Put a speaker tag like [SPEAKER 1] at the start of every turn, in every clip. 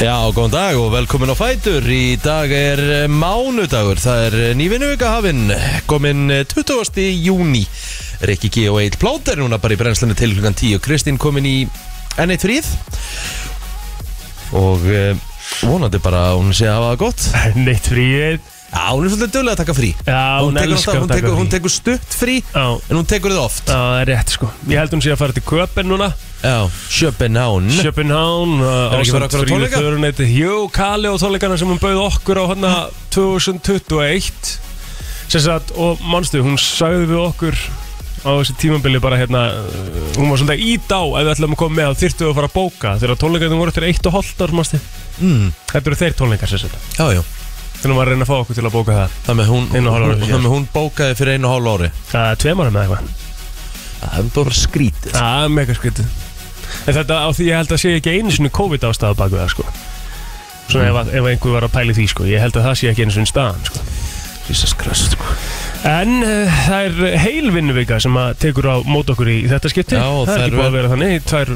[SPEAKER 1] Já, góðan dag og velkomin á Fætur. Í dag er eh, mánudagur. Það er eh, nývinnuvika hafinn Komin eh, 20. júni Rikki G og Egil Plóter Núna bara í brennslunni til hlugan 10 Kristín komin í N1 fríð Og eh, vonandi bara að hún sé að hafa það gott.
[SPEAKER 2] Neitt fríið
[SPEAKER 1] Já, hún er svolítið dögulega að taka frí.
[SPEAKER 2] Já, hún
[SPEAKER 1] tekur,
[SPEAKER 2] elskar
[SPEAKER 1] alltaf, hún,
[SPEAKER 2] að taka
[SPEAKER 1] tekur, hún
[SPEAKER 2] frí.
[SPEAKER 1] tekur stutt frí
[SPEAKER 2] Já,
[SPEAKER 1] En hún tekur þið oft.
[SPEAKER 2] Já, það er rétt sko. Ég held hún sé að fara til Köpen núna
[SPEAKER 1] Já, Sjöpenán
[SPEAKER 2] Köpenhán
[SPEAKER 1] Er ekki bara okkur á tónleika?
[SPEAKER 2] Jú, Kali og tónleikana sem hún bauð okkur á hana 2021 Sem sagt, og manstu, hún sagði við okkur á þessi tímabili bara hérna uh, hún var svolítið ít á ef við ætlum að koma með að þyrftu að fara að bóka þegar tónleikarnir voru eftir eitt og hálft ár manstu?
[SPEAKER 1] Mm,
[SPEAKER 2] Þetta eru þeir tónleikar sem sagt.
[SPEAKER 1] Já, já.
[SPEAKER 2] Var að reyna að fá okkur til að bóka það.
[SPEAKER 1] Það með hún,
[SPEAKER 2] Einu og hálfu ári síðan.
[SPEAKER 1] það með hún bókaði fyrir einu og hálfu ári.
[SPEAKER 2] Það er tveim ára með eitthvað.
[SPEAKER 1] Það er bara skrítið.
[SPEAKER 2] Það er mega skrítið En þetta á því ég held að sé ekki einu sinni COVID ástæða bak við það sko. Svona ef, að- ef einhver var að pæli því sko. Ég held að það sé ekki einu sinni staðan sko.
[SPEAKER 1] Jesus Christ sko.
[SPEAKER 2] En uh, það er heil vinnuvika sem að tekur á mót okkur í þetta skipti.
[SPEAKER 1] Já, og
[SPEAKER 2] Það
[SPEAKER 1] það
[SPEAKER 2] er
[SPEAKER 1] er
[SPEAKER 2] ekki búið
[SPEAKER 1] vel-
[SPEAKER 2] að vera þannig í tvær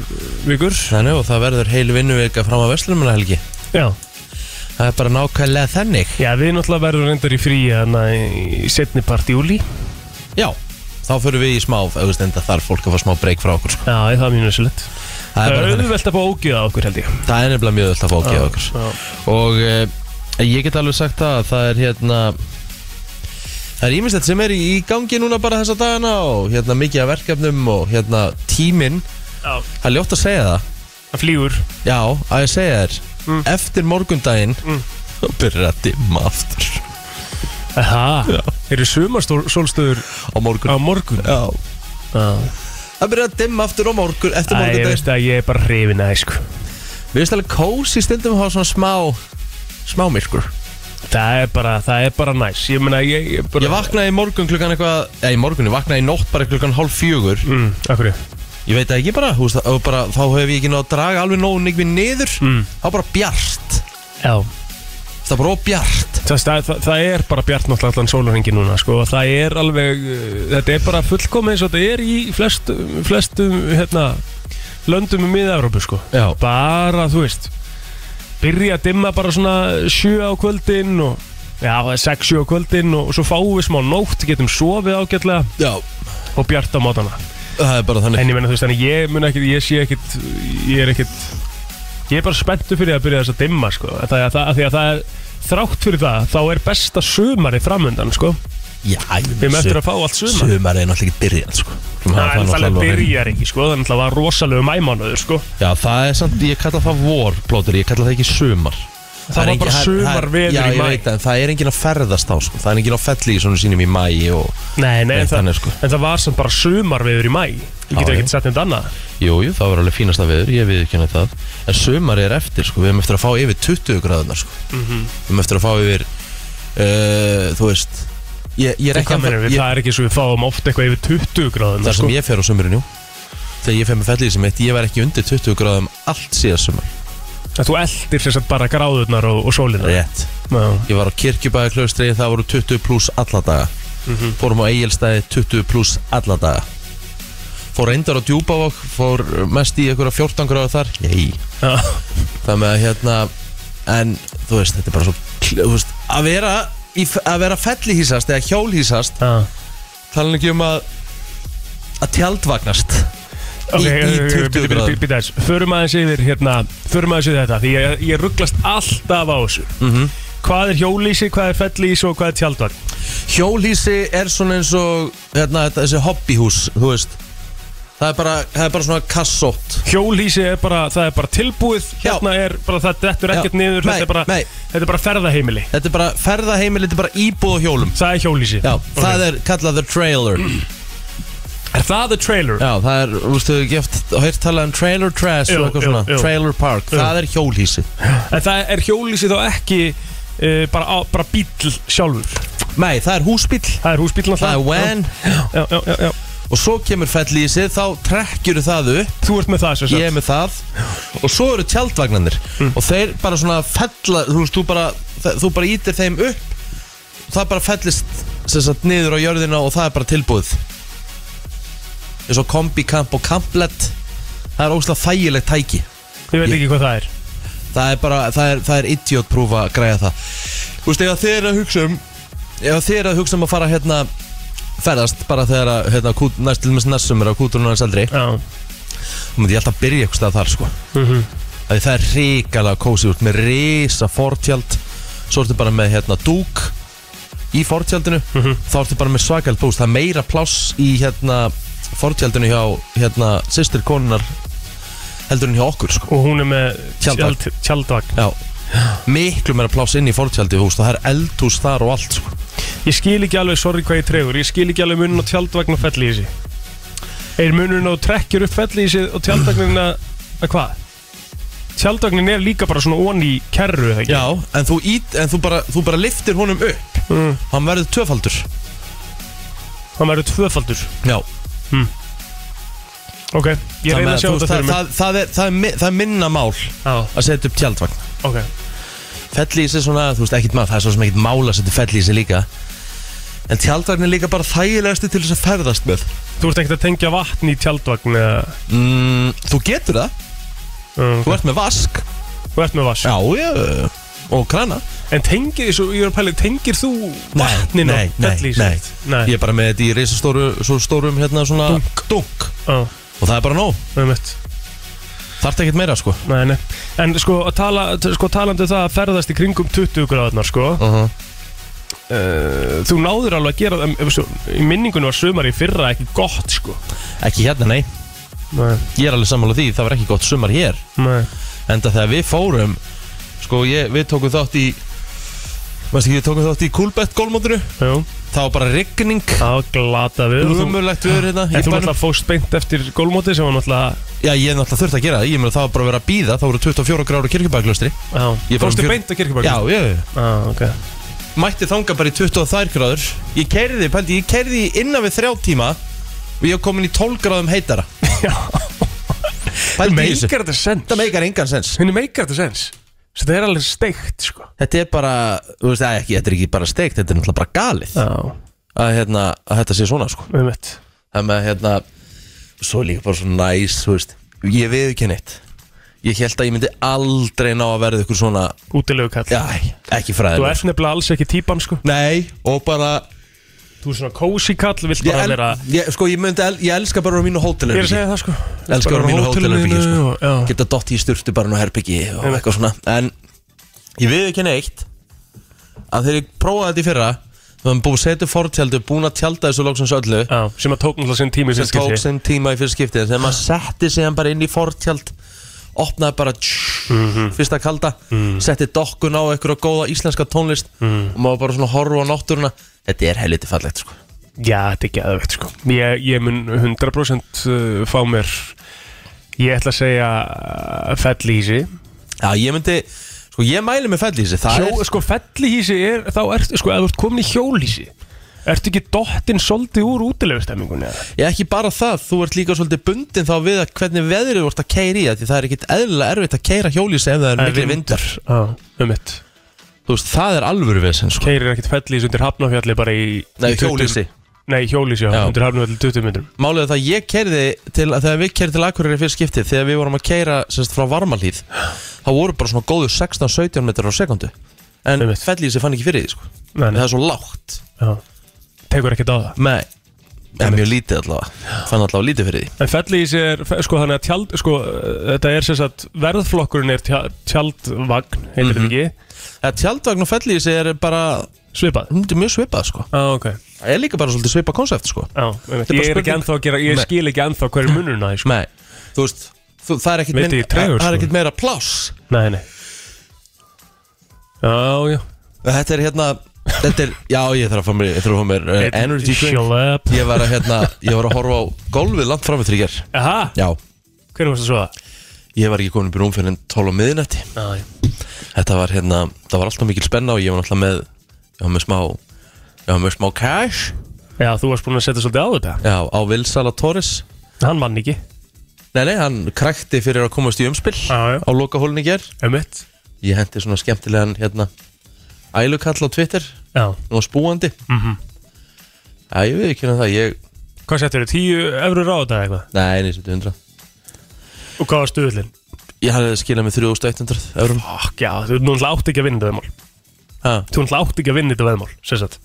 [SPEAKER 2] vikur.
[SPEAKER 1] Þannig og það verður heil vinnuvika fram á Vestlumuna helgi
[SPEAKER 2] Já,
[SPEAKER 1] Það er bara nákvæmlega þannig.
[SPEAKER 2] Já við náttúrulega verðum reyndar í frí Þannig í setni part júli
[SPEAKER 1] Já, þá fyrir við í smá auðvist enda þarf fólk að fá smá breyk frá okkur sko.
[SPEAKER 2] Já, það er mjög nössilegt
[SPEAKER 1] Það er
[SPEAKER 2] auðvelt að fá ógið á okkur held ég.
[SPEAKER 1] Það er nefnilega mjög öll að fá okkur okkur.
[SPEAKER 2] Já.
[SPEAKER 1] Og e, ég get alveg sagt það að það er hérna Það er ímislegt sem er í, í gangi núna bara þessa dagana og hérna mikið af verkefnum og hérna tíminn.
[SPEAKER 2] Já,
[SPEAKER 1] Það er ljótt að segja það.
[SPEAKER 2] Það flýgur.
[SPEAKER 1] Já, að ég segja þér
[SPEAKER 2] Mm.
[SPEAKER 1] Eftir morgundaginn
[SPEAKER 2] Mm.
[SPEAKER 1] þá byrjar að dimma aftur.
[SPEAKER 2] Það, eru sumarsólstöður
[SPEAKER 1] á morgun.
[SPEAKER 2] á morgun?
[SPEAKER 1] Já.
[SPEAKER 2] Já
[SPEAKER 1] Það byrjar að dimma aftur á morgun Eftir
[SPEAKER 2] Æ, ég
[SPEAKER 1] morgundaginn
[SPEAKER 2] veist að ég er bara hrifin að sko.
[SPEAKER 1] Við veist alveg kósi stundum að hafa svona smá Smá myrkur.
[SPEAKER 2] Það er bara, það er bara næs. Ég meina, ég, ég bara
[SPEAKER 1] Ég vaknaði í morgun klukkan eitthvað Eða í morgun, ég vaknaði í nótt bara klukkan hálf fjögur.
[SPEAKER 2] Mm, Akkur
[SPEAKER 1] Ég veit það ekki bara, og bara Þá hef ég ekki náð að draga alveg nógu nýgvið niður.
[SPEAKER 2] Mm.
[SPEAKER 1] Var bara bjart
[SPEAKER 2] Já
[SPEAKER 1] Það var bara óbjart
[SPEAKER 2] það, það, það, er bara bjart náttúrulega allan sólurhengi núna sko. og Það er alveg uh, Þetta er bara fullkomið eins og þetta er í flestum, flestum hérna, löndum í miða-Európu sko. Bara, þú veist Byrja að dimma bara svona sjö á kvöldin og Já, það er sex, sjö á kvöldin og svo fáum við smá nótt, getum sofið ágætlega
[SPEAKER 1] Já
[SPEAKER 2] og bjart á mótana
[SPEAKER 1] er
[SPEAKER 2] En ég menna þú veist, ég mun ekkit, ég sé ekkit, ég er ekkit, ég er bara spenntu fyrir að byrja þess að dimma, sko. Það er það, því að það er, þrátt fyrir það, þá er besta sumari framundan, sko.
[SPEAKER 1] Já, ég
[SPEAKER 2] Við erum eftir að fá allt sumar.
[SPEAKER 1] Sumar er náttúrulega ekki byrjað sko.
[SPEAKER 2] Það er
[SPEAKER 1] náttúrulega
[SPEAKER 2] byrjar ekki, sko. Það er náttúrulega rosalegu mæmánuður, sko.
[SPEAKER 1] Já, það er samt, ég kalla það vor, plótur, ég kalla það ekki sumar
[SPEAKER 2] Það var bara sumarveður
[SPEAKER 1] Já,
[SPEAKER 2] í
[SPEAKER 1] veit það, er engin að ferðast á, sko Það er engin á felli í svona sínum í mæ og
[SPEAKER 2] Nei, nei, en, það,
[SPEAKER 1] sko.
[SPEAKER 2] en það var samt bara sumarveður í mæ. Ég
[SPEAKER 1] Já,
[SPEAKER 2] get
[SPEAKER 1] já.
[SPEAKER 2] ekki sett nefnd annað.
[SPEAKER 1] Jú, jú, það var alveg fínasta veður, ég við ekki það En sumar er eftir, sko, við erum eftir að fá yfir 20 gráðunar, sko
[SPEAKER 2] Mhm.
[SPEAKER 1] Við erum eftir að fá yfir, uh, þú veist Ég, ég er ekki að
[SPEAKER 2] við?
[SPEAKER 1] ég,
[SPEAKER 2] Það er ekki svo við fáum oft eitthvað yfir 20 gráðum,
[SPEAKER 1] Það
[SPEAKER 2] sko.
[SPEAKER 1] sem ég fer á sumurinn, jú Þegar ég fer með fellið sem eitt, ég var ekki undir 20 gráðum allt síðan sumar
[SPEAKER 2] Að þú eldir sér satt bara gráðurnar og, og sólina.
[SPEAKER 1] Rétt
[SPEAKER 2] Já.
[SPEAKER 1] Ég var á kirkjubæði klaustri, það voru 20 pluss alla daga
[SPEAKER 2] Mhm.
[SPEAKER 1] Fórum á Egilstæði 20 pluss alla daga Fór reyndar á Djúbavog Fór mest í einhverja 14 gráða þar Jæj. Það með að hérna En þú veist, þetta er bara svo veist, Að vera, í, að vera fellihísast Eða hjólhísast
[SPEAKER 2] Já.
[SPEAKER 1] Tala ekki um að Að tjaldvagnast Í- í
[SPEAKER 2] eh,
[SPEAKER 1] 20
[SPEAKER 2] bíddu, bíddu,
[SPEAKER 1] gráðum.
[SPEAKER 2] bíddu aðeins. Förum aðeins yfir hérna Förum aðeins yfir þetta Því ég, ég rugglast alltaf á þessu.
[SPEAKER 1] Mm
[SPEAKER 2] Hvað er hjólísi, hvað er fellísi og hvað er tjaldvagn
[SPEAKER 1] Hjólhísi er svona eins og hérna, þetta, Þessi hobbyhús, þú veist. Það er bara, það er bara svona kassótt.
[SPEAKER 2] Hjólísi er bara, það er bara tilbúið Hérna er bara, það dettur ekkert
[SPEAKER 1] Já.
[SPEAKER 2] niður
[SPEAKER 1] Nei,
[SPEAKER 2] þetta, er bara,
[SPEAKER 1] nei.
[SPEAKER 2] þetta er bara ferðaheimili.
[SPEAKER 1] Þetta er bara ferðaheimil, þetta er bara íbúð og hjólum.
[SPEAKER 2] Það er hjólísi
[SPEAKER 1] Já, það er kallað the trailer
[SPEAKER 2] Er það the trailer?
[SPEAKER 1] Já, það er, þú veist, þú hefur geft Hört talað um trailer trash
[SPEAKER 2] Jú,
[SPEAKER 1] og eitthvað
[SPEAKER 2] jú,
[SPEAKER 1] svona.
[SPEAKER 2] jú.
[SPEAKER 1] Trailer park, það er hjólhísi
[SPEAKER 2] En það er hjólísi þá ekki uh, bara, á, bara bíl sjálfur?
[SPEAKER 1] Nei, það er húsbíl,
[SPEAKER 2] Það er húsbíl
[SPEAKER 1] það er van.
[SPEAKER 2] Já, já, já, já.
[SPEAKER 1] Og svo kemur fellísi, þá trekkjur það upp.
[SPEAKER 2] Þú ert með það sem sagt.
[SPEAKER 1] Ég er með það. Og svo eru tjaldvagnarnir.
[SPEAKER 2] Mm.
[SPEAKER 1] Og þeir bara svona fella Þú veist, þú bara, þe- þú bara ítir þeim upp. Það bara fellist sem sagt, niður á jörðina og það er bara tilbúið eins og kombikamp og kamplet. Það er óslega þægilegt tæki.
[SPEAKER 2] Ég veit ekki hvað það er.
[SPEAKER 1] Það er bara, það er, það er idiot proof að græja það. Þú veist, ef þið er að hugsa um Ef þið er að hugsa um að fara hérna Ferðast bara þegar að hérna, kút, næst til með næstsumur á kúturinn hans eldri
[SPEAKER 2] Já.
[SPEAKER 1] Þú myndi ég alltaf byrja eitthvað stað þar sko.
[SPEAKER 2] Mhm.
[SPEAKER 1] Því það er ríkalega kósi út með risa fortjald Svo ertu bara með hérna dúk Í fortjaldinu
[SPEAKER 2] Mhm.
[SPEAKER 1] Þá ertu bara með svakald búst Það er meira pláss í hérna Fortjaldinu hjá hérna Systir konunar Heldur en hjá okkur sko.
[SPEAKER 2] Og hún er með
[SPEAKER 1] Tjaldvagn.
[SPEAKER 2] tjald, tjaldvagn.
[SPEAKER 1] Miklu meira pláss inn í fortjaldi hús Það er eldhús þar og allt sko.
[SPEAKER 2] Ég skil ekki alveg, sorry hvað ég tregur. Ég skil ekki alveg munun á tjaldvagn og fellísi Er munun á trekkjur upp fellísi og tjaldvagnin að að hvað? Tjaldvagnin er líka bara svona onni kerru?
[SPEAKER 1] Já En þú, ít, en þú, bara, þú bara liftir honum upp.
[SPEAKER 2] Mm.
[SPEAKER 1] Hann verður tvöfaldur.
[SPEAKER 2] Hann verður tvöfaldur.
[SPEAKER 1] Já
[SPEAKER 2] Ok, ég reyna að sjá þetta fyrir mig
[SPEAKER 1] það, það, er, það, er, mi- það er minna mál
[SPEAKER 2] Já,
[SPEAKER 1] Að setja upp tjaldvagn.
[SPEAKER 2] Ok.
[SPEAKER 1] Fellísi svona, þú veist, ekkit maður, það er svo sem ekkit mál að setja fellísi líka. En tjaldvagn er líka bara þægilegastu til þess að ferðast með.
[SPEAKER 2] Þú ert ekkert að tengja vatn í tjaldvagn eða?
[SPEAKER 1] Mm, Þú getur það,
[SPEAKER 2] um,
[SPEAKER 1] þú ert með vask.
[SPEAKER 2] Þú ert með vass
[SPEAKER 1] Já, já, og krana.
[SPEAKER 2] En tengir þessu, ég er að pæli, tengir þú vatnin á
[SPEAKER 1] nei, nei,
[SPEAKER 2] fellísi?
[SPEAKER 1] nei.
[SPEAKER 2] Nei,
[SPEAKER 1] Ég er bara með þetta í reisastóru svo stórum hérna svona
[SPEAKER 2] Dunk.
[SPEAKER 1] dunk.
[SPEAKER 2] Já,
[SPEAKER 1] Og það er bara nóg,
[SPEAKER 2] með mitt
[SPEAKER 1] þarf ekkit meira sko.
[SPEAKER 2] Nei, nei. En sko, að tala, sko talandi um það að ferðast í kringum 20 gráðnar sko
[SPEAKER 1] uh
[SPEAKER 2] Þú náður alveg að gera það um, svo, Í minningunum var sumar í fyrra ekki gott sko.
[SPEAKER 1] Ekki hérna, nei.
[SPEAKER 2] Nei,
[SPEAKER 1] Ég er alveg sammála því, það var ekki gott sumar hér.
[SPEAKER 2] Nei.
[SPEAKER 1] Enda þegar við fórum Sko, ég, við tókum þátt í Mást ekki, við tókum þátt í Coolbet gólmótinu
[SPEAKER 2] Jú,
[SPEAKER 1] Það var bara rigning.
[SPEAKER 2] Það var glata við.
[SPEAKER 1] Umurlegt viður hérna
[SPEAKER 2] En þú náttúrulega fóst beint eftir gólmóti sem var náttúrulega
[SPEAKER 1] Já, ég náttúrulega þurft að gera það. Ég meina það var bara að vera að býða Það voru 24 gráður kirkjubæklaustri
[SPEAKER 2] Já, fóstu
[SPEAKER 1] fjör-
[SPEAKER 2] beint að kirkjubæk
[SPEAKER 1] Já, ég
[SPEAKER 2] Já, ok.
[SPEAKER 1] Mætti þanga bara í 22 gráður. Ég keiriði, pældi, ég keiriði innan við þrjá tíma. Og ég var komin í 12 gráðum heitara.
[SPEAKER 2] Já,
[SPEAKER 1] Það meikar engan sens.
[SPEAKER 2] Henni meikar þetta sens þetta er alveg steikt sko.
[SPEAKER 1] Þetta er bara, þú veist, að ekki, þetta er ekki bara steikt Þetta er náttúrulega bara galið. Að, hérna, að þetta sé svona, sko.
[SPEAKER 2] Með mitt
[SPEAKER 1] Það með, hérna, svo líka bara svo næs, þú veist. Ég veið ekki neitt. Ég held að ég myndi aldrei ná að verða ykkur svona
[SPEAKER 2] Útilegu kall
[SPEAKER 1] Já, ekki
[SPEAKER 2] Þú
[SPEAKER 1] fræðilegur
[SPEAKER 2] ert nefnilega alls ekki típan sko.
[SPEAKER 1] Nei, og bara
[SPEAKER 2] Þú er svona cozy kall, vilt bara
[SPEAKER 1] el,
[SPEAKER 2] vera
[SPEAKER 1] ég, Sko, ég myndi, el, ég elska bara á mínu
[SPEAKER 2] Ég er að segja það sko.
[SPEAKER 1] Elskar
[SPEAKER 2] Bara
[SPEAKER 1] á mínu hótelherbyggi, sko. Geta dotti í sturtu bara nú herbyggi og
[SPEAKER 2] Einmitt.
[SPEAKER 1] eitthvað svona. En ég veið ekki neitt. Að þegar ég prófaði þetta í fyrra Þú hefum búið upp fortjaldu Búin að tjalda þessu loksins öllu.
[SPEAKER 2] Já, sem að tók náttúrulega sinn tími
[SPEAKER 1] sem
[SPEAKER 2] fyrst
[SPEAKER 1] tók
[SPEAKER 2] skipti.
[SPEAKER 1] sinn tíma í en þegar maður setti sig hann bara inn í fortjald opnaði bara tsh,
[SPEAKER 2] Mhm.
[SPEAKER 1] fyrsta kalda setti dokkun á einhverja góða íslenska tónlist
[SPEAKER 2] Mhm.
[SPEAKER 1] og maður bara svona horfa á náttúruna þetta er helviti fallegt sko.
[SPEAKER 2] Já, þetta er ekki aðvegt sko. Ég, ég mun 100% uh, fá mér Ég ætla að segja uh, fellísi
[SPEAKER 1] já ég myndi sko ég mæli með fellísi
[SPEAKER 2] Hjó, Sko fellísi er, þá ert, sko, ef þú ert komin í hjólísi Ertu ekki dottinn svolítið úr útilegustemmingunni?
[SPEAKER 1] er ekki bara það. Þú ert líka svolítið bundin þá við að hvernig veðrið ert að keira í það því það er ekkit eðlilega erfitt að keira hjólísi ef það er miklu vindur.
[SPEAKER 2] Já, um mitt
[SPEAKER 1] þú veist það er alvöru vesen sko.
[SPEAKER 2] Keirir ekkert fellísi undir hafnafjalli bara í
[SPEAKER 1] nei
[SPEAKER 2] í 20
[SPEAKER 1] hjólísi
[SPEAKER 2] Nei, hjólísi, já,
[SPEAKER 1] Já.
[SPEAKER 2] undir hafnafjalli 20 metrum.
[SPEAKER 1] Málið er það að ég kerði til þegar við kerði til Akureyri fyrir skiptið þegar við vorum að keira sérst, frá Varmalíð þá voru bara svona góðu 16-17 metrar á sekundu en
[SPEAKER 2] Einmitt.
[SPEAKER 1] fellísi fann ekki fyrir því sko.
[SPEAKER 2] Nei,
[SPEAKER 1] en
[SPEAKER 2] nei,
[SPEAKER 1] það er svo lágt.
[SPEAKER 2] Já. Tekur ekkert á það?
[SPEAKER 1] Nei, en mjög lítið allavega fann allavega lítið fyrir því
[SPEAKER 2] En fellísi er, sko þannig að tjald, sko, þetta er sem sagt, verðflokkurinn er tja- tjaldvagn, heitir
[SPEAKER 1] Mhm.
[SPEAKER 2] þetta ekki,
[SPEAKER 1] Það tjaldvagn og fellísi er bara
[SPEAKER 2] svipað.
[SPEAKER 1] er mjög svipað sko
[SPEAKER 2] Já, ok.
[SPEAKER 1] það er líka bara svolítið svipað konsept sko er bara
[SPEAKER 2] ég er ekki
[SPEAKER 1] spurning-
[SPEAKER 2] gera, ég skil ekki ennþá hver er munurinn að því, sko.
[SPEAKER 1] Nei, þú veist þú, það er ekkit, minn,
[SPEAKER 2] ég, tregur,
[SPEAKER 1] það er
[SPEAKER 2] sko.
[SPEAKER 1] ekkit meira pláss
[SPEAKER 2] Nei, nei. Já, já.
[SPEAKER 1] Þetta er hérna Þetta er, já ég þarf að fá mér, ég þarf að fá mér uh, energy drink
[SPEAKER 2] Shut up.
[SPEAKER 1] Ég var að hérna, ég var að horfa á golfið langt fram eftir í ger
[SPEAKER 2] Aha,
[SPEAKER 1] Já,
[SPEAKER 2] hvernig varst það svo það?
[SPEAKER 1] ég var ekki komin upp í rúm fyrir en 12 á miðinætti
[SPEAKER 2] Já, já.
[SPEAKER 1] Þetta var hérna, það var alltaf mikil spenna og ég var náttúrulega með Ég var með smá, ég var með smá cash
[SPEAKER 2] Já, þú varst búin að setja svolítið á þetta.
[SPEAKER 1] Já, á Vilsala Torres
[SPEAKER 2] Hann vann ekki.
[SPEAKER 1] Nei, nei, hann krækti fyrir að komast í umspill
[SPEAKER 2] Já, já.
[SPEAKER 1] Á lokahólni í ger
[SPEAKER 2] Ömmitt.
[SPEAKER 1] Ég hendi svona skemmtilegan hérna Ælukall á Twitter
[SPEAKER 2] Já.
[SPEAKER 1] Nú spúandi
[SPEAKER 2] Mhm.
[SPEAKER 1] Já, ég veit ekki hérna það, ég
[SPEAKER 2] Hvað settur þau? Tíu eurur á þetta eitthvað?
[SPEAKER 1] Nei, nei, 700
[SPEAKER 2] Og hvað var stuðlinn?
[SPEAKER 1] Ég hafði skilað með 3100 eurum
[SPEAKER 2] Fokk, já, þú náttúrulega átt ekki að vinna þetta veðmál. Þú náttúrulega átt ekki að vinna þetta veðmál sem sagt.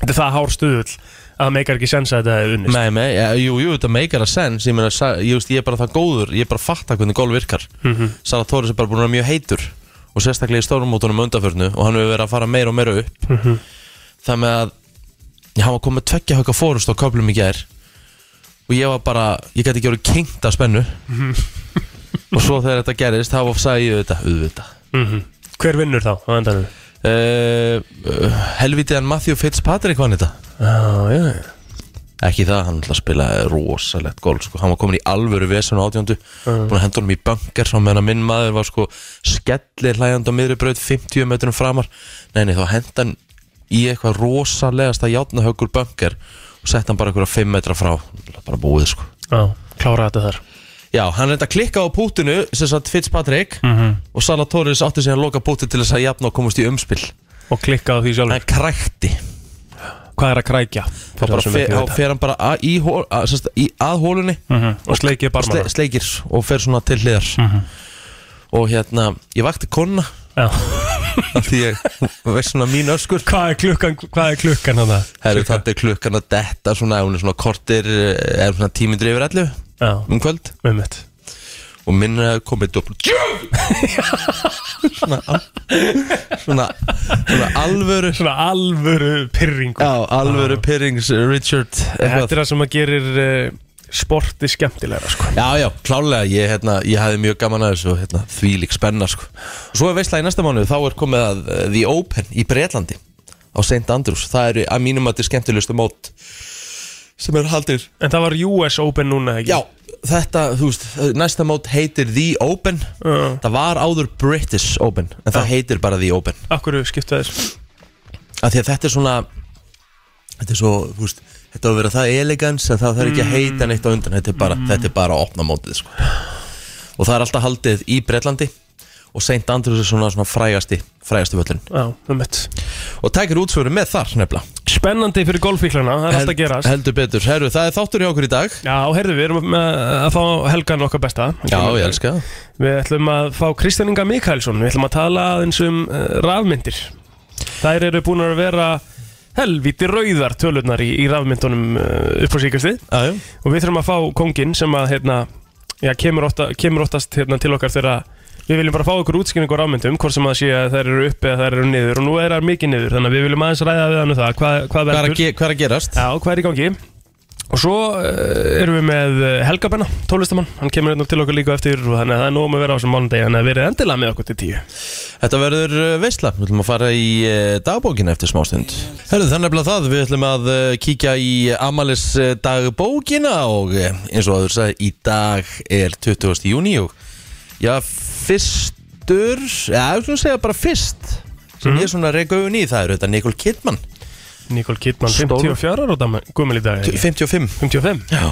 [SPEAKER 2] Þetta er það hár stuðull að það meikar ekki sens að þetta er unnist
[SPEAKER 1] Nei, nei, ja, jú, jú, þetta meikar að sens Ég, meina, sa- ég, veist, ég er bara það góður Ég er bara að fatta hvernig golf virkar mm. -hmm. Sara Tóris er bara búin að vera mjög heitur Og sérstaklega í stórumótunum undaförnu Og hann hefur verið að fara meira og meira upp
[SPEAKER 2] Mhm.
[SPEAKER 1] Það með að Já, hann var komið tveggja högga fórust á köflum í gær Og ég var bara Ég gæti ekki verið kynnt af spennu
[SPEAKER 2] Mhm.
[SPEAKER 1] Og svo þegar þetta gerist Þá sagði ég þetta, auðvitað
[SPEAKER 2] Mhm. Hver vinnur þá á endanum?
[SPEAKER 1] uh, uh, Helviti en Matthew Fitzpatrick vann þetta
[SPEAKER 2] Já, já
[SPEAKER 1] Ekki það, hann ætla að spila rosalegt golf sko. Hann var komin í alvöru vesen á átjöndu
[SPEAKER 2] Mhm.
[SPEAKER 1] Búin að henda honum í bunker Svo meðan að minn maður var sko Skellir hlæjandi á miðri braut 50 metrum framar. Nei, nei, þá henda hann í eitthvað rosalegasta játnahöggur bunker Og sett hann bara eitthvað 5 metra frá. Bara búið sko.
[SPEAKER 2] Já, klára þetta þar.
[SPEAKER 1] Já, hann reynda að klikka á pútinu Sem sagt Fitzpatrick
[SPEAKER 2] -hmm.
[SPEAKER 1] Og Sala Torres átti sig að loka pútinu til þess að jafna og komast í umspill
[SPEAKER 2] Og klikka á því
[SPEAKER 1] krækti
[SPEAKER 2] Hvað er að krækja?
[SPEAKER 1] Þá fer, hann bara að, í, hól, að, í, að hólunni
[SPEAKER 2] -hmm. Og sleikið
[SPEAKER 1] og
[SPEAKER 2] barmana
[SPEAKER 1] sle, sleikir og fer svona til hliðar. Og hérna, ég vakti konna af því ég veist svona mín öskur.
[SPEAKER 2] Hvað er klukkan, hvað er klukkan hann það?
[SPEAKER 1] Herru, þetta er klukkan að detta svona, hún er svona kortir eða svona tímindri yfir allu um kvöld.
[SPEAKER 2] Með mitt
[SPEAKER 1] og minn er komið upp svona, al- svona svona alvöru
[SPEAKER 2] Svona alvöru pyrringu
[SPEAKER 1] já, alvöru Pyrrings Richard
[SPEAKER 2] Þetta
[SPEAKER 1] eitthvað.
[SPEAKER 2] er það sem að gerir uh, sporti skemmtilegra sko.
[SPEAKER 1] Já, já, klálega, ég, hérna, ég hafði mjög gaman að þessu hérna, því lík spenna sko. og svo er veistlega í næsta mánu þá er komið að uh, The Open í Breitlandi á St. Andrews, það eru að mínum að þetta er skemmtilegustu mót sem er haldir
[SPEAKER 2] En það var US Open núna ekki?
[SPEAKER 1] Já, þetta, þú veist, næsta mót heitir The Open.
[SPEAKER 2] Uh,
[SPEAKER 1] það var áður British Open en það heitir bara The Open.
[SPEAKER 2] Akkur skipta þess
[SPEAKER 1] af því að þetta er svona þetta er svo, þú veist þetta á að vera það elegans en það þarf ekki að heita neitt á undan. Þetta er bara, þetta er bara að opna mótið sko. og það er alltaf haldið í Breitlandi og St. Andrews er svona, svona frægasti frægasti völlin
[SPEAKER 2] Já, með mitt
[SPEAKER 1] og tækir útsvöru með þar nefnilega.
[SPEAKER 2] Spennandi fyrir golfíklana, það er alltaf að gerast.
[SPEAKER 1] heldur betur, herru, það er þáttur hjá okkur í dag.
[SPEAKER 2] Já, heyrðu, við erum með að fá helgan okkar besta.
[SPEAKER 1] Já, ég elska það.
[SPEAKER 2] Við ætlum að fá Kristján Inga Mikaelsson. Við ætlum að tala aðeins um uh, rafmyndir. Þær eru búin að vera helvíti rauðar tölurnar í, í rafmyndunum uh, upp á síkastið
[SPEAKER 1] já, já.
[SPEAKER 2] og við þurfum að fá kongin sem að hérna, já, kemur, ofta, kemur oftast hérna, til okkar þegar við viljum bara fá okkur útskynning á rafmyndum hvort sem að sé að þær eru upp eða þær eru niður. Og nú er þær mikið niður þannig að við viljum aðeins ræða við hann um það. Hvað, hvað
[SPEAKER 1] Hvað, er hvað er að gerast?
[SPEAKER 2] Já, hvað er í gangi? Og svo uh, erum við með uh, Helga Benna, tónlistamann Hann kemur hérna til okkur líka eftir og þannig að það er nóg með að vera á þessum mánudegi. Þannig að verið endilega með okkur til tíu.
[SPEAKER 1] Þetta verður uh, veistla, við ætlum að fara í dagbókina eftir smástund Herðu þannig að það, við ætlum að kíkja í Amalis dagbókina og eins og aður sagði, í dag er 20. júni og já, fyrstur, já, ég að segja bara fyrst sem ég er svona reyka augun í, það er þetta Nicole Kidman,
[SPEAKER 2] Nicole Kidman,
[SPEAKER 1] Stór-
[SPEAKER 2] 54 ára dæmi, Gummel í dag, ekki?
[SPEAKER 1] 55
[SPEAKER 2] 55
[SPEAKER 1] Já.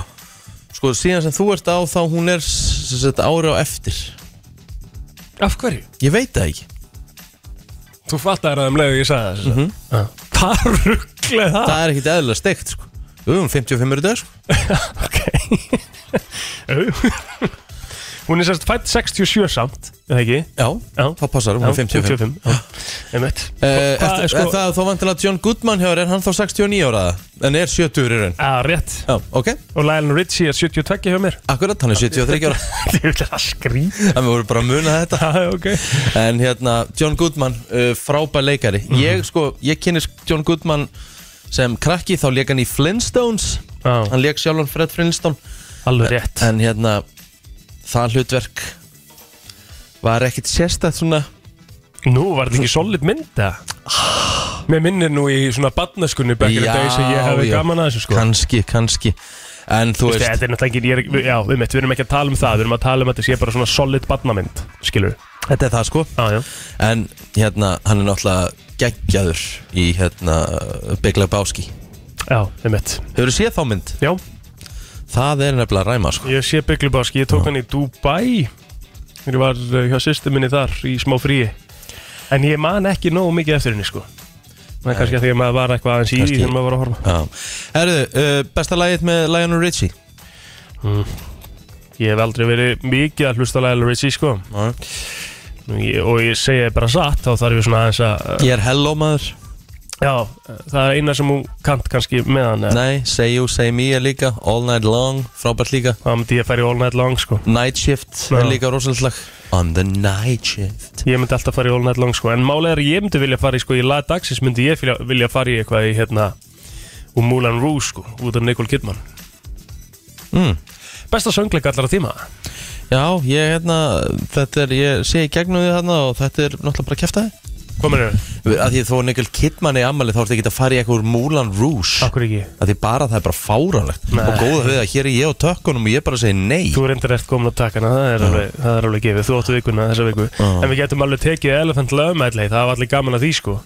[SPEAKER 1] Sko, síðan sem þú ert á þá hún er sem sagt, ári á eftir.
[SPEAKER 2] Af hverju?
[SPEAKER 1] Ég veit það ekki.
[SPEAKER 2] Þú fattar það um leið og ég sagði þessu
[SPEAKER 1] Mhm.
[SPEAKER 2] mm Hvað rugglega það?
[SPEAKER 1] Það er ekkit eðlilega steikt, sko. Jú, hún 55 er í dag, sko.
[SPEAKER 2] Ok Hún er sérst fætt 67 samt, eða ekki?
[SPEAKER 1] Já,
[SPEAKER 2] Já.
[SPEAKER 1] það passar, hún er 55
[SPEAKER 2] já. Einmitt.
[SPEAKER 1] Uh,
[SPEAKER 2] Hvað
[SPEAKER 1] eftir,
[SPEAKER 2] er sko-
[SPEAKER 1] sko, það, þá vantilega John Goodman þér, er hann þá 69 ára? En er 70 í raun?
[SPEAKER 2] Já, rétt. Og Lionel Richie er 72 hjá mér.
[SPEAKER 1] Akkurat, hann er 73 ára.
[SPEAKER 2] Þetta er það skrýt
[SPEAKER 1] Það við vorum bara að muna þetta. En hérna, John Goodman, uh, frábær leikari. Ég sko, ég kynist John Goodman sem krakki, þá leik hann í Flintstones. Hann leik sjálfan Fred Flintstone.
[SPEAKER 2] Alveg rétt.
[SPEAKER 1] En hérna, það hlutverk var ekkit sérstætt svona.
[SPEAKER 2] Nú var þetta ekki solid mynd, eða? Mér minnir nú í svona badnaskunni Bekkir
[SPEAKER 1] Já,
[SPEAKER 2] að degi sem ég hefði gaman að þessu sko.
[SPEAKER 1] Kanski, kannski. En þú veist,
[SPEAKER 2] Þetta er náttúrulega ekki, já, við mitt, við erum ekki að tala um það Við erum að tala um að þetta sé bara svona solid badnamynd Skilur við?
[SPEAKER 1] þetta er það sko.
[SPEAKER 2] Já
[SPEAKER 1] En hérna, hann er náttúrulega geggjaður í hérna Big Lebowski.
[SPEAKER 2] Já, við mitt.
[SPEAKER 1] Hefur þú séð þá mynd?
[SPEAKER 2] Já,
[SPEAKER 1] Það er nefnilega ræma sko.
[SPEAKER 2] Ég sé Bygglubáski, ég tók hann í Dubai. Ég var uh, hjá sýstu minni þar í smá fríi. En ég man ekki nógu mikið eftir henni sko. Það er kannski að því að maður var eitthvað aðeins í því þegar maður var að horfa.
[SPEAKER 1] Já. Herðu, uh, besta lagið með Lionel Richie?
[SPEAKER 2] Ég hef aldrei verið mikið að hlusta Lionel Richie sko.
[SPEAKER 1] Nei.
[SPEAKER 2] ég, Og ég segi bara satt Þá þarf ég svona aðeins að
[SPEAKER 1] Ég er hello maður
[SPEAKER 2] Já, það er eina sem hún kant kannski með hann eða?
[SPEAKER 1] Nei, say you, say me er líka All night long, frábært líka.
[SPEAKER 2] Það myndi ég að fara í All Night Long sko.
[SPEAKER 1] Night shift
[SPEAKER 2] Já.
[SPEAKER 1] er líka rosalega lag On the night shift.
[SPEAKER 2] Ég myndi alltaf fara í All Night Long sko. En málega er að ég myndi vilja fara í sko Í lag dagsins myndi ég vilja, vilja fara í eitthvað í hérna Úr Moulin Rouge sko Út af Nicole Kidman.
[SPEAKER 1] Mm.
[SPEAKER 2] Besta söngleik allra tíma.
[SPEAKER 1] Já, ég hérna Þetta er, ég sé í gegnum því þarna Og þetta er náttúrulega bara kæftæði
[SPEAKER 2] Mennir þau?
[SPEAKER 1] Að því þó Nicole Kidman er ammali Þá ertu ekki að fara í eitthvað úr Moulin Rouge.
[SPEAKER 2] Akkur ekki?
[SPEAKER 1] Að því bara það er bara fáránlegt.
[SPEAKER 2] Nei.
[SPEAKER 1] Og góða við að hér er ég á tökkunum Og ég bara segi nei.
[SPEAKER 2] Þú er endur eftir komin á takkana, það er, alveg, það er alveg gefið, þú áttu vikuna þessa viku. En við getum alveg tekið Elephant Love medley, það var allir gaman að því sko.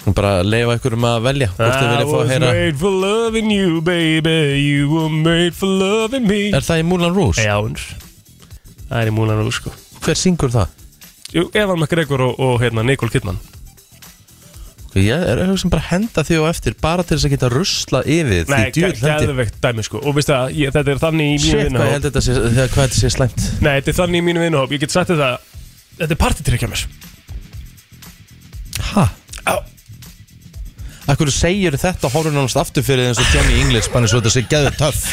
[SPEAKER 1] Skulum bara leifa ykkur um að velja Hvort þið
[SPEAKER 2] I
[SPEAKER 1] vilja fá
[SPEAKER 2] was
[SPEAKER 1] að heyra.
[SPEAKER 2] made for loving you baby, you were made for loving me.
[SPEAKER 1] Er það í Moulin Rouge?
[SPEAKER 2] Já, Það er í Moulin Rouge sko.
[SPEAKER 1] Hver syngur það?
[SPEAKER 2] Jú, Evan McGregor og, og hérna, Nicole Kidman.
[SPEAKER 1] Ég er auðvitað sem bara henda því og eftir Bara til þess að geta rusla yfir Því
[SPEAKER 2] Nei,
[SPEAKER 1] djúvill hendi
[SPEAKER 2] gæðveikt dæmi sko. Og veistu það, ég, þetta er þannig í mínu
[SPEAKER 1] Shit, hvað ég
[SPEAKER 2] vinnuhóp
[SPEAKER 1] held þetta sé, þegar hvað þetta sé slæmt.
[SPEAKER 2] Nei, þetta er þannig í mínu vinnuhóp, ég get sagt þetta Þetta er partitrykja mér.
[SPEAKER 1] Hæ?
[SPEAKER 2] Já
[SPEAKER 1] Akkur segir þetta og horfður nánast aftur fyrir eins og Johnny English Bara eins og þetta sé geður töff?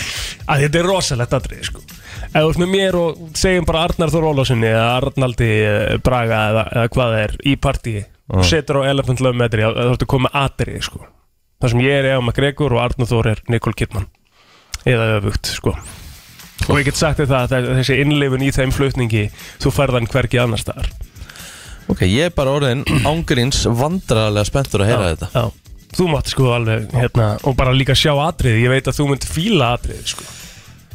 [SPEAKER 2] Að þetta er rosalegt atrið sko. Ef þú ert með mér og segjum bara Arnar Þór Ólásinni eða Arnaldi eh, Braga eða, eða hvað það er í partíi og setur á Elephant Love Medley þá þá ertu komið atrið sko. það sem ég er Eva McGregor og Arnar Þór er Nicole Kidman eða öfugt sko. og ég get sagt þér það að þessi innleifun í þeim flutningi þú færðan hvergi annar staðar
[SPEAKER 1] Ok, ég er bara orðin ángríns vandrarlega spenntur að heyra þetta
[SPEAKER 2] Já. þú mátti sko alveg hérna, og bara líka sjá atrið ég veit að þú myndi fíla atrið sko.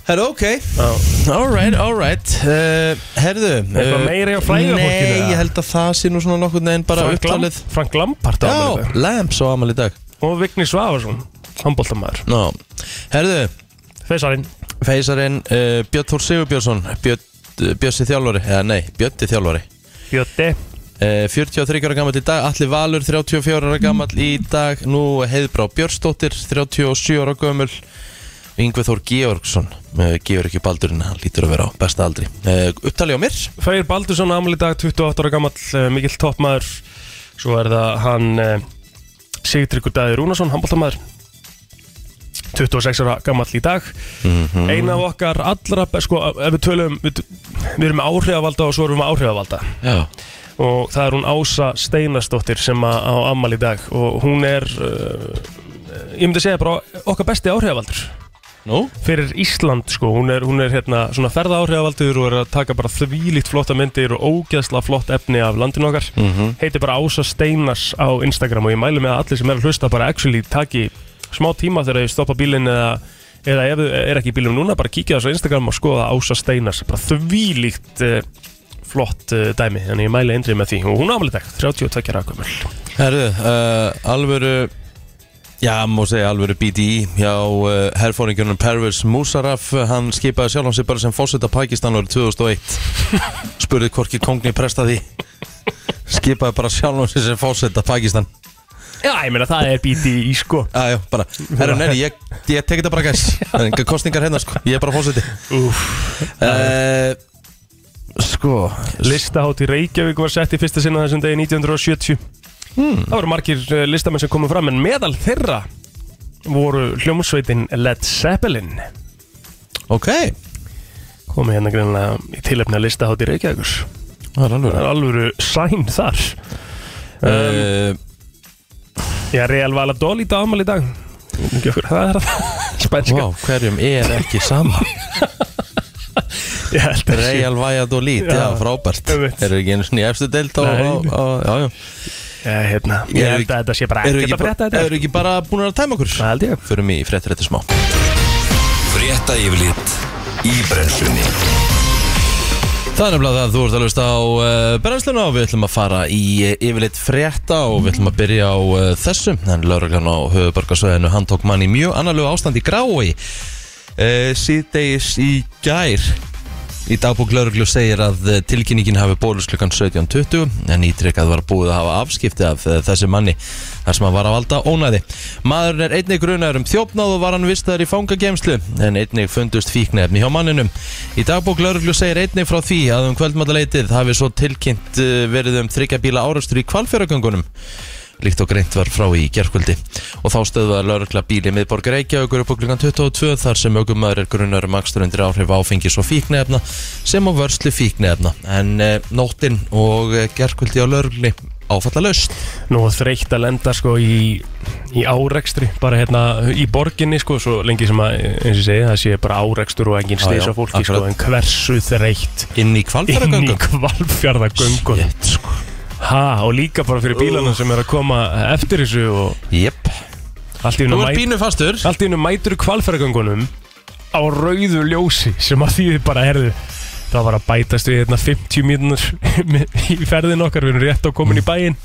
[SPEAKER 1] Herru, ok.
[SPEAKER 2] Já.
[SPEAKER 1] Alright, alright uh, Herðu
[SPEAKER 2] Eitthvað meira hjá fræga fólkinu,
[SPEAKER 1] Nei, ég held að það sé nú svona nokkur neginn bara
[SPEAKER 2] Frank,
[SPEAKER 1] upptalið.
[SPEAKER 2] Frank Lampart á afmæli í dag.
[SPEAKER 1] Já, Lamps á amal í dag.
[SPEAKER 2] Og Vigni Svavarsson handbóltamæður
[SPEAKER 1] Ná, herðu.
[SPEAKER 2] Feysarinn
[SPEAKER 1] Feysarinn uh, Björn Þór Sigurbjörnsson Björn, uh, Bjössi þjálfari Eða nei, Bjötti þjálfari.
[SPEAKER 2] Bjötti
[SPEAKER 1] uh, 43 ára gammal í dag Alli Valur 34 ára gammal í dag Nú Heiðbrá Björnsdóttir 37 ára gömul Yngve Þór Georgsson uh, Gefur ekki baldurinn, hann lítur að vera á besta aldri. Uh, Upptali á mér?
[SPEAKER 2] Freyr Baldursson ámæli í dag 28 ára gammal uh, mikill toppmaður. Svo er það hann Sigtryggur Dæði Rúnarsson handbóltamæður 26 ára gammal í dag.
[SPEAKER 1] Mhm.
[SPEAKER 2] eina af okkar allra sko, ef við tölum við, við erum með áhrifavalda og svo erum við með áhrifavalda.
[SPEAKER 1] Já,
[SPEAKER 2] og það er hún Ása Steinastóttir sem á ammal í dag. Og hún er uh, ég myndi segja bara okkar besti áhrifavaldur
[SPEAKER 1] nú?
[SPEAKER 2] Fyrir Ísland sko, hún er, hún er hérna svona ferða áhrifavaldur og er að taka bara þvílíkt flotta myndir og ógeðsla flott efni af landinu okkar.
[SPEAKER 1] Mhm.
[SPEAKER 2] heitir bara Ása Steinas á Instagram og ég mælu með að allir sem er að hlusta bara actually taki smá tíma þegar þið stoppa bílinn eða, eða ef þið er ekki í bílum núna bara kíkja þessu Instagram og skoða Ása Steinas bara þvílíkt uh, flott uh, dæmi, þannig ég mælu eindrið með því. Og hún ámæli dag, 32 rakumul
[SPEAKER 1] Herðu, uh, alvöru Já, má segja alvöru BDI hjá uh, herfóringjörnum Pervez Musarraf hann skipaði sjálf hann sig bara sem fósetta Pakistan árið 2001 spurði hvorki kongni presta því. Skipaði bara sjálf hann sig sem fósetta Pakistan.
[SPEAKER 2] Já, ég meina það er bíti í sko.
[SPEAKER 1] Já, já, bara, herru, neini, ég, ég tek þetta bara gæs það er enga kostningar hérna, sko, ég er bara fósetti uh, Sko.
[SPEAKER 2] Listahátt í Reykjavík var sett í fyrsta sinna þessum degi 1970
[SPEAKER 1] hmm,
[SPEAKER 2] Það voru margir uh, listamenn sem komu fram en meðal þeirra voru hljómsveitin Led Zeppelin.
[SPEAKER 1] Ok,
[SPEAKER 2] komið hérna greinlega í tilefni að listahátt í Reykjavíkur.
[SPEAKER 1] Það er
[SPEAKER 2] er alvöru sæn þar. Um,
[SPEAKER 1] uh,
[SPEAKER 2] Já, Real Valladolid á amal í dag. Ég veit ekki okkur, Það er það. Spænska.
[SPEAKER 1] Vá, hverjum er ekki sama Real Valladolid, já,
[SPEAKER 2] Já,
[SPEAKER 1] frábært.
[SPEAKER 2] einmitt.
[SPEAKER 1] Eru ekki einu svona í efstu deild á,
[SPEAKER 2] Nei.
[SPEAKER 1] á, á, já, já.
[SPEAKER 2] Hérna. Ég held að þetta sé bara ekkert að frétta
[SPEAKER 1] bara-
[SPEAKER 2] þetta.
[SPEAKER 1] eru ekki bara búin að tæma okkur?
[SPEAKER 2] Það held ég.
[SPEAKER 1] Förum í fréttir þetta smá.
[SPEAKER 3] Frétta yfirlit í brennslunni.
[SPEAKER 1] Það er nefnilega það að þú ert að hlusta á uh, brennsluna og við ætlum að fara í uh, yfirleitt frétta og við ætlum að byrja á uh, þessu. En lauruglan á höfubarkasvæðinu hann tók mann í mjög annarlegu ástand í grái uh, síðdegis í gær Í dagbúk lauruglu segir að eh, tilkynningin hafi bólust klukkan 17.20 en ítrykkað var búið að hafa afskipti af eh, þessi manni þar sem hann var að valda ónæði. Maðurinn er einnig grunar um þjófnáð og var hann vistaður í fangagemslu en einnig fundust fíknefni hjá manninum. Í dagbúk lauruglu segir einnig frá því að um kvöldmátaleitið hafi svo tilkynnt eh, verið um þryggja bíla árastur í kvalfjöragöngunum líkt og greint var frá í gerkvöldi og þá stöðvaði laurugla bíli miðborg Reykjavíkur upp á klukkan 22 þar sem aukumæður er grunnar um akstur undir áhrif áfengis og fíknefna sem á vörslu fíknefna en e, nóttin og gerkvöldi á laurugli áfalla laust
[SPEAKER 2] Nú þreytt að lenda sko í, í árekstri bara hérna í borginni sko svo lengi sem að, eins og segi, það sé bara árekstur og engin
[SPEAKER 1] Já,
[SPEAKER 2] slis
[SPEAKER 1] já,
[SPEAKER 2] á fólki sko
[SPEAKER 1] akkurat.
[SPEAKER 2] en hversu þreytt.
[SPEAKER 1] Inn í
[SPEAKER 2] inn Ha, og líka bara fyrir bílana sem er að koma eftir þessu og
[SPEAKER 1] Jep.
[SPEAKER 2] allt í hennu
[SPEAKER 1] ert pínu fastur.
[SPEAKER 2] hennu mætur kvalfjarðagöngunum á rauðu ljósi sem að þýðir bara, herðu það var að bætast við hérna 50 mínútur í ferðin okkar, við erum rétt á komin í bæinn.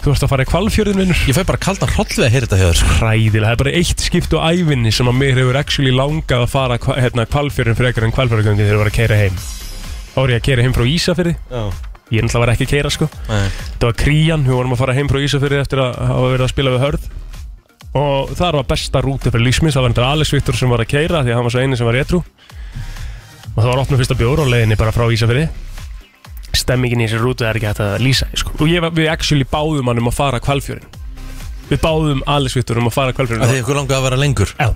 [SPEAKER 2] Þú ert að fara í kvalfjörðin vinnur.
[SPEAKER 1] Ég fæ bara kaldan hroll við að heyra þetta hjá þér sko.
[SPEAKER 2] Hræðilega, það er bara eitt skipt á ævinni sem að mér hefur actually langað að fara hva- hérna kvalfjörðin frekar en kvalfjörðagöngin þegar ég var að keira heim. Þá var ég að keira heim frá Ísafirði.
[SPEAKER 1] Já
[SPEAKER 2] Ég náttúrulega var ekki að keira sko.
[SPEAKER 1] Nei.
[SPEAKER 2] Þetta var Krían, við vorum að fara heim frá Ísafirði eftir að hafa verið að spila við hörð. Og það var besta rúti fyrir lífsmins Það var þetta Alex Viktor sem var að keira Því að hann var svo eini sem var réttrú Og það var opnum fyrsta bjór og leiðinni bara frá Ísafirði. Stemmingin í þessi rútu er ekki hægt að lýsa sko. Og ég, við actually báðum hann um að fara kvalfjörin Við báðum Alex Viktor um að fara kvalfjörin
[SPEAKER 1] Það er ykkur langað að vera lengur.
[SPEAKER 2] Já.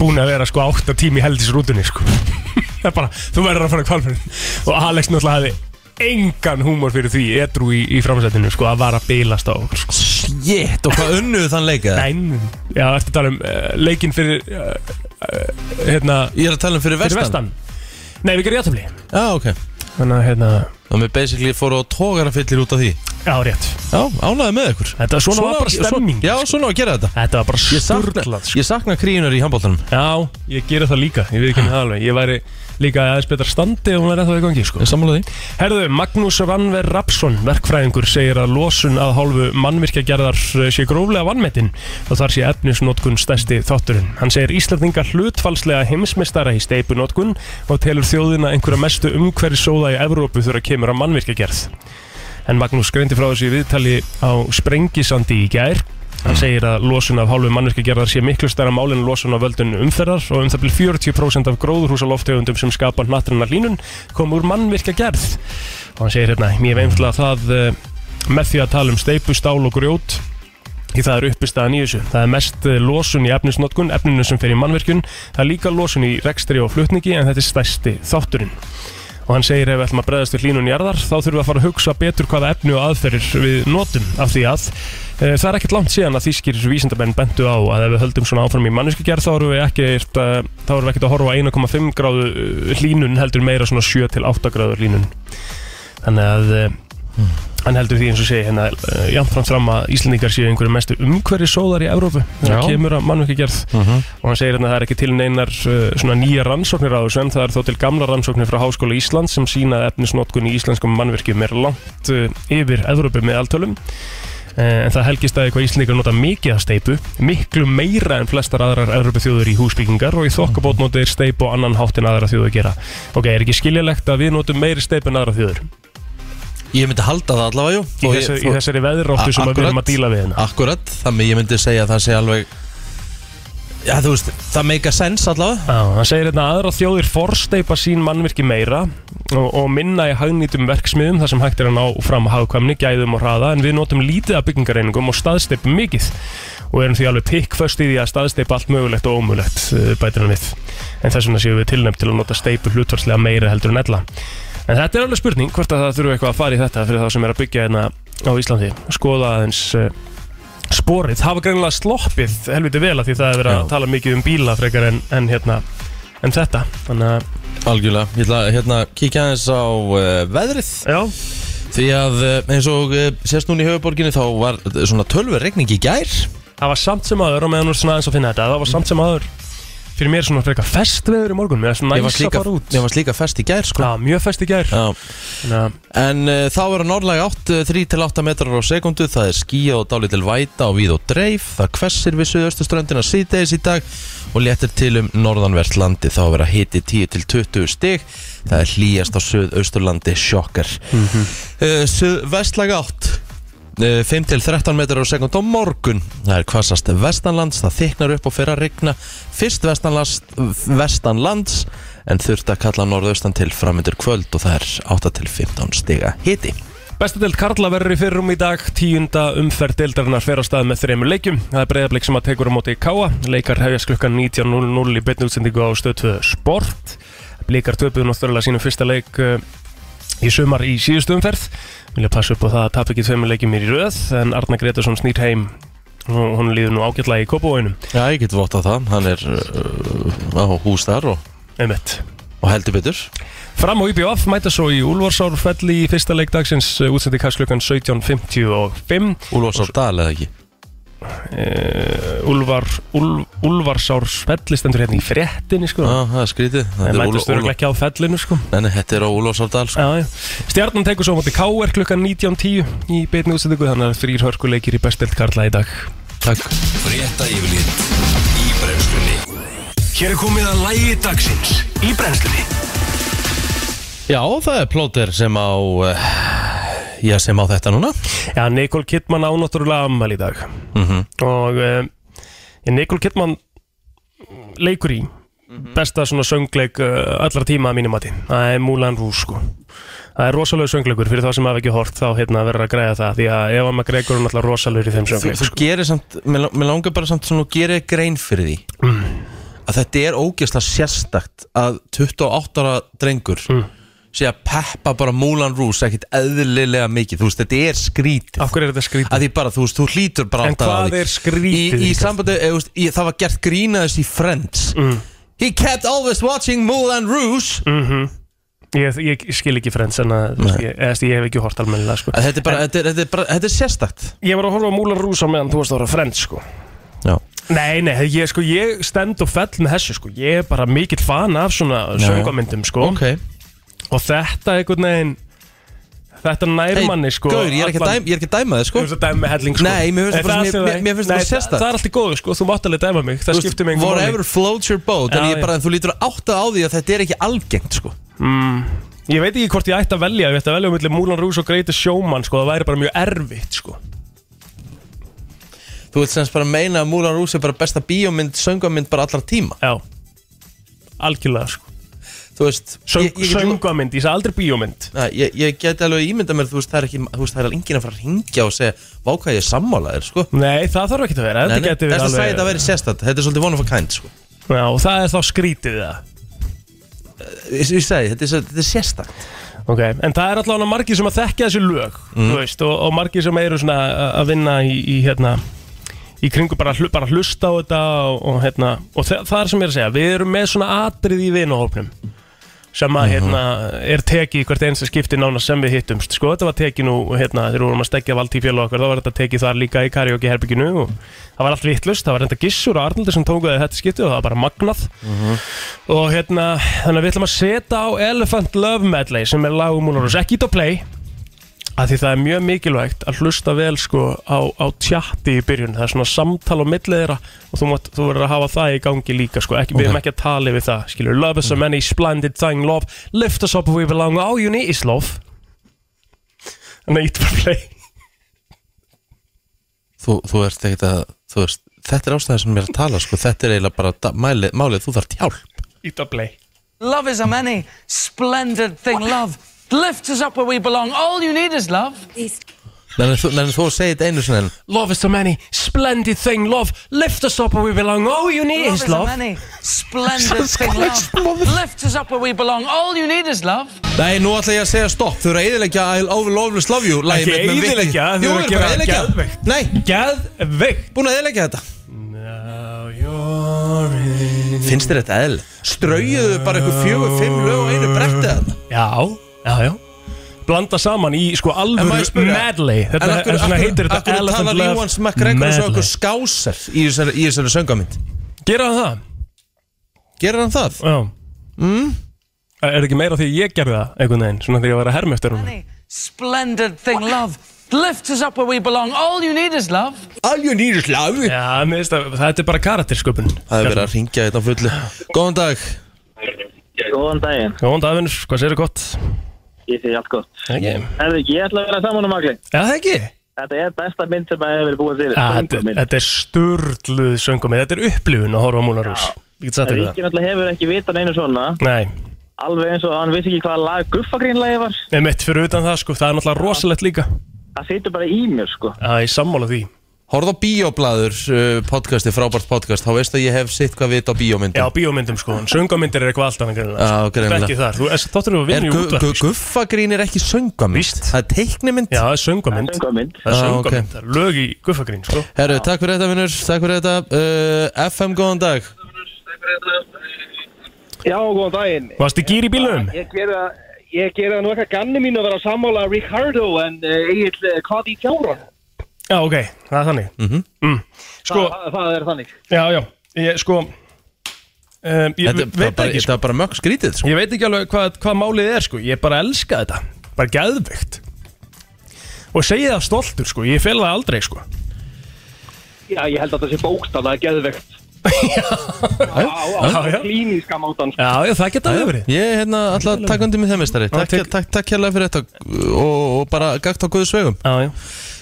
[SPEAKER 2] Búin að vera sko 8 tími í heldisrútunni sko. Það er bara, þú verður að fara kvalfjörðin Og Alex náttúrulega hafði engan húmor fyrir því Edru í, í framsættinu sko að vara að bilast á sko.
[SPEAKER 1] Shit, og hvað unnuðu þann leika?
[SPEAKER 2] Nein, já, eftir að tala um uh, leikinn fyrir uh, uh, hérna,
[SPEAKER 1] Ég er að tala um fyrir vestan.
[SPEAKER 2] vestan. Nei, við gerum játtöfli
[SPEAKER 1] Já, ok.
[SPEAKER 2] Þannig að hérna,
[SPEAKER 1] Og við basically fóru á tógarafyllir út af því.
[SPEAKER 2] Já, rétt.
[SPEAKER 1] Já, ánæði með ykkur.
[SPEAKER 2] Þetta svona, var bara stemming
[SPEAKER 1] Já, svona á að gera þetta.
[SPEAKER 2] Þetta var bara
[SPEAKER 1] Ég sakna,
[SPEAKER 2] sturglað sko.
[SPEAKER 1] ég sakna kríunar í handbóltanum
[SPEAKER 2] Já, ég gera það líka, ég veit ekki það alveg. Ég væri líka aðeins betra standi ef hún væri ennþá í gangi sko.
[SPEAKER 1] Ég sammála því
[SPEAKER 2] Herðu, Magnús Rannver Rapsson, verkfræðingur, segir að losun að hálfu mannvirkjagerðar eh, sé gróflega vannmetinn og þar sé efnisnotkun stærsti þátturinn. Hann segir Íslandingar hlutfalslega heimsmeistara í steipunotkun og telur þjóðina einhverja mestu umhverfi sóða í Evrópu þegar kemur að mannvirkjagerð. En Magnús greindi frá þessu viðtali á Sprengisandi í gær. Hann segir að losun af hálfu mannvirkjagerðar sé miklu stærra mál en losun af völdun umferðar og um það byrja 40% af gróðurhúsaloftegundum sem skapa nattrinnar línun kom úr mannvirkjagerð. Og hann segir hérna, mér hef einfallega það eh, með því að tala um steipu, stál og grjót því það er uppistæðan í þessu. Það er mest eh, losun í efnisnotkun efninu sem fer í mannvirkjun, það er líka losun í rekstri og flutningi en þetta er stærsti þátturinn. Og hann segir ef við ætlum að bregðast við hlínun jarðar þá þurfum við að fara að hugsa betur hvaða efni og aðferðir við notum af því að það er ekkert langt síðan að þýskir vísindamenn bentu á að ef við höldum svona áfram í manneskigerð þá erum við ekkert uh, þá erum við ekkert að horfa á 1,5 gráðu eh, hlínun heldur meira svona 7 til 8 gráðu hlínun. Þannig að e, hann heldur því eins og segi hérna jafnfram fram að Íslandingar séu einhverju mestu umhverfi sóðar í Evrópu þegar kemur að mannverkjagerð og hann segir hérna að það er ekki til neinar svona nýja rannsóknir á þessu en það er þó til gamla rannsóknir frá Háskóla Íslands sem sína að Uh, en það helgist að eitthvað Íslandingar nota mikið af steipu miklu meira en flestar aðrar Evrópu þjóður í húsbyggingar og í þokkabót nota þeir steipu og annan hátt en aðra þjóður gera. Ok, er ekki skiljalegt að við notum meiri steipu en aðra þjóður
[SPEAKER 1] Ég myndi halda það allavega, jú.
[SPEAKER 2] Í, þessi,
[SPEAKER 1] ég-
[SPEAKER 2] í þessari veðróttu sem að við erum að díla við hérna.
[SPEAKER 1] Akkurat, þannig ég myndi segja að það sé alveg Já, þú veist, það meika sens allavega.
[SPEAKER 2] Já, hann segir hérna að aðra þjóðir forsteipa sín mannvirki meira og, og minna í hagnýtum verksmiðum þar sem hægt er að ná fram hagkvæmni, gæðum og hraða en við notum lítið af byggingareiningum og staðsteipum mikið og erum því alveg pikkföst í því að staðsteipa allt mögulegt og ómögulegt uh, bætir hann við. En þess vegna séum við tilnæmt til að nota steipu hlutvarslega meira heldur en ella. En þetta er alveg spurning hvort að það þurfu eitthvað að fara í þetta fyrir þá sem er að byggja hérna á Íslandi. Skoða aðeins uh, sporið. Hafa greinilega sloppið helviti vel af því það er verið að tala mikið um bíla frekar en, en, hérna, en þetta þannig að
[SPEAKER 1] Algjörlega, ég ætla að hérna, kíkja aðeins á uh, veðrið.
[SPEAKER 2] Já,
[SPEAKER 1] Því að uh, eins og uh, sést núna í höfuborginni þá var uh, svona tölver regning í gær.
[SPEAKER 2] Það var samt sem aður og meðan þú ert svona aðeins að finna þetta það var samt sem aður fyrir mér svona frekar festveður í morgun. Mér er svona
[SPEAKER 1] Ég
[SPEAKER 2] næs að
[SPEAKER 1] líka,
[SPEAKER 2] fara út.
[SPEAKER 1] ég var líka fest í gær sko.
[SPEAKER 2] já, mjög fest í gær.
[SPEAKER 1] Já.
[SPEAKER 2] Þannig að-
[SPEAKER 1] En uh, þá er að norðlega 8, 3-8 metrar á sekundu. Það er skíja og dálitil væta og víð og dreif. Það hvessir við suðaustuströndina síðdeis í dag og léttir til um norðanvert landi þá að vera hiti 10 til 20 stig. Það er hlýjast á söð-austurlandi sjokkar. Mm -hmm. Uh, 5 til 13 metrar á sekund á morgun. Það er hvassast vestanlands það þyknar upp og fer að rigna. Fyrst vestanlands, en þurft að kalla norðaustan til framöndur kvöld og það er 8 til 15 stiga hiti
[SPEAKER 2] Bestadelt Karla verður í fyrrum í dag. Tíunda umferð deildarinnar fer á stað með þreymur leikjum. Það er breyðablik sem að tekur á móti í Káa Leikar hefjast klukkan 19.00 í beinni útsendingu á stöð 2 Sport. Blikar töpuðu náttúrulega sínum fyrsta leik uh, í sumar í síðustu umferð. Vilja passa upp á það að tap ekki tveimur leikjum í röð En Arna Gretarsson snýr heim. Og hún líður nú ágætlega í Kópavóinum
[SPEAKER 1] Já, ég get votta það, hann er uh, á hús þar og, og heldur betur
[SPEAKER 2] Fram og IBF mæta svo í Úlfarsárfelli í fyrsta leik dagsins útsendi kast klukkan 17.55
[SPEAKER 1] Úlfarsárdal eða ekki?
[SPEAKER 2] Uh, Úlfar, Úl, Úlfarsárfelli stendur hérna í fréttinni sko.
[SPEAKER 1] Já, það er skrítið.
[SPEAKER 2] Það
[SPEAKER 1] er
[SPEAKER 2] mætast
[SPEAKER 1] Úl-
[SPEAKER 2] ekki á fellinu sko.
[SPEAKER 1] Nei, nei, þetta er á Úlfarsárdal sko.
[SPEAKER 2] Já, já. Stjarnan tekur svo á móti KR klukkan 19.10 í beitni útsendingu. Þannig að þrýr hörkuleikir í bestelt Karla í dag.
[SPEAKER 1] Takk.
[SPEAKER 3] Frétta yfirlit í brennslunni. Hér er komið að lægi dagsins í brennslunni.
[SPEAKER 1] Já, það er plóter sem á uh, Já, sem á þetta núna.
[SPEAKER 2] Já, Nicole Kidman á náttúrulega ammæli í dag.
[SPEAKER 1] Mm
[SPEAKER 2] og uh, Nicole Kidman leikur í besta svona söngleik uh, allra tíma að mínum mati. Það er Moulin Rouge sko. Það er rosalega söngleikur. Fyrir þá sem hafa ekki hort þá hérna verður að græða það. Því að Eva McGregor er náttúrulega rosalegur í þeim
[SPEAKER 1] Þú,
[SPEAKER 2] söngleik
[SPEAKER 1] þú
[SPEAKER 2] sko.
[SPEAKER 1] gerir samt, mér lang- mér langar bara samt svona að gera grein fyrir því. Að þetta er ógeðslega sérstakt að 28 ára drengur
[SPEAKER 2] Mm.
[SPEAKER 1] Sé að peppa bara Moulin Rouge ekkit eðlilega mikið, þú veist, þetta er skrítið
[SPEAKER 2] af hverju er þetta skrítið?
[SPEAKER 1] að því bara, þú veist, þú hlýtur bara
[SPEAKER 2] En
[SPEAKER 1] átt að
[SPEAKER 2] hvað
[SPEAKER 1] því.
[SPEAKER 2] er skrítið
[SPEAKER 1] Í, í
[SPEAKER 2] í
[SPEAKER 1] sambandi, eða, þú veist, í, það var gert grína þess í Friends
[SPEAKER 2] Mm.
[SPEAKER 1] He kept always watching Moulin Rouge
[SPEAKER 2] ég, ég skil ekki frends en að ég, eða, ég hef ekki hort almennilega sko.
[SPEAKER 1] Að Þetta er bara, þetta er, þetta er, bara, þetta er sérstakt
[SPEAKER 2] ég var að horfa á Rouge á meðan þú varst að horfa frends sko.
[SPEAKER 1] Já,
[SPEAKER 2] Nei, nei, ég, sko, ég stend og fell með þessu sko. ég er bara mikill fan af svona
[SPEAKER 1] Já.
[SPEAKER 2] söngamyndum sko.
[SPEAKER 1] ok
[SPEAKER 2] og þetta einhvern veginn þetta nær manni sko
[SPEAKER 1] Gaur, ég er ekki að
[SPEAKER 2] allan-
[SPEAKER 1] dæma, ég er ekki að dæma sko.
[SPEAKER 2] Þú veist að dæma með helling sko.
[SPEAKER 1] Nei, mér finnst
[SPEAKER 2] Nei,
[SPEAKER 1] það bara sem-
[SPEAKER 2] sem
[SPEAKER 1] mér-
[SPEAKER 2] það-
[SPEAKER 1] mér finnst það
[SPEAKER 2] Nei,
[SPEAKER 1] sérstakt.
[SPEAKER 2] Það er alltaf góð sko, þú mátt alveg dæma mig. Það skiptir mig einhver
[SPEAKER 1] Whatever floats your boat En
[SPEAKER 2] Já,
[SPEAKER 1] ég
[SPEAKER 2] já.
[SPEAKER 1] bara, þú lítur átt á því að þetta er ekki algengt, sko.
[SPEAKER 2] Ég veit ekki hvort ég ætti að velja Ég ætti að velja um milli Moulin Rouge og Greatest Showman sko. Það væri bara mjög erfitt sko.
[SPEAKER 1] Þú veit semst bara meina að Moulin Rouge er bara besta bíómynd, söngamynd bara allra tíma?
[SPEAKER 2] Já. Algjörlega sko
[SPEAKER 1] Þú veist
[SPEAKER 2] Söng,
[SPEAKER 1] ég, get-
[SPEAKER 2] sagði aldrei bíómynd
[SPEAKER 1] ég, ég geti alveg ímynda mér, þú veist, það er ekki, þú veist, það er enginn að fara að ringja og segja, vá hvað ég er sammálaðir, sko.
[SPEAKER 2] Nei, það þarf ekki að vera Þetta
[SPEAKER 1] Þess
[SPEAKER 2] verið
[SPEAKER 1] að segja
[SPEAKER 2] alveg
[SPEAKER 1] þetta að vera sérstætt, þetta er svolítið one of a kind, sko.
[SPEAKER 2] Já, og það er þá skrítið það
[SPEAKER 1] Ég, ég segi, þetta er, svo- þetta er sérstætt.
[SPEAKER 2] Ok, en það er allavega margir sem að þekkja þessi lög
[SPEAKER 1] Mm.
[SPEAKER 2] þú veist, og, og margir sem eru svona að- að vinna í, í hérna í kringu bara, hlu, bara hlusta á þetta og, og hérna, og þa það er sem ég er að segja við erum með svona atrið í vinahópnum sem að hérna er tekið í hvert einsta skipti nána sem við hittumst. Sko, þetta var tekið nú, hérna, þegar við vorum að stekja vald í fjölu okkar, þá var þetta tekið þar líka í karaoke herbygginu og það var allt vittlust, það var reynda Gissur og Arnaldur sem tókuði þetta skipti og það var bara magnað. Og hérna, þannig að við ætlum að setja á Elephant Love Medley sem er lag um Múlarus, ekki ít á play að því það er mjög mikilvægt að hlusta vel sko á, á tjatti í byrjun. Það er svona samtal á millið þeirra og þú, mátt, þú verður að hafa það í gangi líka sko, ekki, við erum ekki að tala við það skilur, love is a many splendid thing love, lift us up where we belong. All you need is love. Ít bara play.
[SPEAKER 1] Þú, þú ert ekkert að, þú veist, þetta er ástæðið sem ég er að tala, sko, þetta er eiginlega bara da- málið, málið. Þú þarf hjálp.
[SPEAKER 2] ít að play.
[SPEAKER 4] Love is a many splendid thing. Love lifts us up where we belong. All you need is love.
[SPEAKER 1] Nei, þú, nei, þú segir þetta einu en
[SPEAKER 2] love is a many splendid thing. Love, lift us up where we belong. All you need
[SPEAKER 4] Love
[SPEAKER 2] is
[SPEAKER 4] is
[SPEAKER 2] love.
[SPEAKER 4] many splendid thing. Love. lifts us up where we belong. All you need is love.
[SPEAKER 1] Nei, nú ætla ég að segja stopp, þú eru að eðilegja I'll always love you. Lagið
[SPEAKER 2] Ekki þau
[SPEAKER 1] Jú,
[SPEAKER 2] eru að gera
[SPEAKER 1] að
[SPEAKER 2] geðveikt.
[SPEAKER 1] Nei,
[SPEAKER 2] geðveikt.
[SPEAKER 1] Búin að eðilegja þetta. Finnst þér þetta eðl? Straujuðu bara eitthvað fjögur, fimm lög og einu bretti þetta
[SPEAKER 2] Já, já, já Blanda saman í sko alvöru medley Þetta er
[SPEAKER 1] akkur,
[SPEAKER 2] svona
[SPEAKER 1] akkur,
[SPEAKER 2] heitir þetta
[SPEAKER 1] akkur
[SPEAKER 2] Elephant
[SPEAKER 1] talar
[SPEAKER 2] Love
[SPEAKER 1] Jóhann McGregor eins og
[SPEAKER 2] Medley.
[SPEAKER 1] okkur skásar í þessari, í þessari söngamynd
[SPEAKER 2] Gera hann það?
[SPEAKER 1] Gerir hann það?
[SPEAKER 2] Já mm. Er ekki meira því ég gerði það einhvern veginn Svona þegar ég var að herma eftir hún
[SPEAKER 4] splendid thing, love. Lift us up where we belong. All you need is love.
[SPEAKER 1] All you need is love
[SPEAKER 2] Já, þetta er bara karaktersköpun
[SPEAKER 1] Það er verið að ringja þetta á fullu Góðan dag
[SPEAKER 5] Góðan daginn,
[SPEAKER 2] Góðan dagvinnur, hvað segir gott?
[SPEAKER 5] Ég sé allt gott.
[SPEAKER 2] Ekki
[SPEAKER 5] Herðu, ég ætla að vera saman um Magli.
[SPEAKER 2] Já, það ekki
[SPEAKER 5] Þetta er besta mynd sem að hefur búið til.
[SPEAKER 2] Já, þetta, er sturluð söngumið Þetta er upplifun að horfa á Múlarús það
[SPEAKER 5] Ríkin alltaf hefur ekki vitað neinu svona.
[SPEAKER 2] Nei,
[SPEAKER 5] Alveg eins og hann vissi ekki hvaða lag guffagrínlagi var.
[SPEAKER 2] Nei, mitt fyrir utan það sko, það er náttúrulega rosalegt líka
[SPEAKER 5] Það situr bara í mér, sko.
[SPEAKER 2] Já, ég sammála því
[SPEAKER 1] Horfð á Bíoblaður uh, podcasti, frábært podcast Þá veistu að ég hef sitt hvað vit á bíómyndum
[SPEAKER 2] Já, bíómyndum sko, en söngumyndir er eitthvað allt annað greinilega
[SPEAKER 1] Já, greinilega.
[SPEAKER 2] Þetta er ekki þar, þú er- þáttur þú að vinna í
[SPEAKER 1] gu- gu-
[SPEAKER 2] útvarpi sko.
[SPEAKER 1] Guffagrín er ekki söngvamynd
[SPEAKER 2] Víst.
[SPEAKER 1] Það er teiknimynd
[SPEAKER 2] Já, það er
[SPEAKER 5] Söngvamynd.
[SPEAKER 2] Það er
[SPEAKER 1] Já,
[SPEAKER 2] söngumynd,
[SPEAKER 1] ok.
[SPEAKER 2] það er lög í guffagrín sko
[SPEAKER 1] Herru, takk fyrir þetta vinnur, takk fyrir þetta uh, FM, góðan dag
[SPEAKER 6] Já, góðan daginn.
[SPEAKER 2] Varst í gýr í bílnum?
[SPEAKER 6] Ég gera, ég gera nú eitthvað ganni mín að vera sammála Ricardo en Egil í fjáran.
[SPEAKER 2] Já, ok, það er þannig. Mm. Sko,
[SPEAKER 6] það, það er þannig.
[SPEAKER 2] já, já, ég sko um, Ég
[SPEAKER 1] Þetta er
[SPEAKER 2] veit
[SPEAKER 1] bara,
[SPEAKER 2] ekki
[SPEAKER 1] þetta
[SPEAKER 2] sko
[SPEAKER 1] er bara mögg skrítið sko.
[SPEAKER 2] Ég veit ekki alveg hvað, hvað málið er sko. Ég bara elska þetta, bara geðveikt. Og segi það stoltur sko. Ég fel það aldrei sko.
[SPEAKER 6] Já, ég held að það sé geðvegt. Já, á, á,
[SPEAKER 2] Já,
[SPEAKER 6] klíníska mátan. sko.
[SPEAKER 2] Já, já, það geta verið.
[SPEAKER 1] Ég er hérna alltaf undir með þeim meistari. Takk,
[SPEAKER 2] tek-
[SPEAKER 1] takk, takk hérlega fyrir þetta og, og bara gagt á guðu svegum
[SPEAKER 2] Já, já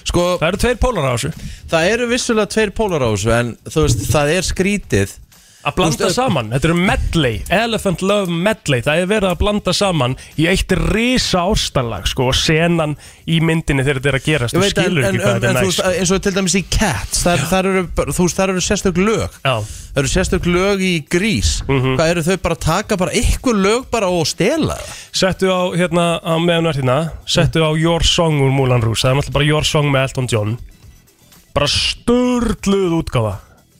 [SPEAKER 1] Sko,
[SPEAKER 2] Það eru tveir pólar á þessu.
[SPEAKER 1] Það eru vissulega tveir pólar á þessu En þú veist, það er skrítið
[SPEAKER 2] Að blanda
[SPEAKER 1] veist,
[SPEAKER 2] saman, þetta eru medley Elephant Love medley, það er verið að blanda saman Í eitt risa ástarlag sko, Og senan í myndinni þegar þetta er að gerast. Þú skilur
[SPEAKER 1] en,
[SPEAKER 2] ekki hvað þetta
[SPEAKER 1] en
[SPEAKER 2] er
[SPEAKER 1] þú
[SPEAKER 2] næst.
[SPEAKER 1] eins og til dæmis í Cats Þar, þar eru, þú veist, þar eru sérstök lög.
[SPEAKER 2] Já,
[SPEAKER 1] Það eru sérstök lög í grís
[SPEAKER 2] Mhm.
[SPEAKER 1] Hvað eru þau bara að taka bara ykkur lög bara og stela? Það?
[SPEAKER 2] settu á, hérna, á meðan verð hérna Settu á Your Song úr Moulin Rouge. Það er náttúrulega bara Your Song með Elton John. Bara störluð útgáfa.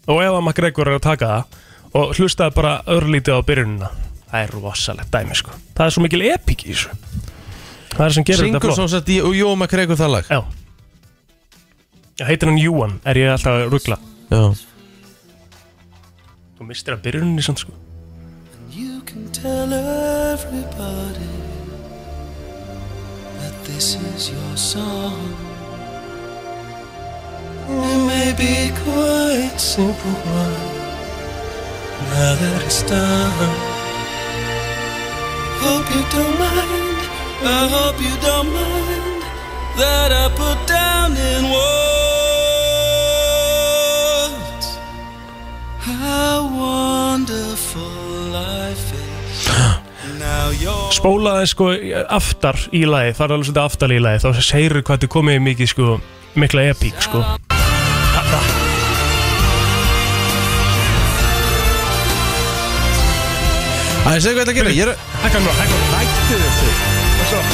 [SPEAKER 2] Og ef að McGregor er að taka það Og hlustaði bara örlítið á byrjunina. Það er rosalegt dæmi sko. Það er svo mikil epík í þessu. Það er sem gerir
[SPEAKER 1] Syngur
[SPEAKER 2] þetta
[SPEAKER 1] svo
[SPEAKER 2] flott.
[SPEAKER 1] sett í og Jó McGregor það lag?
[SPEAKER 2] Já. Já, heitir hann Júan, er ég alltaf að ruggla
[SPEAKER 1] Já.
[SPEAKER 2] Þú mistir að byrjuninni samt sko.
[SPEAKER 7] You can tell everybody that this is your song. It may be quite simple one. Now that it's done, hope you don't mind. I hope you don't mind. That I put down in words how wonderful life is.
[SPEAKER 2] Spólaði sko aftar í lagi Það er alveg svolítið aftar í lagi Þá segir hvað þetta er komið mikið sko Mikla epík sko
[SPEAKER 1] Það er segja hvað þetta að gera Ég er
[SPEAKER 2] Hækka nú, hækka nú
[SPEAKER 1] Hættu þessu
[SPEAKER 7] song.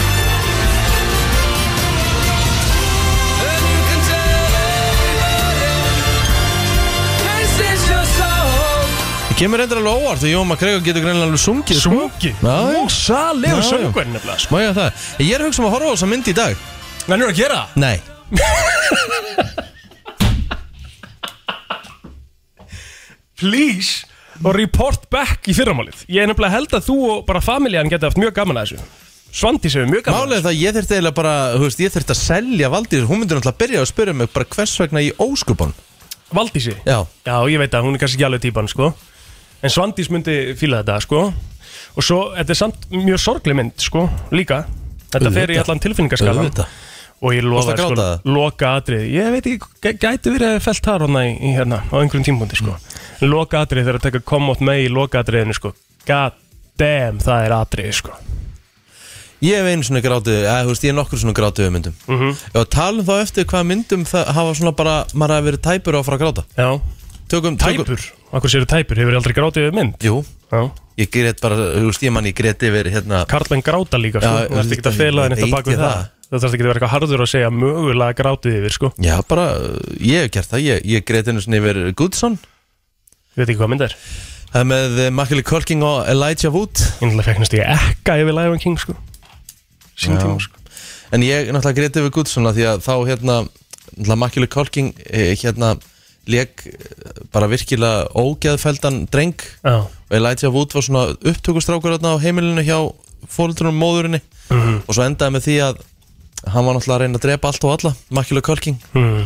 [SPEAKER 1] Ég kemur reyndar alveg óvart og Jón McGregor getur greinlega alveg sungið sko.
[SPEAKER 2] Sungið
[SPEAKER 1] já.
[SPEAKER 2] söngur nefnilega sko
[SPEAKER 1] Má ég að það Ég er að hugsa um að horfa á þessa mynd í dag
[SPEAKER 2] er að gera?
[SPEAKER 1] Nei
[SPEAKER 2] Please Og report back í fyrramálið. Ég er nefnilega held að þú og bara familjan geta haft mjög gaman að þessu. Svandi séu mjög gaman
[SPEAKER 1] er það að ég þurfti eiginlega bara Þú veist, ég þurfti að selja Valdís Hún myndi náttúrulega byrja að spyrja mig bara hvers vegna í óskupan
[SPEAKER 2] Valdísi?
[SPEAKER 1] Já.
[SPEAKER 2] Já, ég veit að hún er kannski ekki alveg típan, sko. En Svandís myndi fíla þetta, sko. Og svo, þetta er samt mjög sorgleg mynd, sko, líka. Þetta fer í
[SPEAKER 1] Auðvitað.
[SPEAKER 2] allan tilfinningaskalan
[SPEAKER 1] Auðvitað.
[SPEAKER 2] Og ég
[SPEAKER 1] Varstu
[SPEAKER 2] lofa,
[SPEAKER 1] að gráta það?
[SPEAKER 2] sko, loka atrið Ég veit ekki, gæ- gæti verið felt þar hana í, í hérna, á einhverjum tímpúndi, sko.
[SPEAKER 1] Mm.
[SPEAKER 2] Loka atrið þegar að taka komot með í loka atriðinu, sko. God damn, það er atrið, sko.
[SPEAKER 1] Ég hef einu svona grátið eða, þú veist, Ég er nokkur svona grátið um myndum.
[SPEAKER 2] Mhm.
[SPEAKER 1] Já, talum þá eftir hvað myndum það hafa svona bara Maður hafi verið tæpur á að fara að gráta.
[SPEAKER 2] Já,
[SPEAKER 1] Tökum, tökum
[SPEAKER 2] tæpur, akkur séu tæpur, hefur aldrei grátið við mynd?
[SPEAKER 1] Jú,
[SPEAKER 2] Já,
[SPEAKER 1] ég grét bara, þú veist, ég mann ég grét yfir hérna
[SPEAKER 2] Karlmenn gráta líka, sko.
[SPEAKER 1] Já,
[SPEAKER 2] Þú ert ekki að fela þenni þetta bak við það.
[SPEAKER 1] það.
[SPEAKER 2] Það þarf ekki að vera eitthvað harður að segja mögulega grátið yfir, sko.
[SPEAKER 1] Já, bara, ég hef gert það. Ég, ég grét einu svona yfir Goodson
[SPEAKER 2] Ég veit ekki hvað mynd er.
[SPEAKER 1] Það er með uh, Macaulay Culkin og Elijah Wood.
[SPEAKER 2] Ég náttúrulega fegnast ég ekka yfir Lion King sko. Sín tíma sko.
[SPEAKER 1] En ég náttúrulega grét yfir Goodson af Því að þá hérna Macaulay Culkin eh, hérna Leg bara virkilega ógeðfeldan dreng. Og Elijah Wood var svona upptökustrákur á heimilinu hjá fóreldrunum móðurinni.
[SPEAKER 2] Mhm.
[SPEAKER 1] og svo endaði með því að hann var náttúrulega að reyna að drepa allt og alla Macular Culkin.
[SPEAKER 2] Hmm.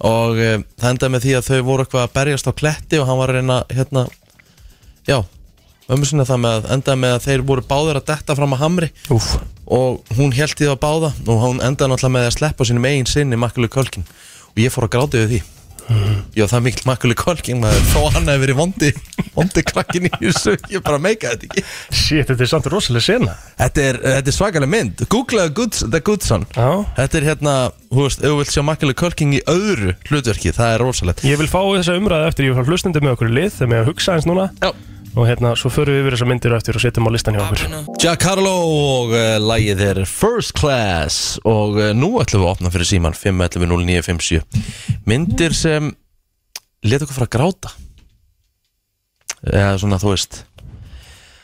[SPEAKER 1] Og uh, það endaði með því að þau voru eitthvað að berjast á kletti og hann var að reyna hérna, já ömmu sinna það með að endaði með að þeir voru báðir að detta fram að hamri.
[SPEAKER 2] Úf,
[SPEAKER 1] og hún held í það að báða og hún endaði náttúrulega með að sleppa sínum eigin sinni Macular Culkin. Og ég fór að gráta yfir því Já, það er mikill Macaulay Culkin maður, þó hann hefur verið vondi vondi krakkin í þessu, ég bara meika þetta ekki.
[SPEAKER 2] Shit, þetta er samt rosalega sena.
[SPEAKER 1] Þetta er, þetta er svakalega mynd. Googlaðu Goods, The Good Son
[SPEAKER 2] Já.
[SPEAKER 1] Þetta er hérna, þú veist, ef þú vilt sjá Macaulay Culkin í öðru hlutverki, það er rosalegt.
[SPEAKER 2] Ég vil fá þessa umræðu eftir, ég vil fá hlustandi með okkur lið þegar að hugsa eins núna.
[SPEAKER 1] Já
[SPEAKER 2] og hérna, svo förum við yfir þessa myndir á eftir og setjum á listan hjá okkur.
[SPEAKER 1] Jack Harlow og uh, lagið er First Class. Og uh, nú ætlum við að opna fyrir síman 511-0957 myndir sem leta okkur fara að gráta. Eða svona þú veist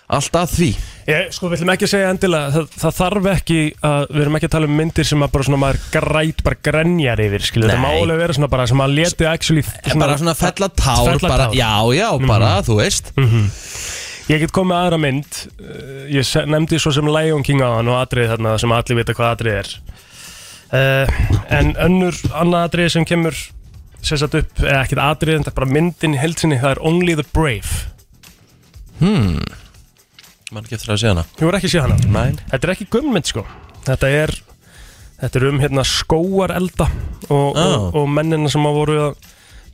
[SPEAKER 1] allt að því.
[SPEAKER 2] Ég, sko, við ætlum ekki að segja endilega það, það þarf ekki að, við erum ekki að tala um myndir sem að bara svona maður græt, bara grenjar yfir skilur, þetta má
[SPEAKER 1] Nei.
[SPEAKER 2] alveg vera svona bara sem að leti actually
[SPEAKER 1] svona, bara svona fella tár,
[SPEAKER 2] Fella
[SPEAKER 1] bara,
[SPEAKER 2] tár. Mhm.
[SPEAKER 1] já já, bara þú veist.
[SPEAKER 2] Ég get komið með aðra mynd. Uh, Ég se- nefndi svo sem Lion King á hann og atrið þarna sem allir vita hvað atrið er. Uh, En önnur annað atrið sem kemur sem sagt upp, eða ekkert atrið þetta er bara myndin í heldsinni, það er Only the Brave
[SPEAKER 1] mann ekki eftir að segja hana.
[SPEAKER 2] Þú voru ekki séð hana?
[SPEAKER 1] Nein.
[SPEAKER 2] Þetta er ekki gömmynd sko. Þetta er, þetta er um hérna skóarelda og,
[SPEAKER 1] Ah.
[SPEAKER 2] og, og mennina sem að voru að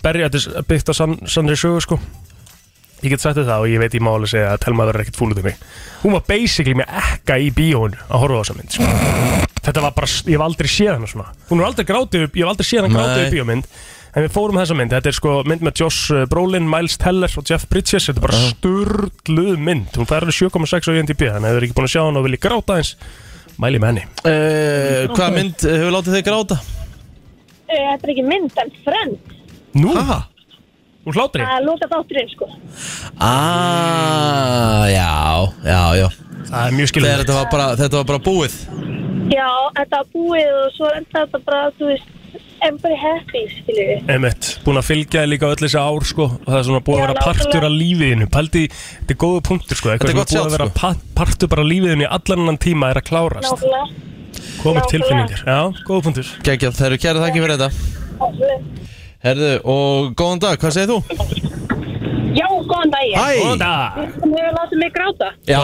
[SPEAKER 2] berja, þetta er byggt á sann, sannri sögu sko. Ég get sagt það og ég veit ég má alveg segja að Telma verður ekkert fúluð um mig. Hún var basically með ekka í bíóinu að horfa á þessa mynd sko. Þetta var bara, ég hef aldrei séð hana svona. Hún er aldrei grátið upp, ég hef aldrei séð hana grátið upp bíómynd En við fórum þessa mynd, þetta er sko mynd með Josh uh, Brolin, Miles Teller og Jeff Bridges. Þetta er bara sturgluð mynd. Hún fær alveg 7,6 á IMDb Þannig að ef þið er ekki búin að sjá hana og vilja gráta eins Mæli með henni.
[SPEAKER 1] Uh, Hvað mynd uh, hefur látið þig gráta?
[SPEAKER 8] Eh, Þetta er ekki mynd, en frend
[SPEAKER 2] Nú,
[SPEAKER 1] Ha?
[SPEAKER 2] úr hlátri?
[SPEAKER 8] Að lóta þátturinn, sko.
[SPEAKER 1] Ah, já, já, já.
[SPEAKER 2] Það er mjög skilur
[SPEAKER 1] þetta var bara, þetta var bara búið.
[SPEAKER 8] Já, þetta var búið og svo enda þetta bara, þú veist, everybody happy, skilju.
[SPEAKER 2] Emmett, búin að fylgja þér líka öll þessi ár sko og það er svona búið
[SPEAKER 8] Já,
[SPEAKER 2] að vera
[SPEAKER 8] nákvæmlega.
[SPEAKER 2] partur af lífiðinu Pældi, þetta er góðu punktur sko
[SPEAKER 1] Þetta er
[SPEAKER 2] Eitthvað
[SPEAKER 1] gott
[SPEAKER 2] sem búið
[SPEAKER 1] sjátt,
[SPEAKER 2] að vera
[SPEAKER 1] sko.
[SPEAKER 2] pa partur bara af lífiðinu í allan annan tíma er að klárast
[SPEAKER 8] Nákvæmlega.
[SPEAKER 2] Komið
[SPEAKER 8] nákvæmlega.
[SPEAKER 2] tilfinningar, já, góðu punktur
[SPEAKER 1] Gekjað, þeir eru kæra þakki fyrir þetta
[SPEAKER 8] Nákvæmlega.
[SPEAKER 1] Herðu, og góðan dag, hvað segir þú?
[SPEAKER 8] Já, góðan daginn.
[SPEAKER 1] Hæ
[SPEAKER 2] Góðan dag
[SPEAKER 8] Þú hefur látið mig gráta.
[SPEAKER 1] Já,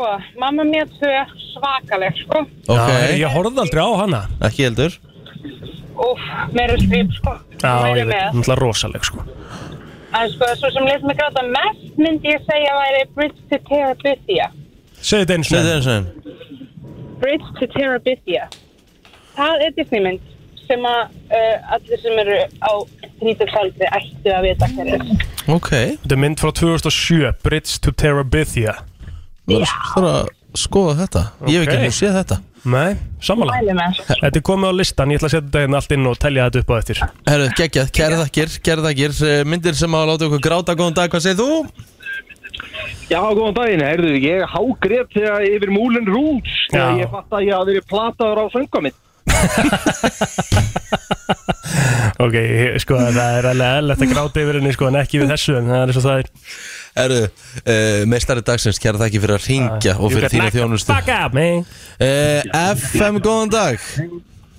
[SPEAKER 8] Sko, mamma mér tvö svakaleg, sko.
[SPEAKER 1] ok
[SPEAKER 2] Já, ég horfði aldrei á hana
[SPEAKER 1] Ekki heldur
[SPEAKER 8] Úf, meira svip, sko.
[SPEAKER 2] Já, ég veit,
[SPEAKER 8] með.
[SPEAKER 2] náttúrulega rosaleg sko
[SPEAKER 8] En sko, svo sem lefði mig gráta mest myndi ég segja væri Bridge to Terabithia.
[SPEAKER 2] Segðu þetta eins
[SPEAKER 1] Segðu
[SPEAKER 2] og
[SPEAKER 1] þeir eins og
[SPEAKER 8] Bridge to Terabithia. Það er Disneymynd sem að uh, allir sem eru á 30 aldri ættu að vita hver er.
[SPEAKER 1] Ok,
[SPEAKER 2] Þetta er mynd frá 2007, Bridge to Terabithia
[SPEAKER 1] er að skoða þetta. Ég hef ekki séð þetta.
[SPEAKER 2] Nei,
[SPEAKER 8] með.
[SPEAKER 2] Þetta er komið á listan, ég ætla að setja þetta hérna allt inn og telja þetta upp á eftir.
[SPEAKER 1] Herðu, geggjað, kæra þakkir, kæra þakkir. Eh, Myndir sem að láta okkur gráta, góðan dag, hvað segir þú?
[SPEAKER 6] Já, góðan daginn, heyrðu, ég hágref þegar yfir Múlin Rúts þegar ég fatt að ég hafði verið plataður á sönga mitt.
[SPEAKER 2] Ok, sko það er alveg eðlert að gráta yfir henni sko en ekki við þessu en það er eins og það er.
[SPEAKER 1] Herðu, uh, meistari dagsins, kæra þakki fyrir að ringja og
[SPEAKER 2] You
[SPEAKER 1] fyrir þína þjónustu.
[SPEAKER 2] Fuck up, man.
[SPEAKER 1] Uh, FM, góðan dag.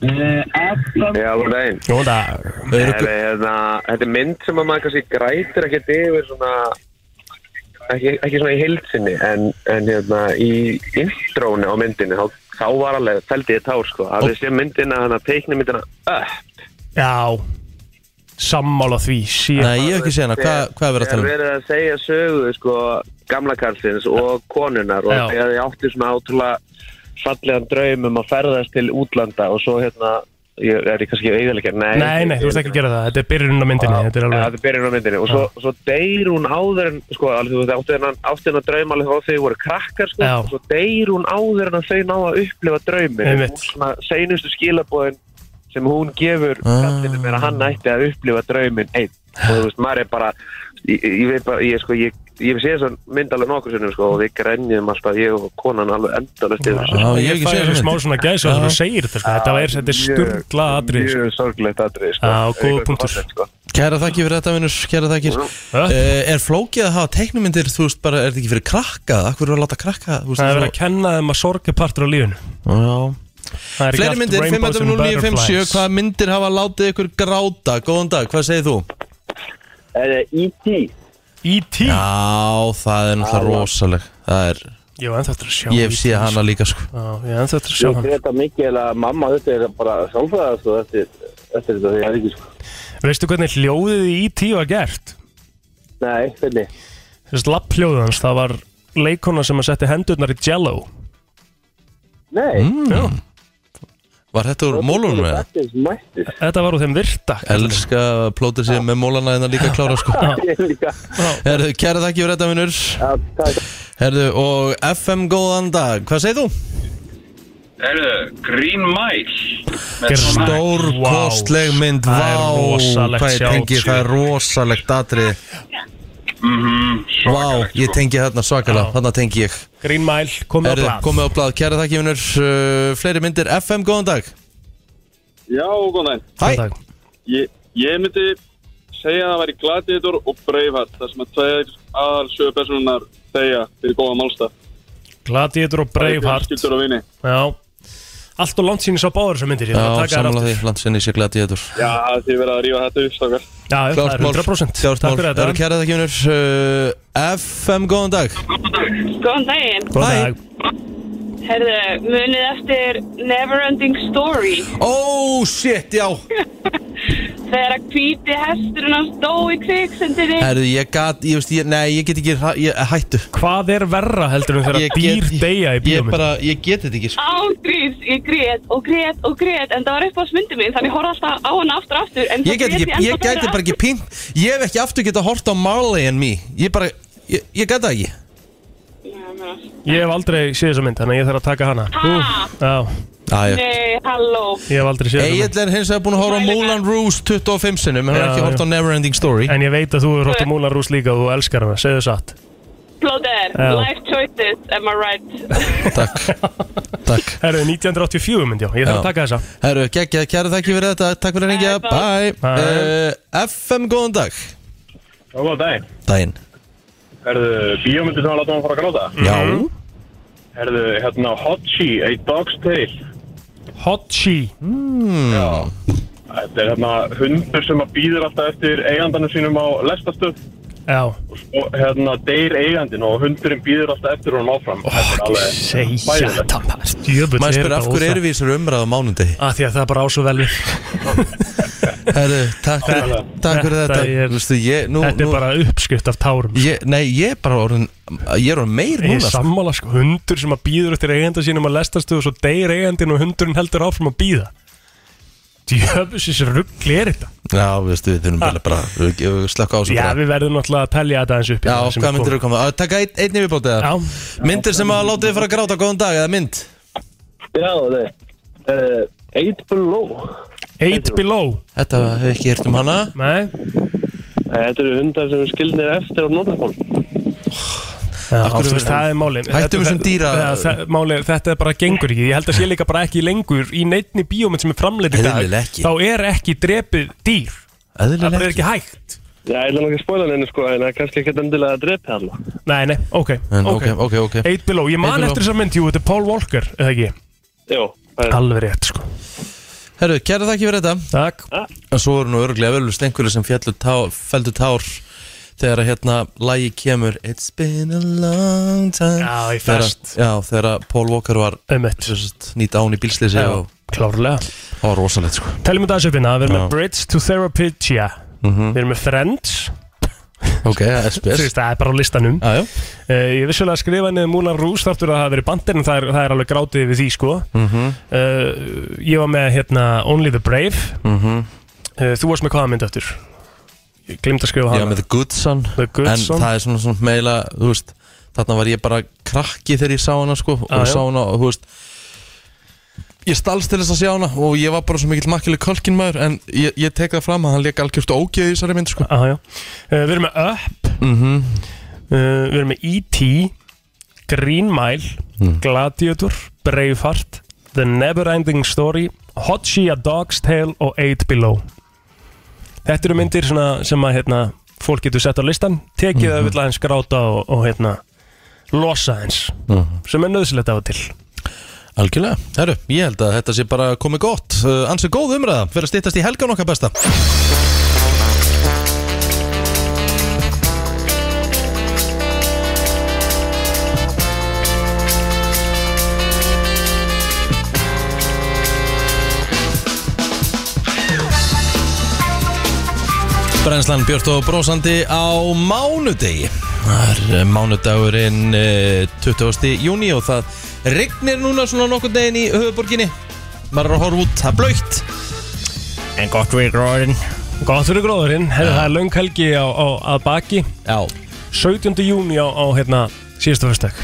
[SPEAKER 9] Já, góðan daginn.
[SPEAKER 2] Góðan dag.
[SPEAKER 9] Er, hérna, þetta er mynd sem að maður kannski grætir ekkert yfir svona, ekki, ekki svona í heilsinni, en, en hérna, í intrónu á myndinni, þá, þá var alveg, fældi ég tár, sko. Er sé myndina, þannig að teikni myndina upp.
[SPEAKER 2] Já Sammála því, síðan
[SPEAKER 1] Nei, ég hef ekki séð hana, hvað hvað er verið að tala um?
[SPEAKER 9] verið að segja sögu, sko, gamla karlsins og konunar og
[SPEAKER 2] Já.
[SPEAKER 9] þegar ég átti svona átrúlega fallegan draum um að ferðast til útlanda og svo, hérna, ég er ég kannski eiginlega, nei.
[SPEAKER 2] Nei, nei, þú veist ekki að gera það, þetta er byrjun á myndinni Þetta er alveg
[SPEAKER 9] þetta byrjar á myndinni og svo, svo deyr hún áður en sko, alveg, þú veist, átti hennan draum alveg þá þau voru krakkar sko, og svo deyr hún áður en að þau ná að upplifa draumin
[SPEAKER 2] Einmitt.
[SPEAKER 9] svona seinustu skilabóðin sem hún gefur
[SPEAKER 1] Ah.
[SPEAKER 9] kallinu mér að hann ætti að upplifa draumin einn og þú veist, maður er bara ég, ég veit bara, ég sko, ég ég sé þess að mynd alveg nokkur sinnum sko og við grenjum alltaf, ég og konan alveg endalust yfir þessu
[SPEAKER 1] Já,
[SPEAKER 2] Ég,
[SPEAKER 1] ég hef ekki
[SPEAKER 2] fæ
[SPEAKER 1] séð
[SPEAKER 2] alveg
[SPEAKER 1] þessa
[SPEAKER 2] smá svona gæs og þú segir þetta sko. Þetta er, þetta er sturgla atrið sko.
[SPEAKER 9] Mjög sorglegt atrið sko.
[SPEAKER 2] Já, góð
[SPEAKER 9] Eitthvað
[SPEAKER 2] punktur.
[SPEAKER 9] sko.
[SPEAKER 1] Kæra þakki fyrir þetta vinnur, kæra þakkir uh, Er flókið að hafa teiknumindir, þú veist bara, er þetta ekki fyrir krakka? Akkur er að láta krakka, þú veist
[SPEAKER 2] Það er verið að kenna þeim að sorga partur á lífinu
[SPEAKER 1] Já
[SPEAKER 2] er
[SPEAKER 1] Fleiri myndir,
[SPEAKER 2] rainbows and
[SPEAKER 1] 5.0957
[SPEAKER 2] butterflies.
[SPEAKER 1] Hvaða myndir hafa látið ykkur gráta? Góðan dag, hvað segir þú?
[SPEAKER 6] E.T.
[SPEAKER 2] E.T.
[SPEAKER 1] Já, það er náttúrulega rosaleg Það er,
[SPEAKER 2] Ég var ennþá eftir að sjá
[SPEAKER 1] ég hef
[SPEAKER 2] E.T.
[SPEAKER 1] séð hana líka sko
[SPEAKER 2] Já, ég er ennþá eftir að sjá
[SPEAKER 6] Ég
[SPEAKER 2] hann
[SPEAKER 6] greta mikið að mamma þetta er bara sjálfræðast og eftir, eftir þetta að ekki sko.
[SPEAKER 2] Veistu hvernig hljóðið í E.T. var gert?
[SPEAKER 6] Nei, hvernig?
[SPEAKER 2] Þess lapphljóðið hans, það var leikona sem að setja hendurnar í jello
[SPEAKER 6] Nei.
[SPEAKER 2] Já.
[SPEAKER 1] Var þetta úr mólunum eða?
[SPEAKER 6] Þetta er
[SPEAKER 2] var úr þeim virta
[SPEAKER 1] Elska að plóta sér með mólana en það líka klára sko. Herðu, kæra þakki fyrir þetta vinnur
[SPEAKER 6] Já, takk.
[SPEAKER 1] Herðu, og FM góðan dag, hvað segir þú?
[SPEAKER 10] Erðu, Green Mile
[SPEAKER 1] Stór kostleg mynd,
[SPEAKER 2] Það er
[SPEAKER 1] vá
[SPEAKER 2] rosalegt
[SPEAKER 1] Hvað ég tengi, það er rosalegt atrið Vá, ég tengi þarna svakalega, þarna tengi ég.
[SPEAKER 2] Green Mile, komið á
[SPEAKER 1] Herðu,
[SPEAKER 2] blað.
[SPEAKER 1] komið á blað, kæra þakki vinnur uh, Fleiri myndir, FM góðan dag.
[SPEAKER 11] Já, góðan daginn.
[SPEAKER 1] Hæ,
[SPEAKER 11] Ég, ég myndi segja að það væri Gladiator og Braveheart þar sem að tveir aðal sögupersonunar þegja fyrir góða málstað.
[SPEAKER 2] Gladiator og Braveheart.
[SPEAKER 11] Skildur og vini.
[SPEAKER 2] Já Allt og langt síni sá báður sem myndir
[SPEAKER 1] já,
[SPEAKER 2] aftur
[SPEAKER 1] því, landsinni sér gladiator
[SPEAKER 11] Já, þið verða að rífa þetta upp, stakar.
[SPEAKER 2] Já, já, það er 100%
[SPEAKER 1] Klárt
[SPEAKER 2] Takk fyrir þetta
[SPEAKER 1] kæra þakki vinnur uh, FM góðan dag
[SPEAKER 8] Góðan daginn.
[SPEAKER 2] Góðan
[SPEAKER 1] Hæ.
[SPEAKER 2] dag
[SPEAKER 8] Herðu, munið eftir Neverending Story.
[SPEAKER 1] Oh shit, já
[SPEAKER 8] Þegar að hvíti hesturinn hans dó í kviksendinni.
[SPEAKER 1] Herðu, ég gat, ég veist, ég, nei, ég get ekki hra- ég, Hættu
[SPEAKER 2] Hvað er verra heldur en þegar
[SPEAKER 1] Ég
[SPEAKER 2] dýr
[SPEAKER 1] get-
[SPEAKER 2] deyja í
[SPEAKER 1] Ég
[SPEAKER 2] bíómynd?
[SPEAKER 1] bara, ég get þetta ekki sko.
[SPEAKER 8] Ángríns, ég grét og grét og grét en það var upp á smyndi mín þannig ég horfði alltaf á hana aftur og aftur en
[SPEAKER 1] Ég get ekki, ég gæti bara ekki pín Ég hef ekki aftur geta hort á Marley and me Ég bara, ég, ég gæti það ekki
[SPEAKER 2] Ég hef aldrei séð þessa mynd, þannig að ég þarf að taka hana
[SPEAKER 8] Ha?
[SPEAKER 2] Já,
[SPEAKER 1] Æ,
[SPEAKER 8] Nei, halló.
[SPEAKER 2] Ég hef aldrei séð
[SPEAKER 1] Egil er hins vegar búin að horfa á Moulin Rouge 25 sinum En hann
[SPEAKER 2] Já,
[SPEAKER 1] har ekki hort
[SPEAKER 2] já.
[SPEAKER 1] á Neverending Story.
[SPEAKER 2] En ég veit að þú hefur hótt á Múlan Rús líka og þú elskar hana, segðu satt.
[SPEAKER 8] Plóter,
[SPEAKER 2] Já.
[SPEAKER 8] life choices, am I right?
[SPEAKER 1] Takk, takk.
[SPEAKER 2] Herru, 1984 mynd, já, ég. Þarf
[SPEAKER 1] Já.
[SPEAKER 2] að taka þessa.
[SPEAKER 1] Herru, geggja, kæra þakki fyrir þetta. Takk fyrir að ringja, bye,
[SPEAKER 2] Bye.
[SPEAKER 1] Uh, FM, góðan dag.
[SPEAKER 11] Já, góðan daginn.
[SPEAKER 1] Daginn.
[SPEAKER 11] Herðu, bíómyndi sem að láta hann fara að gráta.
[SPEAKER 1] Já,
[SPEAKER 11] Herðu, hérna, Hotchi, A Dog's Tale.
[SPEAKER 2] Hotchi
[SPEAKER 1] mm.
[SPEAKER 11] Þetta er hérna hundur sem að býður alltaf eftir eigandanum sínum á lestastöð.
[SPEAKER 2] Já,
[SPEAKER 11] og hérna deyr eigandinn og hundurinn býður alltaf eftir honum áfram. Þetta er alveg
[SPEAKER 2] segja þetta maður. Er
[SPEAKER 1] spyr
[SPEAKER 2] þetta
[SPEAKER 1] af hverju erum við í þessari umræðu á mánundegi
[SPEAKER 2] Af því að það er bara á svo vel við
[SPEAKER 1] Herru, takk fyrir, takk fyrir
[SPEAKER 2] Þetta
[SPEAKER 1] þetta.
[SPEAKER 2] er-
[SPEAKER 1] Vistu, ég, nú,
[SPEAKER 2] Þetta er
[SPEAKER 1] nú,
[SPEAKER 2] bara uppskrift af tárum
[SPEAKER 1] ég, Nei, ég er bara orðin Ég er orðin meir
[SPEAKER 2] Ég
[SPEAKER 1] núna
[SPEAKER 2] er
[SPEAKER 1] sko.
[SPEAKER 2] sammála sko, hundur sem að býður eftir eiganda sínum að lestastu og svo deyr eigandinn og hundurinn heldur áfram að býða Djöfus þessi ruggli er þetta
[SPEAKER 1] Já, veistu, við þurfum bara, bara við, við slökka á þessu
[SPEAKER 2] Já, við verðum náttúrulega að telja þetta eins upp
[SPEAKER 1] Já, hvað myndir eru komið? Að taka ein, einni viðbót eða?
[SPEAKER 2] Já.
[SPEAKER 1] Myndir sem að láta þið fara að gráta góðan dag eða mynd?
[SPEAKER 6] Já, það er uh, Eight Below.
[SPEAKER 2] Eight Below
[SPEAKER 1] Þetta hef ekki hýrt um hana
[SPEAKER 2] Nei
[SPEAKER 6] Þetta eru hundar sem er skildnir eftir á nótafón.
[SPEAKER 2] Það er máli
[SPEAKER 1] Hættum þessum dýra-
[SPEAKER 2] máli, Þetta er bara gengur ekki. Ég held að sé líka bara ekki lengur í neittni bíómynd sem er
[SPEAKER 1] ekki.
[SPEAKER 2] Þá er ekki drepið dýr. Það er ekki. hægt.
[SPEAKER 6] Já, ég ætla nokkið að spóla henni sko, en það er kannski ekkert endilega að drepa hann.
[SPEAKER 2] Nei, nei, ok,
[SPEAKER 1] En, ok, ok, ok
[SPEAKER 2] Eight Below, ég man eftir þessar mynd, jú, þetta er Paul Walker, eða ekki?
[SPEAKER 6] Jú,
[SPEAKER 2] Alveg rétt, sko.
[SPEAKER 1] Herru, kæra þakki fyrir þetta.
[SPEAKER 2] Takk.
[SPEAKER 1] En svo eru nú örglega velust einhverju sem fældu tár Þegar að hérna lægi kemur It's been a long time.
[SPEAKER 2] Já, í fest.
[SPEAKER 1] Já, þegar að Paul Walker var nýtt án í bílslýsi og
[SPEAKER 2] klárlega.
[SPEAKER 1] Það var rosalegt sko.
[SPEAKER 2] Teljum þetta aðeins upp hérna, við erum
[SPEAKER 1] Já.
[SPEAKER 2] með Bridge to Therapygia
[SPEAKER 1] Mhm.
[SPEAKER 2] Við erum með Friends.
[SPEAKER 1] Ok,
[SPEAKER 2] Þú
[SPEAKER 1] SPS
[SPEAKER 2] veist, það er bara á listanum.
[SPEAKER 1] Já, já.
[SPEAKER 2] Uh, Ég vissulega að skrifa niður Moulin Rouge þáttur að það hafi verið bandir en það er, það er alveg grátið við því sko. Uh, Ég var með hérna Only the Brave.
[SPEAKER 1] Mhm.
[SPEAKER 2] uh, Þú varst með hvaða mynd eftir? Ég glemt að skrifa
[SPEAKER 1] Já,
[SPEAKER 2] hana
[SPEAKER 1] með The Good Son
[SPEAKER 2] The Good
[SPEAKER 1] En
[SPEAKER 2] Son.
[SPEAKER 1] það er svona, svona meila, þú veist Þarna var ég bara krakki þegar ég sá hana sko
[SPEAKER 2] Já,
[SPEAKER 1] Og
[SPEAKER 2] já.
[SPEAKER 1] sá hana og þú veist Ég stalst til þess að sjá hana Og ég var bara svo mikill makkileg kolkin maður En ég, ég tek það fram að hann leik algjörst ógeð í þessari mynd sko
[SPEAKER 2] ah, já. uh, Við erum með Up
[SPEAKER 1] Mhm.
[SPEAKER 2] uh, Við erum með E.T. Green Mile
[SPEAKER 1] Mm.
[SPEAKER 2] Gladiator Braveheart The Neverending Story Hot She a Dog's Tale og Eight Below Þetta eru myndir sem að hérna, fólk getur sett á listan tekið
[SPEAKER 1] Mhm.
[SPEAKER 2] að vill aðeins gráta og, og hérna, losa eins
[SPEAKER 1] Mhm.
[SPEAKER 2] sem er nöðsilegt af og til
[SPEAKER 1] Algjörlega, herru, ég held að þetta sé bara komið gott uh, Ansi góð umræða, fyrir að stýttast í helgan okkar besta Brennslan Björn og Brósandi á mánudegi. Það er eh, mánudagurinn eh, 20. júni og það rignir núna svona nokkur deginn í höfuborginni maður er að horfa út, það er blöytt
[SPEAKER 2] En gott fyrir gróðurinn. Gott fyrir gróðurinn, Herri, það er löng helgi á, á, að baki.
[SPEAKER 1] Já.
[SPEAKER 2] 17. júni á, á hérna, síðasta fyrstak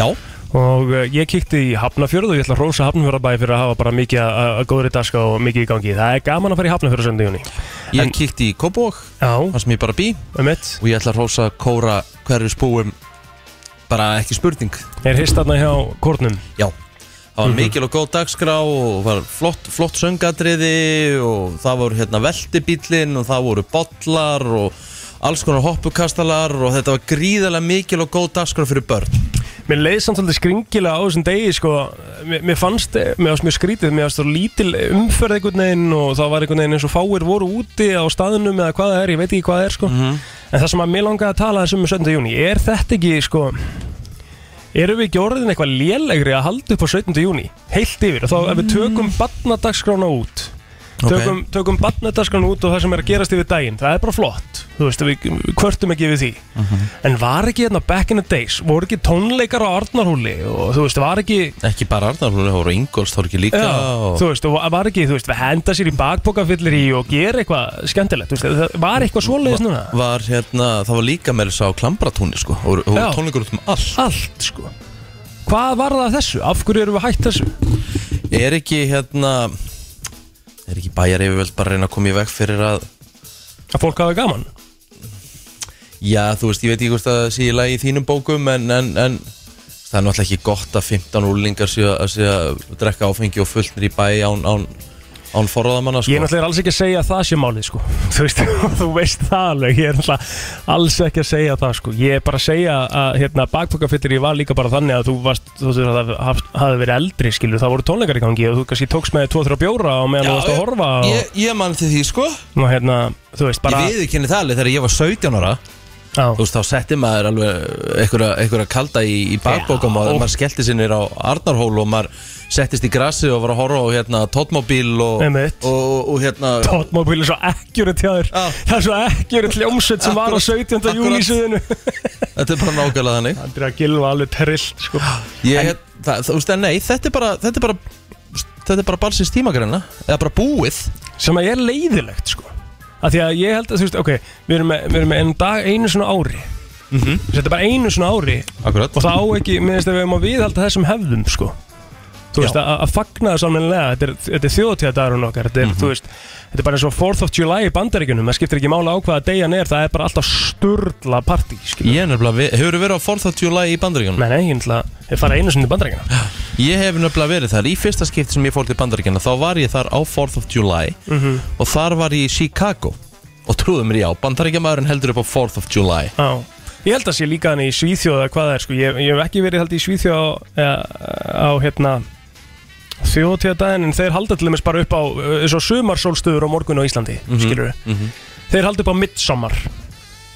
[SPEAKER 1] Já
[SPEAKER 2] Og uh, ég kíkti í Hafnafjörð og ég ætla að rósa Hafnafjörðabæði fyrir að hafa bara mikið að, góðri daska og mikið í gangi Það er gaman að fara í Hafnafjörð á 17. júni
[SPEAKER 1] Ég kíkti í
[SPEAKER 2] Já
[SPEAKER 1] Það sem ég bara bý
[SPEAKER 2] um.
[SPEAKER 1] Og ég ætla að rósa kóra hverju spúum Bara ekki spurning
[SPEAKER 2] Er hist þarna hjá Kórnum?
[SPEAKER 1] Já Það var
[SPEAKER 2] Mhm.
[SPEAKER 1] mikil og góð dagskrá og var flott, flott söngadriði og það voru hérna veltibílin og það voru bollar og alls konar hoppukastalar og þetta var gríðarlega mikil og góð dagskrá fyrir börn
[SPEAKER 2] Mér leiði samt svolítið skringilega á þessum degi sko, mér, mér fannst, mér varst mjög skrítið mér það lítil umferð einhvern veginn og það var einhvern veginn eins og fáir voru úti á staðunum eða hvað það er, ég veit ekki hvað það er sko
[SPEAKER 1] Mhm.
[SPEAKER 2] en það sem að mér langaði að tala þessum með 17. júni, er þetta ekki sko erum við ekki orðin eitthvað lélegri að halda upp á 17. júni heilt yfir og þá ef við tökum barnadagsgrána út
[SPEAKER 1] Ok.
[SPEAKER 2] tökum, tökum barnadagsgrána út og það sem er að gerast yfir daginn það er bara flott, þú veist, við kvörtum ekki við því En var ekki hérna back in the days, voru ekki tónleikar á Arnarhúli og þú veist, var ekki
[SPEAKER 1] Ekki bara Arnarflóri, það voru Ingolstorki líka
[SPEAKER 2] Já,
[SPEAKER 1] og...
[SPEAKER 2] þú veist, og var ekki, þú veist, við henda sér í bakbókafyllir í og gera eitthvað skemmtilegt, þú veist, það var eitthvað svoleiðis núna
[SPEAKER 1] var hérna, það var líka með þess á Klambratúni sko, og og
[SPEAKER 2] Já.
[SPEAKER 1] tónleikur út um allt
[SPEAKER 2] Allt, sko Hvað var það þessu? Af hverju erum við hægt þessu?
[SPEAKER 1] Er ekki hérna er ekki bæjar yfirvöld bara að reyna að koma í veg fyrir að
[SPEAKER 2] Að fólk hafa gaman?
[SPEAKER 1] Já, þú veist, ég veit ekki hvort það sé í lagi í þínum bókum en, en, en það er náttúrulega ekki gott að 15 úrlingar séu að, séu að drekka áfengi og fullnir í bæ án, án, án forráðamanna sko.
[SPEAKER 2] Ég er náttúrulega alls ekki að segja að það sé málið, sko. Þú veist, þú veist það alveg. Ég er náttúrulega alls ekki að segja það, sko. Ég er bara að segja að, hérna, bakbókafyllir í var líka bara þannig að þú varst, þú veist, að það hafi verið eldri, skilur. Það voru tónleikar í gangi og þú kannski tókst með 2-3 bjóra og meðan þú varst að horfa og,
[SPEAKER 1] ég, ég mann til því sko.
[SPEAKER 2] Og hérna, þú veist, bara
[SPEAKER 1] Ég viðurkenni það alveg þegar ég var 17 ára
[SPEAKER 2] Já.
[SPEAKER 1] Þú veist, þá setti maður alveg einhverja kalda í, í bakbókum og maður skellti sinni á Arnarhól og maður settist í grassi og var að horfa á hérna Tóttmóbíl og, og, og, og hérna
[SPEAKER 2] Tóttmóbíl er svo ekkjurinn hjá þér. Það er svo ekkjurinn hljómsveit sem var á 17.
[SPEAKER 1] Akkurat.
[SPEAKER 2] júni suðinu
[SPEAKER 1] Þetta er bara nákvæmlega þannig.
[SPEAKER 2] Andri að gilva alveg trillt sko.
[SPEAKER 1] Ég, það, þú veist, en nei, þetta er bara þetta er bara, þetta er bara balsins tímagreina eða bara búið.
[SPEAKER 2] Sem að ég er leiðilegt sko. Að Því að ég held að, þú veist, ok Við erum með, við erum með einu dag, einu svona ári. Mm -hmm. Þetta er bara einu svona ári.
[SPEAKER 1] Akkurat.
[SPEAKER 2] Og það á ekki, minnst að við erum að viðhalda þessum hefðum sko Þú veist, að, fagna það samanlega Þetta er, þetta er þjóðtíðadagurinn okkar Þetta er, þú veist, þetta er bara eins og 4th of July í bandaríkunum Það skiptir ekki mála á hvaða degjan er Það er bara alltaf sturla partí skilur.
[SPEAKER 1] Ég er nefnilega, hefur þú verið á 4th of July í bandaríkjunum?
[SPEAKER 2] Nei, nei, ég ætla að fara einu sinni í bandaríkjuna
[SPEAKER 1] Ég hef nefnilega verið þar, í fyrsta skipti sem ég fór til bandaríkjana þá var ég þar á 4th of July
[SPEAKER 2] Mhm.
[SPEAKER 1] og þar var ég í Chicago. Og trúðu mér já, bandaríkjamaðurinn heldur upp á 4th of July.
[SPEAKER 2] Já, ég held að sé líka hann í Svíþjóð eða hvað það er sko, ég, ég hef ekki verið held í Svíþjóð á, á hérna þjóðtíðadaginn þeir halda til dæmis bara upp á uh, eins og sumarsólstöður á morgun á Íslandi mm
[SPEAKER 1] Mhm,
[SPEAKER 2] skilur
[SPEAKER 1] mhm.
[SPEAKER 2] þeir halda upp á midsommar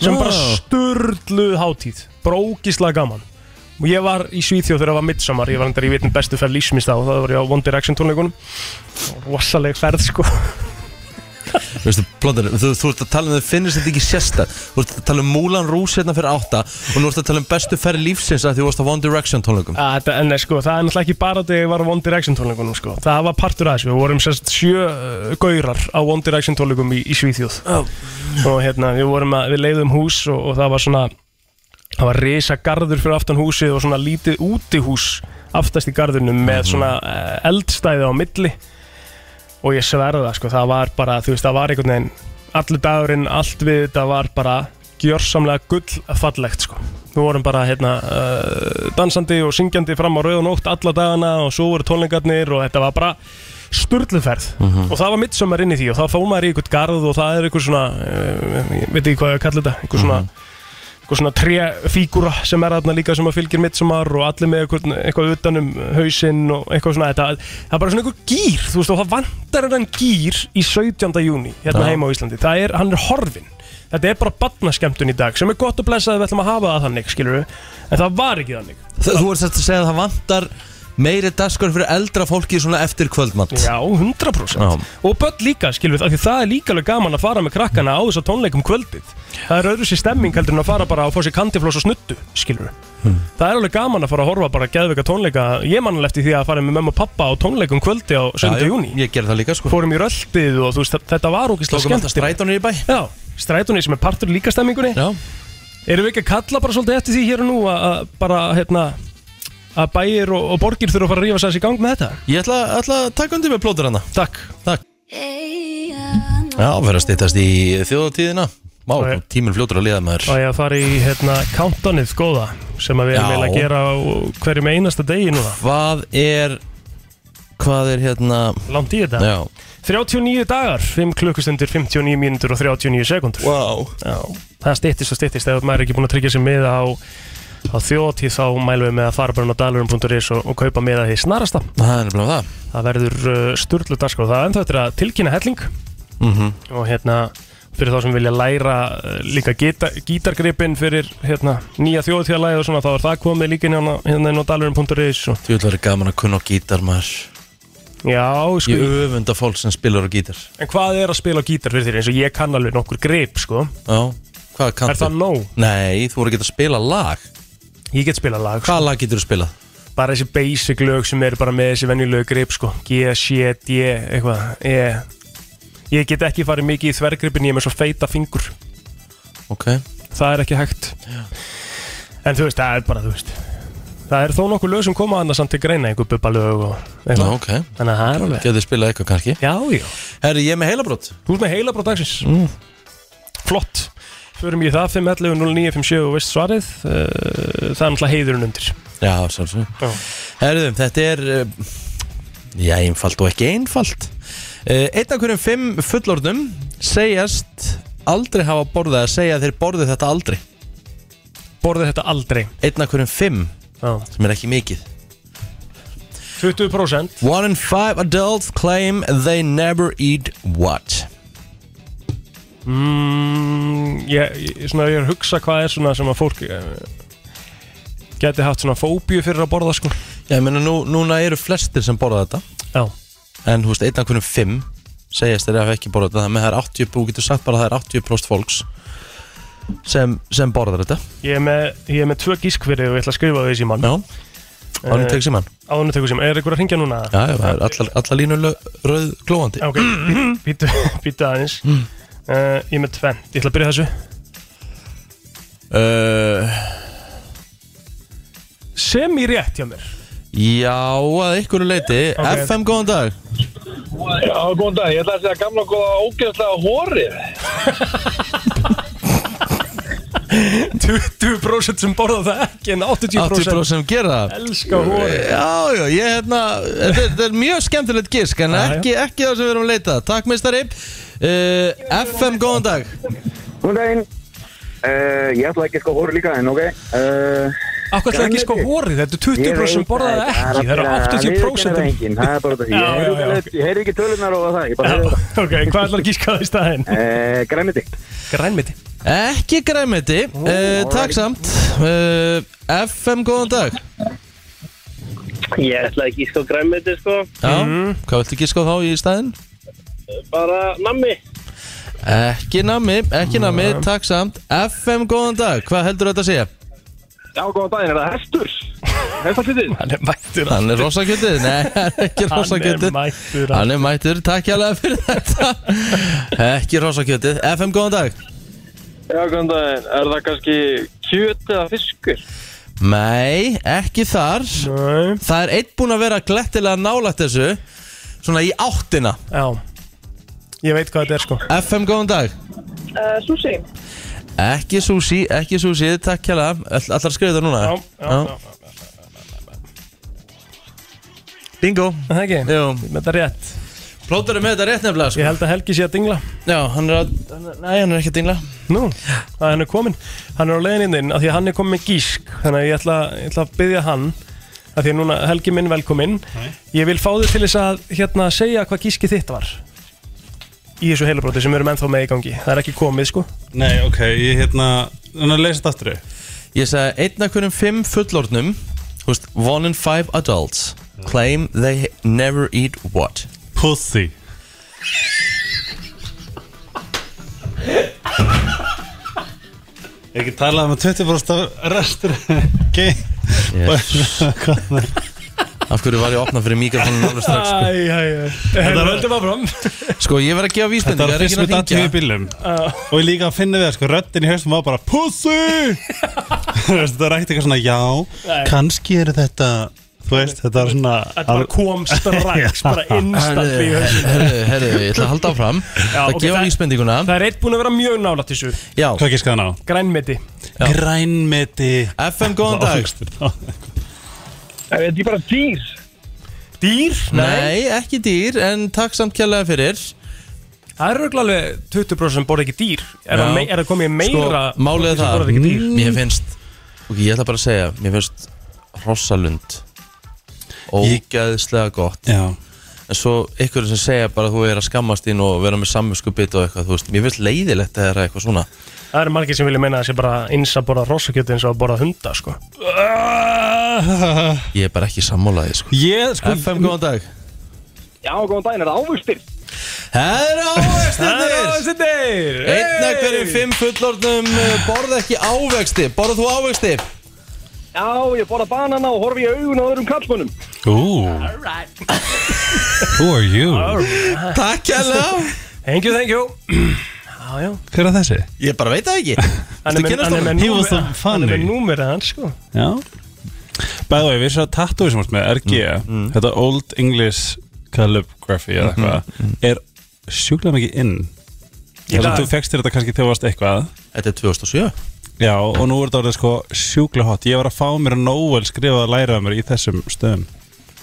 [SPEAKER 2] sem bara sturluð hátíð bara ógíslega gaman. Og ég var í Svíþjóð þegar það var midsommar ég var endar í vitin bestu ferð lífsmist á það var ég á One Direction tónleikunum. Rosaleg ferð sko
[SPEAKER 1] Veistu, plóður, þú, þú ert að tala um þau finnst þetta ekki sérsta Þú ert að tala um Moulin Rouge hérna fyrir átta og nú ert að tala um bestu ferð lífsins að því þú varst á One Direction tónleikum.
[SPEAKER 2] Að þetta- En nei, sko, það er náttúrulega ekki bara þegar ég var á One Direction tónleikunum sko. Það var partur af þessu, við vorum sérst sjö uh, gaurar á One Direction tónleikum í, í Svíþjóð.
[SPEAKER 1] Oh.
[SPEAKER 2] Og hérna, við vorum að, við leiðum hús og, og það var svona Það var risa garður fyrir aftan húsið og svona lítið útihús aftast í garðunum með svona uh, eldstæði á milli Og ég sverða það, sko, það var bara, þú veist, það var einhvern veginn Allur dagurinn, allt við þetta var bara gjörsamlega gullfallegt, sko Við vorum bara hérna uh, dansandi og syngjandi fram á rauð og nótt alla dagana og svo voru tónleikarnir og þetta var bara sturluferð
[SPEAKER 1] Mhm.
[SPEAKER 2] og það var midsommar inn í því og þá fór maður í eitthvað garð og það er eitthvað svona uh, veit ekki hvað ég að kalla þetta eitthvað svona,
[SPEAKER 1] Mhm.
[SPEAKER 2] Eitthvað svona trefígúra sem er þarna líka sem að fylgir midsommar og allir með eitthvað, eitthvað utanum hausinn og eitthvað svona. Þetta, það er bara svona eitthvað gýr þú veist og það vantar enn gýr í 17. júni hérna heima á Íslandi. Það er, hann er horfin þetta er bara badnaskemmtun í dag sem er gott að blessa að við ætlum að hafa það þannig skilur við en það var ekki þannig.
[SPEAKER 1] Þú þú ert að segja að það vantar meiri dagskur fyrir eldra fólki svona eftir kvöldmatt
[SPEAKER 2] Já, 100%
[SPEAKER 1] Já.
[SPEAKER 2] Og börn líka, skilur við, af því það er líka alveg gaman að fara með krakkana á þess að tónleikum kvöldið. Það er öðru sér stemming heldur en að fara bara og fá sér kantifloss og snuttu, skilur við.
[SPEAKER 1] Hmm.
[SPEAKER 2] Það er alveg gaman að fara að horfa bara geðveika tónleika. Ég man alveg eftir því að fara með mömmu og pappa á tónleikum kvöldi á 7. júni
[SPEAKER 1] Ég það líka sko.
[SPEAKER 2] Fórum í röldið og veist, þetta var ógislega
[SPEAKER 1] Tókum alltaf
[SPEAKER 2] að bæir og, og borgir þurfa að fara að rífa sér í gang með þetta?
[SPEAKER 1] Ég ætla, ætla að taka undir með plótur hana
[SPEAKER 2] Takk.
[SPEAKER 1] Takk. Já, verður að stýttast í þjóðatíðina Má,
[SPEAKER 2] Og ég-
[SPEAKER 1] tíminn fljótur að liða maður.
[SPEAKER 2] Og ég að fara í hérna countdownið góða sem að við erum
[SPEAKER 1] Já.
[SPEAKER 2] eiginlega að gera á hverjum einasta degi núna.
[SPEAKER 1] Hvað er Hvað er hérna
[SPEAKER 2] Langt í þetta?
[SPEAKER 1] Já.
[SPEAKER 2] 39 dagar, 5 klukkustundir, 59 mínútur og 39 sekundur
[SPEAKER 1] wow.
[SPEAKER 2] Já, það styttist og styttist ef maður er ekki búin að tryggja sér miða á, á þjóðtíð þá mælum við með að fara bara inn á dalurum.is og, og kaupa miða því snarasta.
[SPEAKER 1] Það er það.
[SPEAKER 2] Það verður uh, sturlu dagskrá. Það en það er að tilkynna helling.
[SPEAKER 1] Mhm.
[SPEAKER 2] og hérna fyrir þá sem vilja læra uh, líka gíta, gítargripin fyrir hérna, nýja þjóðtíðalæði og svona þá er það komið líka hérna inn á dalurum.is og
[SPEAKER 1] Þú vil vera gaman að kunna á gítar maður.
[SPEAKER 2] Já, sko
[SPEAKER 1] Ég öfunda fólk sem spilar á gítar.
[SPEAKER 2] En hvað er að spila á gítar fyrir þér eins og ég kann alveg nokkur grip sko?
[SPEAKER 1] Já Hvað kanntu?
[SPEAKER 2] Er það nóg?
[SPEAKER 1] Nei, þú voru ekki að spila lag
[SPEAKER 2] Ég get spila lag sko.
[SPEAKER 1] Hvað lag getur þú spilað?
[SPEAKER 2] Bara þessi basic lög sem eru bara með þessi venjulegu grip sko. G, C, D, eitthvað. E. Ég get ekki farið mikið í þvergripin Ég er með svo feita fingur.
[SPEAKER 1] Ok.
[SPEAKER 2] Það er ekki hægt. En þú veist, það er bara, þú veist Það er þó nokkuð lög sem koma annars samt til greina Einhver bubba lög og
[SPEAKER 1] Já,
[SPEAKER 2] eitthvað
[SPEAKER 1] ok.
[SPEAKER 2] Þannig að það er alveg.
[SPEAKER 1] Getur spilað eitthvað kannski?
[SPEAKER 2] Já, já.
[SPEAKER 1] Herri, ég er með heilabrót
[SPEAKER 2] Þú ert með heila dagsins.
[SPEAKER 1] Mm.
[SPEAKER 2] Flott Förum í það 511 0957 og veist svarið. Uh, Það er náttúrulega heiðurinn undir.
[SPEAKER 1] Já, svolítið
[SPEAKER 2] Já.
[SPEAKER 1] Herriðum, þetta er uh, Já, einfalt og ekki einfalt. Uh, Einn af hverjum fimm fullorðnum segjast aldrei hafa borðað að segja að þeir borðu þetta aldrei.
[SPEAKER 2] Borðið þetta aldrei.
[SPEAKER 1] Einn af hverjum fimm
[SPEAKER 2] Já.
[SPEAKER 1] sem er ekki mikið.
[SPEAKER 2] 20%
[SPEAKER 1] One in five adults claim they never eat what?
[SPEAKER 2] Mm, ég, ég, svona, ég er að hugsa hvað er svona sem að fólk uh, geti haft svona fóbíu fyrir að borða sko.
[SPEAKER 1] Já, ég meina nú, núna eru flestir sem borða þetta.
[SPEAKER 2] Já.
[SPEAKER 1] En þú veist, einn af hverjum fimm segjast þeir hafa ekki borðað þetta Þannig að það er 80, þú getur sagt bara að það er 80% fólks sem, sem borðar þetta.
[SPEAKER 2] Ég er með, ég er með tvö gískveri og ég ætla að skrifa því síman
[SPEAKER 1] Já, ánum tek síman
[SPEAKER 2] Ánum tekur síman, er ykkur að ringja núna?
[SPEAKER 1] Já, já, það er allar, allar línu rauð glóandi.
[SPEAKER 2] Ok, býtu aðeins uh, Ég er með tvenn, ég ætla að byrja þessu.
[SPEAKER 1] Uh,
[SPEAKER 2] Sem í rétt hjá mér.
[SPEAKER 1] Já, að ykkur leiti
[SPEAKER 2] Ok.
[SPEAKER 1] FM, góðan dag.
[SPEAKER 12] Já, góðan dag, ég ætla að segja gamla góða ógeðslega hórið
[SPEAKER 2] 20% sem borða það ekki en 80%,
[SPEAKER 1] 80% sem gera það.
[SPEAKER 2] Elska hórið.
[SPEAKER 1] Já, já, ég hérna Þetta er, er mjög skemmtilegt gisk En ekki, ekki það sem við erum að leita. Takk meistari uh, FM, góðan dag.
[SPEAKER 13] Góðan daginn. Uh, Ég ætla ekki sko hóru líka en ok. Uh,
[SPEAKER 2] Akkur ætlaði ekki sko hórið, þetta er 20% sem borða það ekki, það eru 80%
[SPEAKER 13] Það engin, það er bara þetta. Ég heyri- ekki tölunar og það
[SPEAKER 2] Ok, hvað ætlar að gíska það í staðinn?
[SPEAKER 13] uh, Græmiti
[SPEAKER 2] Grænmiti
[SPEAKER 1] Ekki græmiti uh, Takk samt. FM, góðan dag.
[SPEAKER 14] Ég ætla ekki sko græmiti sko.
[SPEAKER 1] Já, hvað viltu giska á þá í staðinn?
[SPEAKER 14] Bara nammi
[SPEAKER 1] Ekki nami, ekki nami, takk samt FM, góðan dag, hvað heldur þetta að segja?
[SPEAKER 12] Já, góðan daginn, er það hestur? Hestarfitið?
[SPEAKER 2] Hann er mættur
[SPEAKER 1] Hann er rosakjötið? Nei, hann er ekki
[SPEAKER 2] Hann er
[SPEAKER 1] rosakjötið
[SPEAKER 2] mættur
[SPEAKER 1] Hann er mættur, takk hjálpa fyrir þetta Ekki rosakjötið FM, góðan dag
[SPEAKER 11] Já, góðan daginn. Er það kannski kjöt eða fiskur?
[SPEAKER 1] Nei, ekki þar
[SPEAKER 2] Nei.
[SPEAKER 1] Það er einn búinn að vera glettilega nálægt þessu Svona í áttina
[SPEAKER 2] Já Ég veit hvað þetta er sko.
[SPEAKER 1] FM, góðan dag.
[SPEAKER 8] Uh, Sushi.
[SPEAKER 1] Ekki sushi, ekki sushi, takk hjálpa Ætlar að skrifa þetta núna?
[SPEAKER 2] Já, já,
[SPEAKER 1] Bingo.
[SPEAKER 2] Það ekki?
[SPEAKER 1] Jú.
[SPEAKER 2] Með þetta rétt.
[SPEAKER 1] Plóter er með þetta rétt nefnilega sko.
[SPEAKER 2] Ég held að Helgi sé að dingla.
[SPEAKER 1] Já, hann er að, hann er, nei, hann er ekki að dingla.
[SPEAKER 2] Nú, að hann er komin Hann er á leiðininn inn af því að hann er komin með gísk. Þannig að ég ætla, ég ætla að byggja hann af því að núna Helgi minn velkomin Ég vil fá þig til þess að hérna segja hvað gískið þitt var Í þessu heilabróti sem við erum ennþá með í gangi. Það er ekki komið sko.
[SPEAKER 15] Nei, ok, ég hérna Þannig að lesa þetta aftur
[SPEAKER 1] Ég sagði einn af hverjum fimm fullorðnum Þú veist, one in five adults Claim they never eat what?
[SPEAKER 15] Pussy. Ekki talað um að 20% af restur Gay
[SPEAKER 1] Af hverju var ég að opna fyrir mikrofónu alveg strax sko?
[SPEAKER 2] Æ, æ, æ. Þetta höldum áfram.
[SPEAKER 1] Sko, ég verð að gefa
[SPEAKER 15] Þetta
[SPEAKER 1] vísbendingar
[SPEAKER 15] var fyrst með dati í bílum Og ég líka að finna við það, sko, röddin í haustum var bara veist, Þetta var ekkert eitthvað svona, já
[SPEAKER 2] Nei.
[SPEAKER 15] Kannski er þetta Þú veist, þetta var svona
[SPEAKER 2] Þetta bara kom strax, bara instant í hausinn.
[SPEAKER 1] Herðu, herðu, ég ætla að halda áfram.
[SPEAKER 2] Já,
[SPEAKER 1] Það gefa vísbendinguna.
[SPEAKER 2] Það er eitt búin að vera mjög nálægt þessu.
[SPEAKER 1] Já.
[SPEAKER 15] Hvað gískaði
[SPEAKER 1] dag
[SPEAKER 12] Er þetta bara dýr?
[SPEAKER 2] Dýr?
[SPEAKER 1] Nei, ekki dýr, en takk samt kjærlega fyrir
[SPEAKER 2] Það er örugglega alveg 20% sem borða ekki dýr Er, það,
[SPEAKER 1] Já.
[SPEAKER 2] me er það komið meira
[SPEAKER 1] Sko, málið er
[SPEAKER 2] sem
[SPEAKER 1] það
[SPEAKER 2] borða ekki dýr?
[SPEAKER 1] Mér finnst, ok, ég ætla bara að segja Mér finnst hrossalund Ógæðislega gott
[SPEAKER 15] Já
[SPEAKER 1] En svo ykkur sem segja bara að þú er að skammast þín og vera með samvinskupið og eitthvað, þú veist, mér finnst leiðilegt að það er eitthvað svona
[SPEAKER 2] Það eru margir sem vilja meina að það sé bara eins að borða rossakjöti eins og að borða hunda sko.
[SPEAKER 1] Ég er bara ekki sammálaði, sko.
[SPEAKER 15] Ég, sko
[SPEAKER 1] FM, góðan dag.
[SPEAKER 6] Já, góðan daginn, er það ávöxtir?
[SPEAKER 1] Það er
[SPEAKER 2] Það er ávextir
[SPEAKER 1] Einn af hverjum fimm fullorðnum uh, borða ekki ávexti. Borða þú ávexti?
[SPEAKER 6] Já, ég borða banana og horfi í augun á öðrum kallmönnum.
[SPEAKER 15] Ooh Who are you?
[SPEAKER 1] Takk kjærlega
[SPEAKER 2] Thank you, thank you Já, já.
[SPEAKER 15] Hver er þessi?
[SPEAKER 1] Ég bara veit það ekki.
[SPEAKER 2] Hann er með, hann er með,
[SPEAKER 15] He was
[SPEAKER 2] númer,
[SPEAKER 15] so
[SPEAKER 2] hann er með
[SPEAKER 15] funny.
[SPEAKER 2] númerið hans sko.
[SPEAKER 15] Já. Bæði og ég vissi að tattoo sem varst með RG Þetta Old English Calligraphy eða eitthvað er sjúklega mikið inn.
[SPEAKER 2] Í
[SPEAKER 15] Þannig
[SPEAKER 2] dag?
[SPEAKER 15] að þú fegst þér þetta kannski þegar þú varst eitthvað.
[SPEAKER 1] Þetta er 2007
[SPEAKER 15] Já, og nú er þetta orðið sko sjúklega hot. Ég var að fá mér að Noel skrifa að læra mér í þessum stöðum.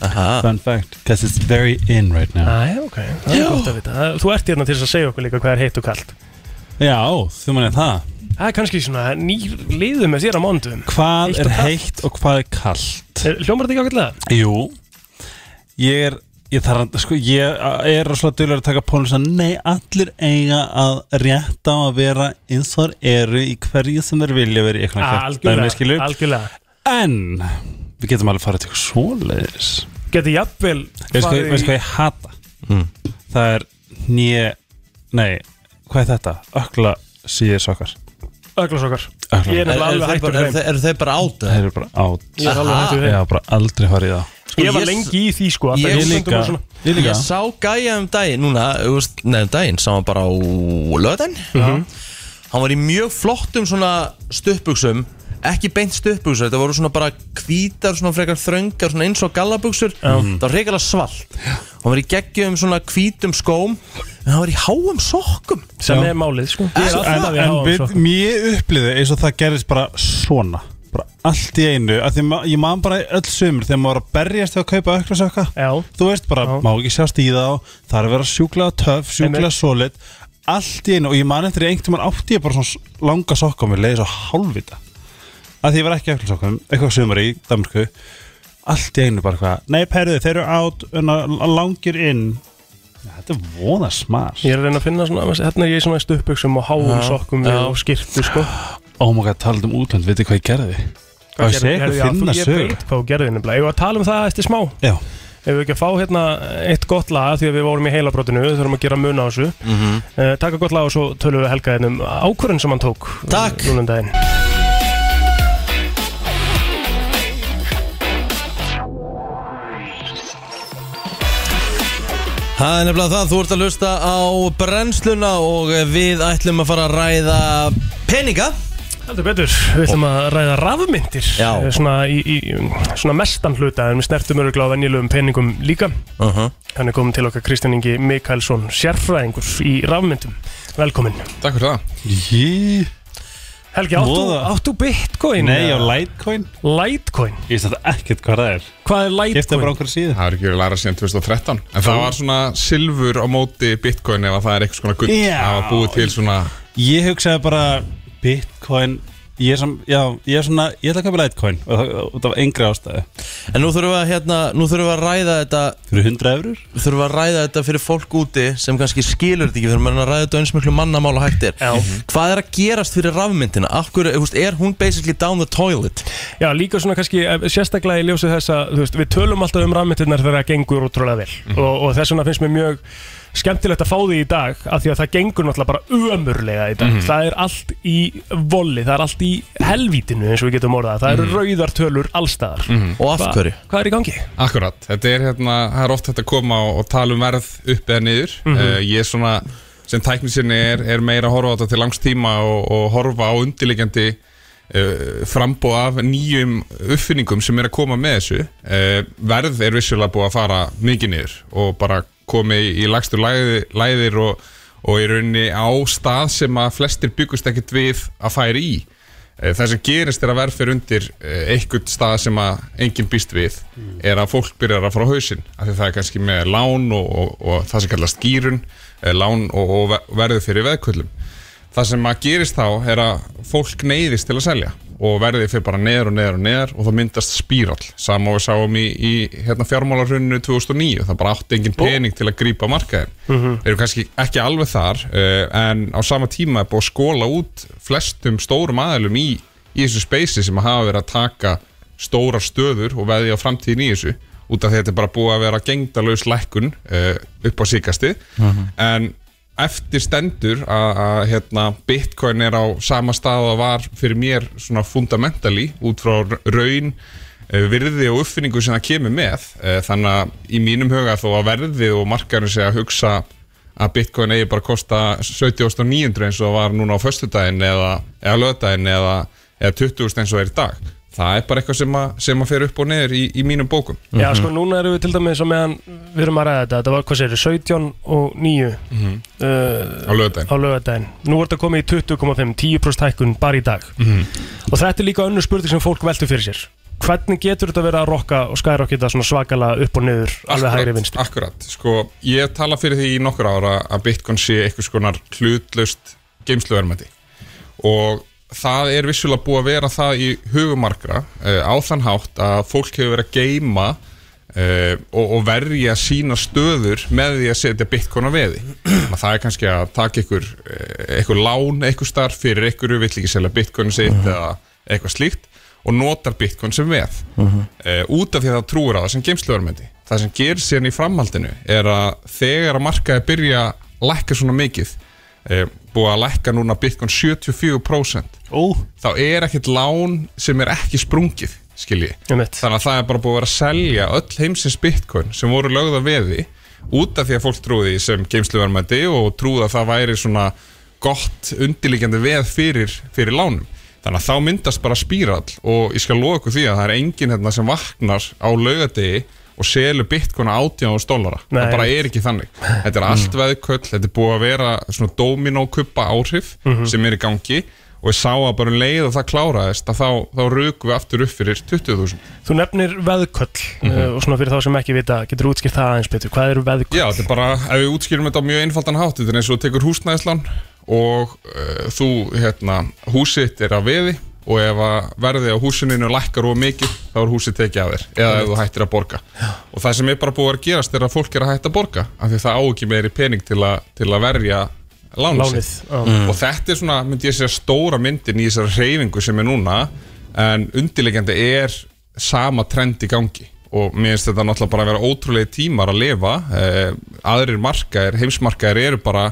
[SPEAKER 1] Aha.
[SPEAKER 15] Fun fact, because it's very in right now.
[SPEAKER 2] Æ, ok, það er gott að vita. Það- Þú ert hérna til þess að segja okkur líka hvað er heitt og kalt
[SPEAKER 15] Já, þú manið það
[SPEAKER 2] Það er kannski svona nýr liðu með þér á mándum
[SPEAKER 15] Hvað
[SPEAKER 2] Heitt
[SPEAKER 15] er
[SPEAKER 2] og kalt.
[SPEAKER 15] heitt og hvað er kallt?
[SPEAKER 2] Hljómar þetta ekki ákveðlega?
[SPEAKER 15] Jú Ég er Ég, þarf, að- sko, ég er rosalega dölur að taka pólum sem nei, allir eiga að rétta á að vera eins og þeir eru í hverju sem þeir vilja vera í eitthvað
[SPEAKER 2] Algjörlega, algjörlega
[SPEAKER 15] En við getum alveg farið til eitthvað svoleiðis
[SPEAKER 2] Geti jafnvel
[SPEAKER 15] Veist hvað
[SPEAKER 2] farið
[SPEAKER 15] veist
[SPEAKER 2] í-
[SPEAKER 15] hvað ég hata? Það er nýja Nei, hvað er þetta? Ökla síðir sokkar
[SPEAKER 2] Öglasokkar
[SPEAKER 15] Öglasokkar.
[SPEAKER 2] Ég er alveg hættur
[SPEAKER 1] Eru þeir- eru þeir bara át?
[SPEAKER 15] Þeir eru bara át
[SPEAKER 2] Ég er alveg hættur við
[SPEAKER 15] Ég
[SPEAKER 2] þeim.
[SPEAKER 15] hafa bara aldrei farið í það
[SPEAKER 2] Sko, ég var lengi í því sko
[SPEAKER 1] Ég líka
[SPEAKER 2] og svona.
[SPEAKER 15] Ég líka.
[SPEAKER 1] Ég sá gæja um daginn Núna, neðum daginn Sá hann bara á löðin
[SPEAKER 2] Mhm.
[SPEAKER 1] Hann var í mjög flottum svona stuttbuxum Ekki beint stuttbuxur Þetta voru svona bara hvítar Svona frekar þröngar Svona eins og gallabuxur. Það var reykjala svalt. Hann var í geggjum svona hvítum skóm En hann var í háum sokkum.
[SPEAKER 2] Sem
[SPEAKER 15] Já.
[SPEAKER 2] er málið sko. Ég er
[SPEAKER 15] En,
[SPEAKER 2] alltaf í
[SPEAKER 15] en
[SPEAKER 2] háum
[SPEAKER 15] við,
[SPEAKER 2] sko
[SPEAKER 15] mér upplýði eins og það gerist bara svona. Bara allt í einu. Að því ma ég man bara öll sumur þegar maður var að berjast þegar að kaupa öklasökka
[SPEAKER 2] Já.
[SPEAKER 15] þú veist bara,
[SPEAKER 2] Já.
[SPEAKER 15] má ekki sjást í það það er að vera sjúklega töff, sjúklega solid. Allt í einu og ég man eftir einhvern tímann átti ég bara svona langa sokka og mér leiði svo hálfvita að því ég var ekki öklasökkum, eitthvað sumar í Danmarku allt í einu bara eitthvað nei, perðu, þeir eru átt langir inn ja, þetta er voða smart
[SPEAKER 2] Ég er að reyna að finna svona Hérna er ég í svona stuppbuxum og háum
[SPEAKER 15] Já.
[SPEAKER 2] sokkum
[SPEAKER 15] Já.
[SPEAKER 2] og skirtu sko
[SPEAKER 15] Oh my god, talað um útlönd, veitir hvað ég gerði? Hvað ég
[SPEAKER 2] gerði-
[SPEAKER 15] eitthvað finna
[SPEAKER 2] þú- Ég veit hvað þú gerði nefnilega Ég var að tala um það eftir smá
[SPEAKER 15] Já
[SPEAKER 2] Ef við ekki að fá hérna eitt gott lag Því að við vorum í heilabrótinu Við þurfum að gera mun á þessu mm. -hmm. Taka gott lag og svo tölum við Helga hérna ákvörðin sem hann tók
[SPEAKER 1] Takk Það er nefnilega það, þú ert að hlusta á brennsluna og við ætlum að fara að ræða peninga.
[SPEAKER 2] Heldur betur, við ætlum að ræða rafmyndir
[SPEAKER 1] Já.
[SPEAKER 2] svona, í, í, svona mestan hluta En við snertum öruglega á venjulegum peningum líka.
[SPEAKER 1] Uh -huh.
[SPEAKER 2] Hann er komin til okkar Kristján Ingi Mikaelsson Sérfræðingur í rafmyndum. Velkomin
[SPEAKER 16] Takk fyrir það.
[SPEAKER 15] Jí
[SPEAKER 2] Helgi, áttu, áttu bitcoin?
[SPEAKER 15] Nei,
[SPEAKER 2] eða?
[SPEAKER 15] á Litecoin
[SPEAKER 2] Litecoin?
[SPEAKER 15] Ég veist þetta ekkert hvað það er
[SPEAKER 2] Hvað er Litecoin?
[SPEAKER 15] Gifta bara okkur síðu
[SPEAKER 16] Það er ekki verið að læra síðan 2013 En það var svona silfur á móti bitcoin ef að það er eitthvað svona gull. Það var búið til svona
[SPEAKER 15] Ég hugsaði bara Bitcoin Ég er, sam, já, ég er svona, ég ætla að köpa Litecoin og það út af engri ástæði
[SPEAKER 1] En nú þurfum við að, hérna, nú þurfum við að ræða þetta
[SPEAKER 15] Fyrir 100 eurur?
[SPEAKER 1] Þurfum við að ræða þetta fyrir fólk úti sem kannski skilur þetta ekki Við þurfum að ræða þetta eins og hægt er
[SPEAKER 2] Já.
[SPEAKER 1] Hvað er að gerast fyrir rafmyndina? Akkur, er hún basically down the toilet?
[SPEAKER 2] Já, líka svona kannski eh, sérstaklega í ljósið þess að veist, við tölum alltaf um rafmyndirnar þegar það gengur útrúlega vel
[SPEAKER 1] Mhm.
[SPEAKER 2] og, og þess vegna finnst mér mjög skemmtilegt að fá því í dag af því að það gengur náttúrulega bara ömurlega í dag
[SPEAKER 1] Mhm.
[SPEAKER 2] það er allt í volli, það er allt í helvítinu eins og við getum orðað það eru
[SPEAKER 16] Mhm.
[SPEAKER 2] rauðar tölur allstaðar
[SPEAKER 1] Og af
[SPEAKER 2] Hva-? Hvað er í gangi?
[SPEAKER 16] Akkurat, þetta er hérna, það er oft hægt að koma og, og tala um verð upp eða niður
[SPEAKER 2] Mhm.
[SPEAKER 16] uh, Ég er svona, sem tæknisinni er, er meira að horfa á þetta til langs tíma og, og horfa á undirliggjandi uh, frambóð af nýjum uppfinningum sem er að koma með þessu uh, Verð er vissulega búið að fara mikið niður og bara komið í, í lagstu læði, læðir og, og í rauninni á stað sem að flestir byggust ekkert við að færa í. Eh, Það sem gerist er að verð fyrir undir eh, einhvern stað sem að enginn býst við er að fólk byrjar að fara á hausinn af því það er kannski með lán og, og, og það sem kallast gýrun lán og, og ve- verður fyrir veðkullum það sem að gerist þá er að fólk neyðist til að selja og verðið fyrir bara neður og neður og neður og það myndast spírall sama og við sáum í, í hérna, fjármálarhunnu 2009 það bara átti engin pening til að grípa markaðin
[SPEAKER 2] Mhm.
[SPEAKER 16] við erum kannski ekki alveg þar uh, en á sama tíma er búið að skóla út flestum stórum aðalum í, í þessu speysi sem hafa verið að taka stórar stöður og veði á framtíðin í þessu. Út af því að þetta er bara búið að vera gengdalaus lækkun uh, upp á síkasti en eftir stendur að, hérna, bitcoin er á sama stað og var fyrir mér svona fundamentally út frá raun eh, virði og uppfinningu sem það kemur með. Eh, þannig að í mínum huga þó að verði og markarinn sé að hugsa að bitcoin eigi bara að kosta 70.900 eins og var núna á föstudaginn eða, eða lögdaginn eða, eða 20.000 eins og er í dag það er bara eitthvað sem að, sem að fer upp og niður í, í mínum bókum
[SPEAKER 2] Já, sko, núna erum við til dæmis á meðan við erum að ræða þetta, þetta var, hvað segir 17 og 9
[SPEAKER 16] Mhm.
[SPEAKER 2] uh,
[SPEAKER 16] Á laugardaginn.
[SPEAKER 2] á laugardaginn. Nú er þetta komið í 20,5 10% hækkun bara í dag
[SPEAKER 16] Mhm.
[SPEAKER 2] og þetta er líka önnur spurning sem fólk veltur fyrir sér hvernig getur þetta verið að rokka og skyrocketa svona svakalega upp og niður alveg hægri vinstri
[SPEAKER 16] Akkurat, sko, ég tala fyrir því í nokkur ára að Bitcoin sé eitthvað skonar hlutlaust geimsluvermæti og það er vissulega búið að vera það í hugumarkra uh, á þann hátt að fólk hefur verið að geima uh, og, og verja sína stöður með því að setja Bitcoin á veði. Að það er kannski að taka ykkur uh, eitthvað lán, eitthvað starf fyrir ykkur vill ekki selja Bitcoin sitt eða eitthvað slíkt og notar Bitcoin sem veð. Uh, út af því að það trúir á það sem geimsluvermendi það sem gerir síðan í framhaldinu er að þegar að markaði byrja að lækka svona mikið uh, búið að lækka núna Bitcoin 74%
[SPEAKER 15] Ó.
[SPEAKER 16] þá er ekkert lán sem er ekki sprungið skilji, þannig að það er bara búið að vera að selja öll heimsins Bitcoin sem voru lögða veði út af því að fólk trúði sem geimsluvermendi og trúði að það væri svona gott undirliggjandi veð fyrir, fyrir lánum. Þannig að þá myndast bara spírall og ég skal loka því að það er enginn hérna sem vaknar á laugadegi og selur bitcoin á 18 dólara það bara er ekki þannig þetta er allt veðköll, þetta er búið að vera svona dominókuppa áhrif
[SPEAKER 2] Mhm.
[SPEAKER 16] sem er í gangi og ég sá að bara um leið og það kláraðist að þá, þá rukum við aftur upp fyrir 20.000
[SPEAKER 2] Þú nefnir veðköll
[SPEAKER 16] Mhm.
[SPEAKER 2] uh, og svona fyrir þá sem ekki vita, getur útskýrt það aðeins betur hvað eru veðköll?
[SPEAKER 16] Já, þetta er bara, ef við útskýrum þetta á mjög einfaldan hátt, þetta er eins og þú tekur húsnæðislán og uh, þú, hérna, húsið þitt er á veði og ef að verðið á húsininu lækkar of mikið, þá er húsið tekið af þér. Eða ef þú hættir að borga. Og það sem er bara búið að gerast er að fólk er að hætta að borga af því það á ekki meiri pening til, a, til að verja lánið
[SPEAKER 2] já. Mm.
[SPEAKER 16] og þetta er svona, myndi ég segja, stóra myndin í þessari reyfingu sem er núna en undirlegjandi er sama trend í gangi. Og mér finnst þetta náttúrulega bara að vera ótrúlega tímar að lifa. Eh, aðrir markaðir, heimsmarkaðir eru bara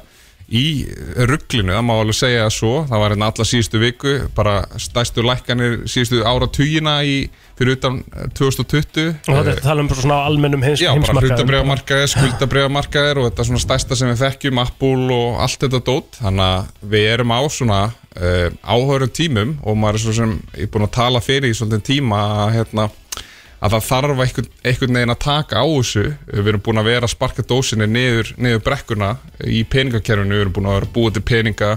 [SPEAKER 16] í rugglinu, það má alveg segja það svo. Það var hérna alla síðustu viku bara stærstu lækkanir síðustu ára tugina í, fyrir utan eh, 2020
[SPEAKER 2] og þetta er að tala um bara svona almennum heims,
[SPEAKER 16] Já, bara
[SPEAKER 2] heimsmarkaðum.
[SPEAKER 16] hlutabriðamarkaðir, skuldabriðamarkaðir og þetta er svona stærsta sem við þekkjum, Apple og allt þetta dót, þannig að við erum á svona uh, áhörum tímum og maður er svo sem, er búin að tala fyrir í svolítið tíma að, hérna, að það þarf einhvern, einhvern veginn að taka á þessu, við erum búin að vera að sparka dósinni niður, niður brekkuna í peningakerfinu, við erum búin að vera búið til peninga.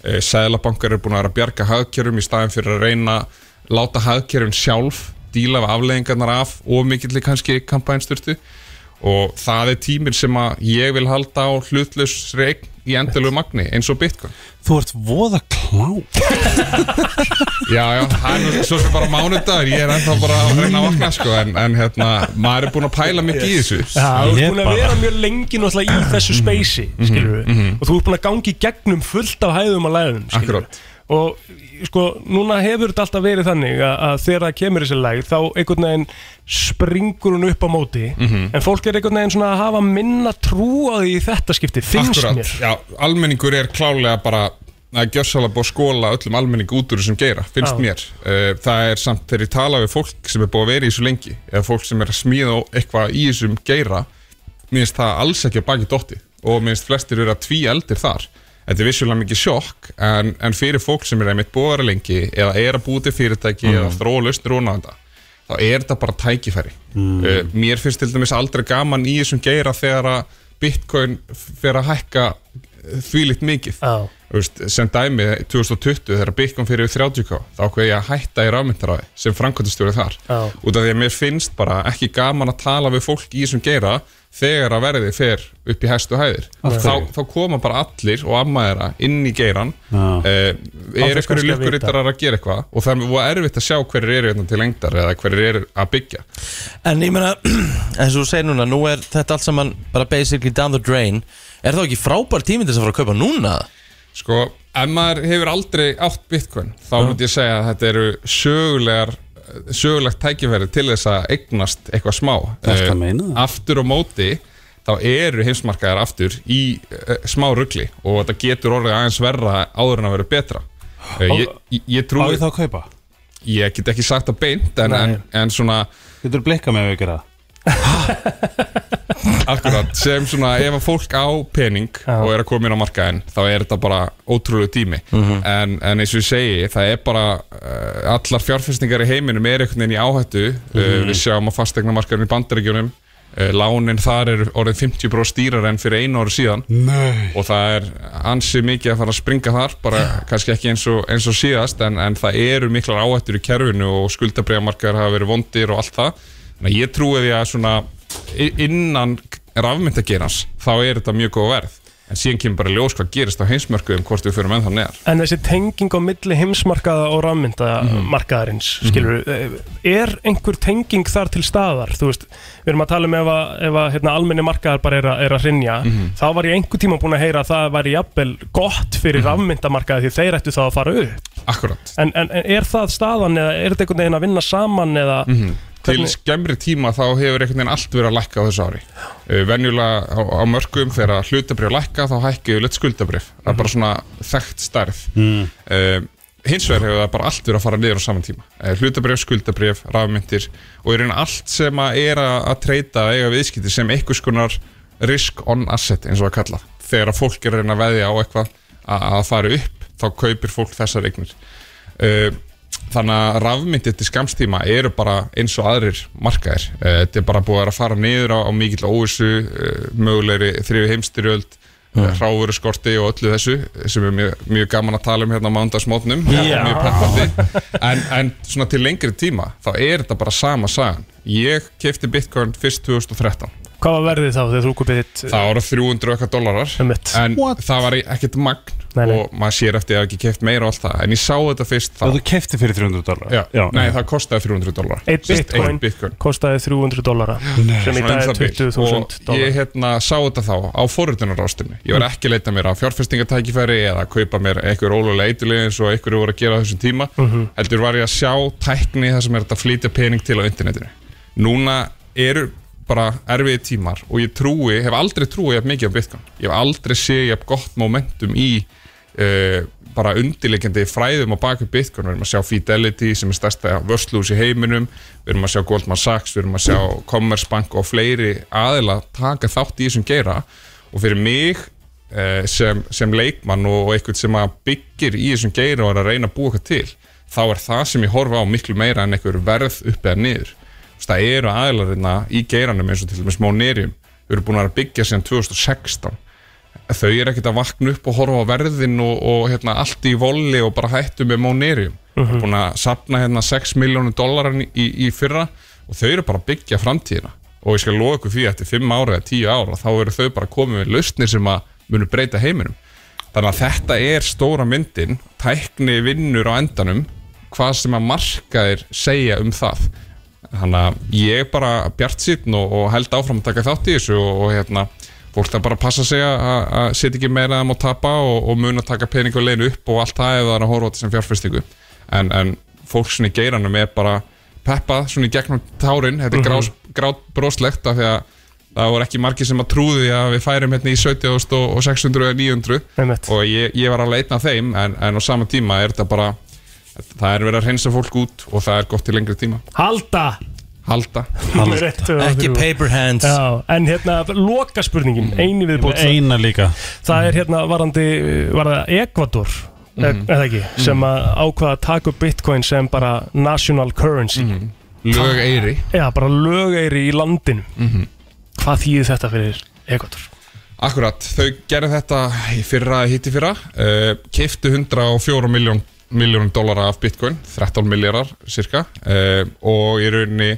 [SPEAKER 16] Sæðlabankar eru búin að vera að bjarga hagkjörum í staðin fyrir að reyna láta hagkjörun sjálf díla við afleðingarnar af og mikill kannski kampænsturtu og það er tíminn sem að ég vil halda á hlutlaus reign í endalegu magni eins og Bitcoin.
[SPEAKER 15] Þú ert voða klá
[SPEAKER 16] Já, já, það er svo sem bara mánudagur ég er ennþá bara að reyna að vakna sko en, en hérna, maður er búin að pæla mikið í þessu.
[SPEAKER 2] Já, þú ert búin að vera mjög lengi náttúrulega í þessu speysi, skilur við
[SPEAKER 16] mhm.
[SPEAKER 2] og þú ert búin að gangi gegnum fullt af hæðum að læðum, skilur við og sko, núna hefur þetta alltaf verið þannig að, að þegar það kemur þessi læg þá einhvern veginn springur hún upp á móti
[SPEAKER 16] Mhm.
[SPEAKER 2] en fólk er einhvern veginn svona að hafa minna trú á því í þetta skipti, finnst
[SPEAKER 16] Akkúrat,
[SPEAKER 2] mér.
[SPEAKER 16] Já, almenningur er klálega bara að búið að skóla öllum almenning út úr þessum geira, finnst
[SPEAKER 2] Já.
[SPEAKER 16] mér. Eh, Það er samt þegar ég tala við fólk sem er búið að vera í þessu lengi eða fólk sem er að smíða eitthvað í þessum geira mér finnst það alls ekki að baki dotti. Og mér finnst flestir vera tví eldir þar Þetta er vissulega mikið sjokk en, en fyrir fólk sem er einmitt vera lengi eða er að búið til fyrirtæki
[SPEAKER 15] Mm.
[SPEAKER 16] eða og þetta þá er þetta bara tækifæri
[SPEAKER 15] Mm.
[SPEAKER 16] uh, mér finnst til dæmis aldrei gaman í þessum geira þegar að bitcoin fer að hækka þvílitt mikið. Veist, sem dæmi 2020 þegar bitcoin fyrir 30k þá ákveði ég að hætta í rafmyndaráði sem framkvæmtastjóri þar.
[SPEAKER 2] Já.
[SPEAKER 16] út af því að mér finnst bara ekki gaman að tala við fólk í þessum geira þegar að verði fer upp í hæstu hæðir. Þá,
[SPEAKER 15] hverju?
[SPEAKER 16] þá koma bara allir og ammaðira inn í geiran uh, er einhverju
[SPEAKER 2] kannski að
[SPEAKER 16] gera eitthvað? Og það er mjög erfitt að sjá hverjir eru hérna til lengdar eða hverjir eru að byggja.
[SPEAKER 1] En ég meina, eins og þú segir núna, nú er þetta allt saman bara basically down the drain Er það ekki frábær tíminn til þess að fara að kaupa núna?
[SPEAKER 16] Sko, ef maður hefur aldrei átt bitcoin þá myndi ég segja að þetta eru sögulegar sögulegt tækifæri til þess að eignast eitthvað smá
[SPEAKER 15] að
[SPEAKER 16] Eh,
[SPEAKER 15] það?
[SPEAKER 16] Aftur á móti þá eru heimsmarkaðar aftur í uh, smá ruggli og þetta getur orðið aðeins verra áður en að vera betra uh, ég, ég, ég trúi
[SPEAKER 15] Á ég þá að kaupa?
[SPEAKER 16] Ég get ekki sagt það beint en, en, en svona
[SPEAKER 15] Getur blikka með að það?
[SPEAKER 16] Akkurat, sem svona ef að fólk á pening og er að koma inn á markaðin þá er þetta bara ótrúlega tími. En, en eins og ég segi, það er bara uh, allar fjárfestingar í heiminum er einhvern veginn í áhættu. Uh,
[SPEAKER 15] Mhm.
[SPEAKER 16] við sjáum á fastegna markaðin í bandaríkjunum uh, lánin þar er orðin 50 bró stýrar enn fyrir einu ári síðan.
[SPEAKER 15] Nei.
[SPEAKER 16] og það er ansi mikið að fara að springa þar bara kannski ekki eins og, eins og síðast en, en það eru miklar áhættur í kerfinu og skuldabriðamarkaðar hafa verið vondir og allt það þannig að ég trúi því að svona innan rafmyndagerans þá er þetta mjög góð verð. En síðan kemur bara ljós hvað gerist á heimsmörkuðum hvort við fyrir ennþá neðar.
[SPEAKER 2] En þessi tenging á milli heimsmarkaða og rafmynda
[SPEAKER 16] Mhm.
[SPEAKER 2] markaðarins, skilur er einhver tenging þar til staðar? Þú veist, við erum að tala um ef að, að hérna, almenni markaðar bara er, að- er að hrinja
[SPEAKER 16] Mhm.
[SPEAKER 2] þá var ég einhver tíma búin að heyra að það væri jafnvel gott fyrir mm rafmyndamarkaði því þeir ættu þá að fara upp.
[SPEAKER 16] Akkurat.
[SPEAKER 2] En, en, en er það staðan eða er þetta einhvern veginn að vinna saman eða
[SPEAKER 16] Mhm. Til skemmri tíma þá hefur einhvern veginn allt verið að lækka á þessu ári. Uh, Venjulega á, á mörgum þegar hlutabrif lækka þá hækki yfirleitt skuldabrif Það er bara svona þekkt stærð.
[SPEAKER 15] Mm.
[SPEAKER 16] uh, Hins vegar hefur það bara allt verið að fara niður á saman tíma. Uh, Hlutabrif, skuldabrif, rafmyndir og í raun allt sem að er að, treyta eiga viðskipti sem einhvers konar risk on asset eins og að kalla þegar að fólk er að reyna að veðja á eitthvað að, að fara upp þá kaupir fólk þessar eignir. Uh, þannig að rafmyndir til skamstíma eru bara eins og aðrir markaðir. Uh, þetta er bara búið að fara niður á, á mikill óvissu uh, mögulegri þrifi heimstyrjöld
[SPEAKER 15] Mm.
[SPEAKER 16] mm. ráfuru skorti og öllu þessu sem er mjög, mjög gaman að tala um hérna á mándagsmótnum en, en svona til lengri tíma þá er þetta bara sama sagan. Ég kefti bitcoin fyrst 2013
[SPEAKER 2] hvað var verðið þá þegar þú kopið þitt
[SPEAKER 16] það voru 300 eitthvað dólarar en
[SPEAKER 15] What?
[SPEAKER 16] það var ekkert magn
[SPEAKER 2] Nei, nei.
[SPEAKER 16] og maður sér eftir að ég hef ekki keft meira og allt það. En ég sá þetta fyrst þá.
[SPEAKER 15] Og þú kefti fyrir 300 dólar
[SPEAKER 16] Já, nei, það kostaði 300 dólar
[SPEAKER 2] Eitt bitcoin,
[SPEAKER 16] bitcoin.
[SPEAKER 2] kostaði 300 dólara sem í dag er
[SPEAKER 16] það bil.
[SPEAKER 2] 20.000
[SPEAKER 16] og
[SPEAKER 2] dólar
[SPEAKER 16] ég hérna sá þetta þá á forröndunarástunni ég var ekki að leita mér á fjárfestingatækifæri eða að kaupa mér einhver ólulega eitthuleg eins og einhverju voru að gera á þessum tíma.
[SPEAKER 2] Mhm.
[SPEAKER 16] heldur var ég að sjá tækni þar sem er þetta að flytja pening til á internetinu. Núna eru bara erfiði tímar og ég trúi, hef aldrei trúið jafn mikið á Bitcoin. Ég hef aldrei séð jafn gott momentum í uh, bara undirleikjandi fræðum á baku Bitcoin. Við erum að sjá Fidelity sem er stærsta vörslús í heiminum. Við erum að sjá Goldman Sachs, við erum að sjá Commerzbank og fleiri aðila taka þátt í þessum geira. Og fyrir mig uh, sem, sem leikmann og eitthvað sem byggir í þessum geira og er að reyna að búa eitthvað til þá er það sem ég horfa á miklu meira en einhver verð upp eða niður það eru aðilarina í geiranum eins og til dæmis Monerium við erum búin að byggja síðan 2016 þau eru ekkert að vakna upp og horfa á verðin og, og hérna, allt í volli og bara hættu með Monerium
[SPEAKER 2] Mhm.
[SPEAKER 16] búin að sapna hérna 6 miljónu dólarar í, í fyrra og þau eru bara að byggja framtíðina. Og ég skal lofa ykkur að eftir 5 ára eða 10 ára þá eru þau bara komið með lausnir sem að munu breyta heiminum. Þannig að þetta er stóra myndin tækni vinnur á endanum hvað sem að markaðir segja um það þannig að ég er bara bjart síðan og, og held áfram að taka þátt í þessu og, og hérna fólk það bara að passa sig að, að setja ekki meira að má tapa og, og mun að taka pening og legin upp og allt það er að horfa á þetta sem fjárfestingu en, en fólk svona í geiranum er bara peppað svona í gegnum tárin þetta er
[SPEAKER 2] Mhm.
[SPEAKER 16] grás, grátt broslegt af því að það voru ekki margir sem að trúði að við færum hérna í 70 og 600 eða 900
[SPEAKER 2] Einmitt.
[SPEAKER 16] og ég, ég var einn af þeim en, en á sama tíma er þetta bara það er verið að reynsa fólk út og það er gott til lengri tíma.
[SPEAKER 2] Halda.
[SPEAKER 16] Halda.
[SPEAKER 2] Og
[SPEAKER 1] Ekki
[SPEAKER 2] þrjú.
[SPEAKER 1] paper hands.
[SPEAKER 2] Já, en hérna, loka spurningin, eini viðbót
[SPEAKER 15] Eina líka.
[SPEAKER 2] Það er hérna varandi, var það Ecuador?
[SPEAKER 16] Mhm.
[SPEAKER 2] eða ekki, sem að ákvaða að taka upp bitcoin sem bara national currency.
[SPEAKER 16] Lögeyri
[SPEAKER 2] Já, bara lögeyri í landinu.
[SPEAKER 16] Mhm.
[SPEAKER 2] Hvað þýðir þetta fyrir Ecuador?
[SPEAKER 16] Akkurat, þau gerðu þetta í fyrra hitti fyrra. Uh, keiftu 104 miljón miljónum dólara af bitcoin, 13 miljardar cirka uh, og í rauninni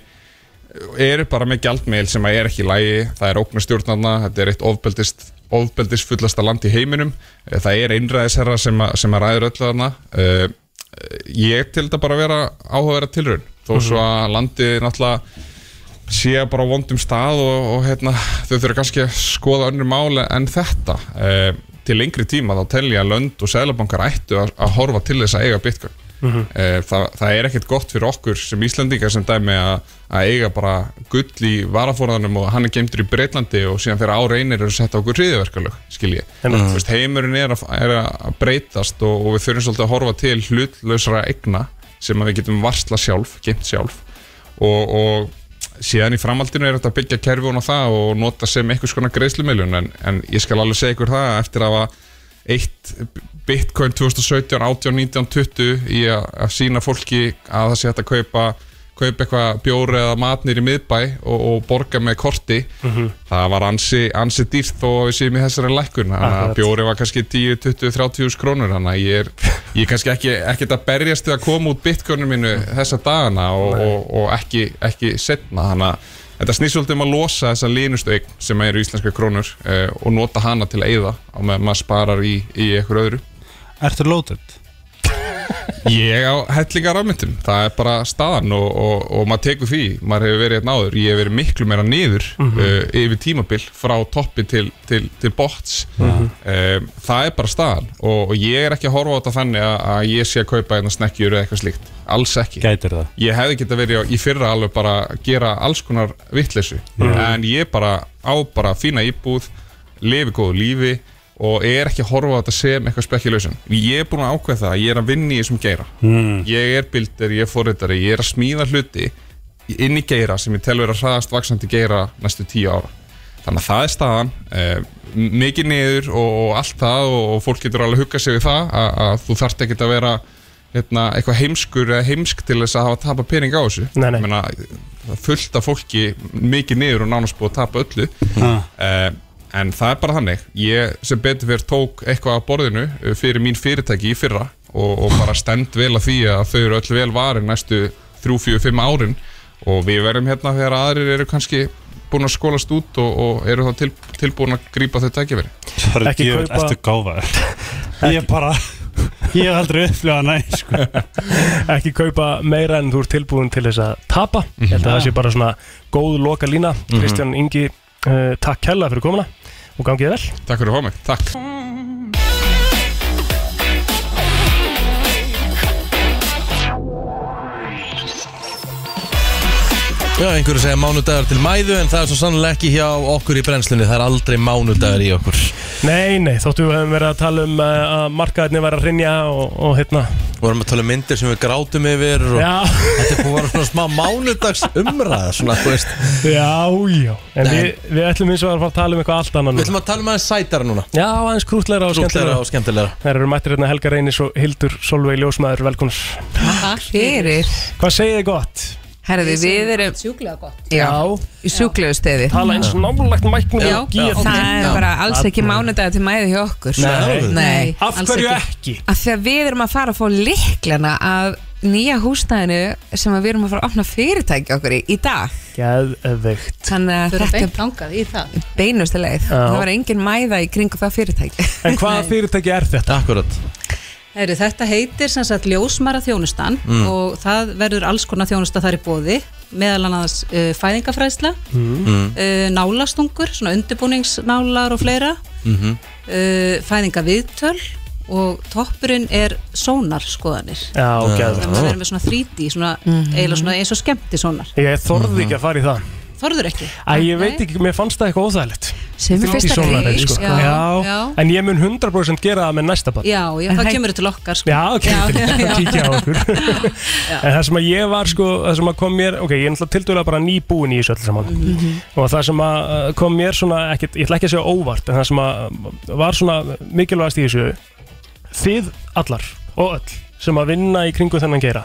[SPEAKER 16] eru bara með gjaldmeil sem að er ekki lægi, það er ógnastjórnarna þetta er eitt ofbeldist ofbeldist fullasta land í heiminum. Eh, það er einræðisherra sem, að- sem að ræður öllu þarna. Uh, ég til þetta bara vera áhugaverða tilraun. Þó svo að landið náttúrulega sé bara á vondum stað og, og hérna, þau þurfa kannski að skoða önnur máli en þetta. E, til lengri tíma þá telja lönd og sælabankar ættu að, að horfa til þess að eiga bitcoin
[SPEAKER 2] Mhm.
[SPEAKER 16] e, það, það er ekkert gott fyrir okkur sem Íslandingar sem dæmi að, að eiga bara gull í varafórðanum og hann er geimtur í Breitlandi og síðan þegar ára einir eru sett á okkur hriðiverkalög skil ég,
[SPEAKER 2] Einmitt.
[SPEAKER 16] Þú veist, heimurinn er að, er að breytast og, og við þurfum svolítið að horfa til hlutlausra egna sem við getum varsla sjálf, geimt sjálf og, og síðan í framhaldinu er þetta að byggja kerfun á það og nota sem einhvers konar greiðslumiljun en, en ég skal alveg segja ykkur það að eftir að eitt bitcoin 2017, 18, 19, 20 í að sína fólki að það sé hægt að kaupa kaupa eitthvað bjóri eða matnir í miðbæ og, og borga með korti.
[SPEAKER 2] Mhm.
[SPEAKER 16] það var ansi, ansi dýrt þó að við séum í þessari lækkun. Bjóri var kannski 10, 20, 30 þús krónur. Þannig að ég er, ég er kannski ekki ekkert að berjast við að koma út bitcoinu mínu þessa dagana og, og, og ekki, ekki setna þannig að þetta snýst svolítið um að losa þessa línustu eign sem eru íslenska krónur eh, og nota hana til að eyða og maður sparar í, í eitthvað öðru.
[SPEAKER 15] Ertu loaded?
[SPEAKER 16] Ég á hellingar afmyndum, það er bara staðan og, og, og maður tekur því, maður hefur verið hérna áður, ég hef verið miklu meira niður
[SPEAKER 2] Mhm.
[SPEAKER 16] uh, yfir tímabil frá toppi til, til, til bots
[SPEAKER 15] Mhm.
[SPEAKER 16] um, það er bara staðan. Og, og ég er ekki að horfa á þetta þannig að, að ég sé að kaupa einhvern snekkjur eða eitthvað slíkt, alls ekki.
[SPEAKER 15] Gætir það.
[SPEAKER 16] Ég hefði geta verið í fyrra alveg bara að gera alls konar vittleysu
[SPEAKER 15] Mhm.
[SPEAKER 16] en ég bara á bara fína íbúð, lifi góðu lífi og er ekki að horfa á þetta sem eitthvað spekulation. Ég er búin að ákveða það að ég er að vinna í þessum geira.
[SPEAKER 15] Mm.
[SPEAKER 16] Ég er bilder, ég er forritari, ég er að smíða hluti inn í geira sem ég tel vera hraðast vaksandi geira næstu tíu ára. Þannig að það er staðan, eh, mikið niður og, og allt það og, og fólk getur alveg huggað sig við það að, að þú þarft ekkert að vera hérna, eitthvað heimskur eða heimsk til þess að hafa tapa pening á þessu.
[SPEAKER 2] Nei, nei.
[SPEAKER 16] Meina, fullt af fólki mikið niður og nánast búið að tapa öllu.
[SPEAKER 15] Ah.
[SPEAKER 16] Eh, en það er bara þannig. Ég sem betur fyrir tók eitthvað á borðinu uh, fyrir mín fyrirtæki í fyrra og, og bara stend vel að því að þau eru öll vel varin næstu 3-4-5 árin. Og við verðum hérna þegar aðrir eru kannski búin að skólast út og, og eru þá til, tilbúin að grípa þau tækifæri.
[SPEAKER 15] Sorry,
[SPEAKER 2] Ekki
[SPEAKER 15] djöfull,
[SPEAKER 2] kaupa-
[SPEAKER 15] Ertu gáfaður? Ég bara Ég hef aldrei upplifað næ sko.
[SPEAKER 2] Ekki kaupa meira en þú ert tilbúin til þess að tapa. Ég held að það sé bara svona góð loka lína Kristján Ingi, takk hella fyrir komuna og gangið vel.
[SPEAKER 16] Takk fyrir að fá mig, takk
[SPEAKER 1] Já, einhverju segja mánudagar til mæðu en það er svo sannlega ekki hjá okkur í brennslunni. Það er aldrei mánudagar í okkur.
[SPEAKER 2] Nei, nei, þóttu við hefum verið að tala um uh, að markaðinni var að rinja og, og hérna.
[SPEAKER 1] Við vorum að tala um myndir sem við grátum yfir og
[SPEAKER 2] Já.
[SPEAKER 1] þetta er búin að vera svona smá mánudags umræða svona, þú veist.
[SPEAKER 2] Já, já. En við, við ætlum eins og að fara að tala um eitthvað allt annað
[SPEAKER 1] Við ætlum að tala um aðeins sætara núna.
[SPEAKER 2] Já, aðeins krútleira og
[SPEAKER 1] Krúttlegra
[SPEAKER 2] skemmtilegra.
[SPEAKER 1] og skemmtilegra.
[SPEAKER 2] Það eru mættir hérna Helga Reynis og Hildur Solveig Ljósmaður. Velkonar
[SPEAKER 17] Takk fyrir.
[SPEAKER 2] Hvað segið þið gott?
[SPEAKER 17] Herði, við erum
[SPEAKER 18] Sjúklega gott.
[SPEAKER 17] Já, í sjúklegu steði
[SPEAKER 2] Tala eins nálægt mæknum
[SPEAKER 17] Já,
[SPEAKER 2] og
[SPEAKER 17] það er bara alls ekki
[SPEAKER 2] Þarna.
[SPEAKER 17] mánudagur til mæði hjá okkur.
[SPEAKER 2] Nei.
[SPEAKER 17] Nei.
[SPEAKER 2] Af
[SPEAKER 17] alls
[SPEAKER 2] hverju ekki?
[SPEAKER 17] Af því að við erum að fara að fá liklana af nýja húsnæðinu sem að við erum að fara að opna fyrirtæki okkur í, í dag.
[SPEAKER 2] Geðveikt.
[SPEAKER 17] Þannig að þetta
[SPEAKER 18] beint langað í það.
[SPEAKER 2] Já.
[SPEAKER 17] Það var engin mæða í kringu það fyrirtæki.
[SPEAKER 2] En hvaða fyrirtæki er þetta?
[SPEAKER 1] Akkurat
[SPEAKER 18] Heyri, þetta heitir sem sagt ljósmara þjónustan
[SPEAKER 1] Mm.
[SPEAKER 18] og það verður alls konar þjónusta þar í bóði meðal annars uh, fæðingafræðsla
[SPEAKER 1] Mm.
[SPEAKER 18] uh, nálastungur, svona undirbúningsnálar og fleira
[SPEAKER 1] Mhm.
[SPEAKER 18] uh, fæðingaviðtöl og toppurinn er sónarskoðanir
[SPEAKER 2] Já, geðveikt.
[SPEAKER 18] þannig að við erum með svona 3D svona, eiginlega svona eins og skemmti sónar
[SPEAKER 2] Ég þorði ekki að fara í það
[SPEAKER 18] Þorður ekki?
[SPEAKER 2] Æ, ég veit ekki, mér fannst það eitthvað óþægilegt
[SPEAKER 18] Sem er
[SPEAKER 2] Þrýtt í
[SPEAKER 18] fyrsta
[SPEAKER 2] sólarhring,
[SPEAKER 18] leið,
[SPEAKER 2] sko.
[SPEAKER 18] já,
[SPEAKER 2] já,
[SPEAKER 18] já.
[SPEAKER 2] En ég mun 100% gera það með næsta bann
[SPEAKER 18] Já, já, það kemur til okkar sko.
[SPEAKER 2] Já, ok, kíkja á okkur En það sem að ég var sko, það sem að kom mér Ok, ég er náttúrulega tildulega bara nýbúin í þessu öll saman
[SPEAKER 18] Mhm.
[SPEAKER 2] Og það sem að uh, kom mér svona ekkit, Ég ætla ekki að segja óvart En það sem að uh, var svona mikilvægast í þessu Þið allar og öll Sem að vinna í kringu þennan geira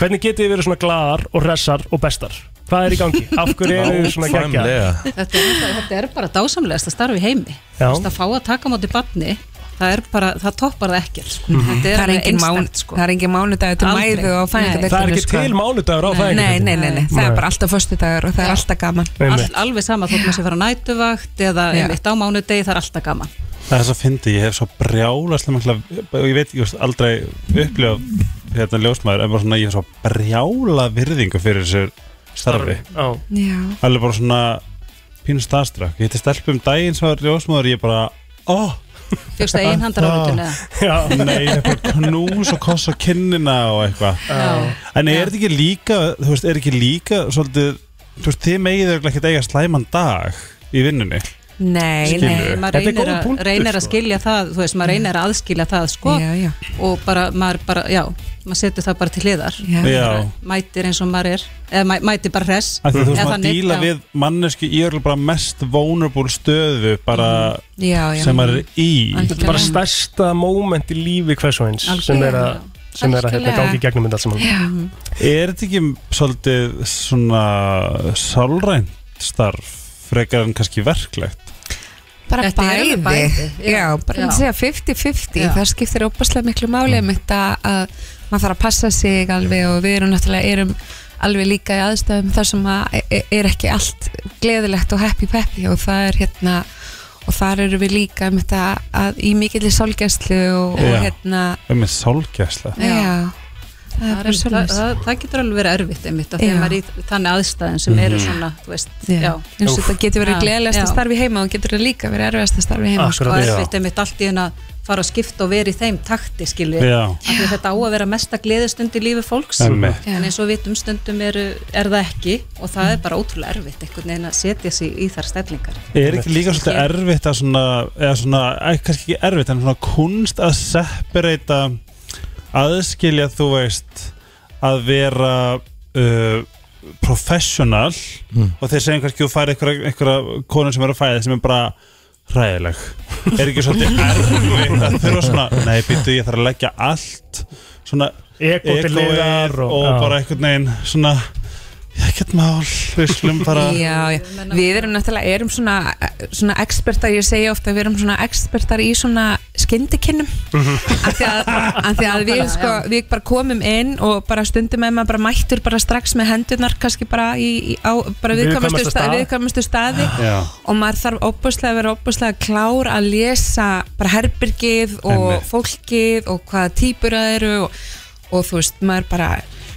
[SPEAKER 2] Hvernig getið þið verið svona glaðar og hressar og bestar? Hvað er í gangi? Af hverju eru þið svona geggja?
[SPEAKER 18] þetta, er, þetta er bara dásamlegast að starfa í heimi. Þú veist, að fá að taka á móti barni það er bara, það toppar það ekkert sko. Þetta er,
[SPEAKER 17] Það er engin mán-
[SPEAKER 18] einstakt sko.
[SPEAKER 17] það er engin mánudagur til mæðu og fæðingardeildinni,
[SPEAKER 2] Það er ekki
[SPEAKER 17] sko.
[SPEAKER 2] til mánudagur á
[SPEAKER 17] Nei,
[SPEAKER 2] fæðingardeildinni.
[SPEAKER 17] nei, nei, nei, það
[SPEAKER 2] Nei.
[SPEAKER 17] er bara alltaf föstudagur og það er alltaf gaman
[SPEAKER 18] All, alveg sama þótt maður sé fara nætuvakt eða einmitt á mánudegi, það er alltaf gaman
[SPEAKER 15] Það er svo fyndi, ég hef svo brjálaslega mikla, og ég veit ekki, veist, aldrei upplifa hérna ljósmaður, en bara svona, ég hef svo brjála virðingu fyrir þessu starfi.
[SPEAKER 2] Já.
[SPEAKER 17] Já.
[SPEAKER 15] Alveg bara svona pínu staðstrakk. Ég hitti stelpum daginn sem var ljósmaður, ég bara, ó,
[SPEAKER 18] Fjöxtu einhandar áritun eða
[SPEAKER 2] Já.
[SPEAKER 15] Nei, ég er bara knús og koss á kinnina og eitthvað
[SPEAKER 18] Já.
[SPEAKER 15] En er þetta ekki líka, þú veist, er ekki líka svolítið, þú veist, þið megið þau ekki eiga slæman dag í vinnunni
[SPEAKER 17] Nei,
[SPEAKER 15] Skilurðu?
[SPEAKER 17] nei
[SPEAKER 18] maður
[SPEAKER 15] er
[SPEAKER 18] reynir, að,
[SPEAKER 15] punktur,
[SPEAKER 18] reynir að
[SPEAKER 15] sko.
[SPEAKER 18] skilja það þú veist, maður reynir að aðskilja það sko
[SPEAKER 17] Já, já.
[SPEAKER 18] og bara, maður bara, já maður setur það bara til hliðar
[SPEAKER 15] Já.
[SPEAKER 18] Mætir eins og maður er eða mæ, mætir bara hress
[SPEAKER 15] Af því þú veist,
[SPEAKER 18] Eða
[SPEAKER 15] maður
[SPEAKER 18] þannig,
[SPEAKER 15] díla
[SPEAKER 18] já.
[SPEAKER 15] við manneski í örgulega bara mest vulnerable stöðu bara
[SPEAKER 17] Já, já.
[SPEAKER 15] sem maður er í
[SPEAKER 2] Þetta er bara stærsta moment í lífi hvers og eins sem er að, sem er að hérna,
[SPEAKER 15] Algjörlega.
[SPEAKER 2] gangi í gegnum þetta allt saman
[SPEAKER 15] Er þetta ekki svolítið svona sálrænt starf frekar en kannski verklegt?
[SPEAKER 17] Bara
[SPEAKER 18] Þetta er
[SPEAKER 17] bæði,
[SPEAKER 18] bæði,
[SPEAKER 17] já,
[SPEAKER 18] já.
[SPEAKER 17] bara
[SPEAKER 18] Já.
[SPEAKER 17] að segja 50-50
[SPEAKER 18] Já.
[SPEAKER 17] það skiptir óbærslega miklu máli um þetta að maður þarf að passa sig alveg og við erum náttúrulega erum alveg líka í aðstæðum þar sem að e- e- er ekki allt gleðilegt og happy peppy og það er hérna og þar eru við líka um þetta að í mikilli sálgæslu og, og hérna
[SPEAKER 15] með sálgæsla.
[SPEAKER 17] Já, það er
[SPEAKER 18] það, það, það, það getur alveg verið erfitt einmitt af því
[SPEAKER 17] Já.
[SPEAKER 18] að maður er í þannig aðstæðin sem eru
[SPEAKER 15] Mhm.
[SPEAKER 18] svona, þú veist,
[SPEAKER 17] Já.
[SPEAKER 18] já,
[SPEAKER 17] eins og þetta getur verið gleðilegast að starfi heima og getur líka verið erfiðast að starfi heima
[SPEAKER 18] og erfitt einmitt allt í hérna fara að skipta og vera í þeim takti skilvi
[SPEAKER 15] Já.
[SPEAKER 18] þetta á að vera mesta gleðistund í lífi fólks.
[SPEAKER 15] Einmitt.
[SPEAKER 18] en eins og við vitum stundum er, er það ekki. Og það er bara ótrúlega erfitt einhvern veginn að setja sig í þar stellingar.
[SPEAKER 15] Er ekki líka svolítið erfitt að svona, eða svona, ekki kannski ekki erfitt, en svona kunst að separata, aðskilja, þú veist, að vera uh, professional og þeir segjum kannski þú færi einhverja, einhverja konur sem eru að fæða sem er bara hræðileg. Er ekki svolítið erfitt að þurfa svona, nei, býtu, ég þarf að leggja allt svona
[SPEAKER 2] Ego til
[SPEAKER 15] egoið
[SPEAKER 2] hliðar og-
[SPEAKER 15] og, bara einhvern veginn svona, ekkert mál, við skulum bara...
[SPEAKER 17] Já, já, við erum náttúrulega erum svona, svona expertar, ég segja ofta við erum svona expertar í svona skyndikinnum af því að, af því að við, sko, við bara komum inn og bara stundum með maður bara mættur bara strax með hendurnar kannski bara í, í á bara Viðkvæmustu staði,
[SPEAKER 2] stað.
[SPEAKER 17] staði.
[SPEAKER 15] Já.
[SPEAKER 17] og maður þarf óbúslega að vera óbúslega klár að lesa bara herbyrgið og fólkið og hvaða típur það eru og, og þú veist, maður bara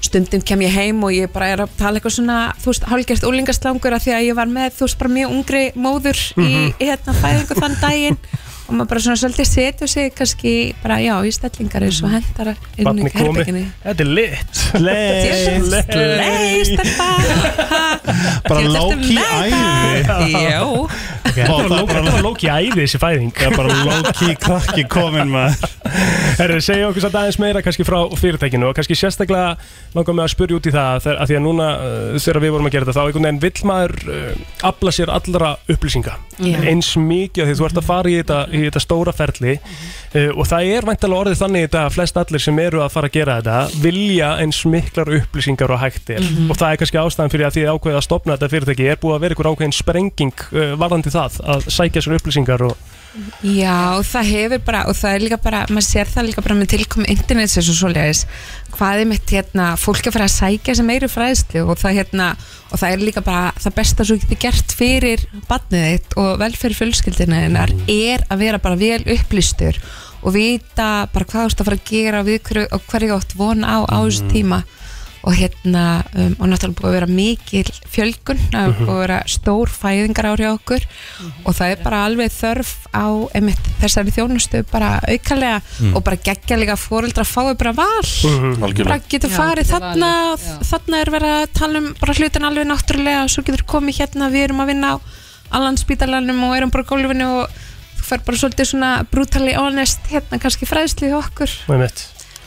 [SPEAKER 17] stundum kem ég heim og ég bara er að tala eitthvað svona, þú veist, hálfgerst úlingaslangur af því að ég var með, þú veist, bara mjög ungri móður í
[SPEAKER 2] Mhm.
[SPEAKER 17] hérna fæðingu þann daginn. Og maður bara svona svolítið setja sig kannski bara, já, í stellingar eins og hendara inn í
[SPEAKER 2] komið,
[SPEAKER 17] herbygginni
[SPEAKER 2] þetta er lit.
[SPEAKER 15] Slay,
[SPEAKER 17] stelpa
[SPEAKER 15] Bara
[SPEAKER 17] með
[SPEAKER 15] æði.
[SPEAKER 17] Já
[SPEAKER 2] Þetta var lóki æði þessi fæðing.
[SPEAKER 15] Það er bara low-key krakki komin maður.
[SPEAKER 2] Herri, segja okkur satt aðeins meira kannski frá fyrirtækinu og kannski sérstaklega langar mig að spyrja út í það þegar, að því að núna uh, þegar við vorum að gera þetta þá einhvern veginn vill maður uh, afla sér allra upplýsinga.
[SPEAKER 17] Já.
[SPEAKER 2] eins mikið af því þú ert að fara í þetta, í þetta stóra ferli uh, og það er væntalega orðið þannig í þetta að flest allir sem eru að fara að gera þetta vilja eins miklar upplýsingar og hægt er.
[SPEAKER 17] Mhm.
[SPEAKER 2] og það er kannski ástæðan fyrir að því ákveðið að stopna þetta fyrirtæki. Er búið að vera ykkur ákveðin sprenging uh, varðandi það að sækja sér upplýsingar og
[SPEAKER 17] Já, það hefur bara, og það er líka bara, maður sér það líka bara með tilkomi internets og svoleiðis, hvað er mitt hérna, fólk að fara að sækja sem meiri fræðslu og það hérna, og það er líka bara það besta þú getur gert fyrir barnið þitt og velferð fjölskyldina þinnar er að vera bara vel upplýstur og vita bara hvað þú ert að fara að gera og hverju átt von á á þessu tíma og hérna um, og náttúrulega búið að vera mikil fjölgun það
[SPEAKER 2] Mhm.
[SPEAKER 17] búið að vera stór fæðingar ári okkur. Og það er bara alveg þörf á einmitt, þessari þjónustu bara aukalega
[SPEAKER 1] Mm.
[SPEAKER 17] og bara geggja líka fóreldra fáið bara val.
[SPEAKER 1] Mhm.
[SPEAKER 17] Bara getur farið þarna þarna er verið að tala um bara hlutin alveg náttúrulega og svo getur komið hérna við erum að vinna á allanspítalanum og erum bara á gólfinu og þú fer bara svolítið svona brutally honest hérna kannski fræðslu í okkur.
[SPEAKER 2] Einmitt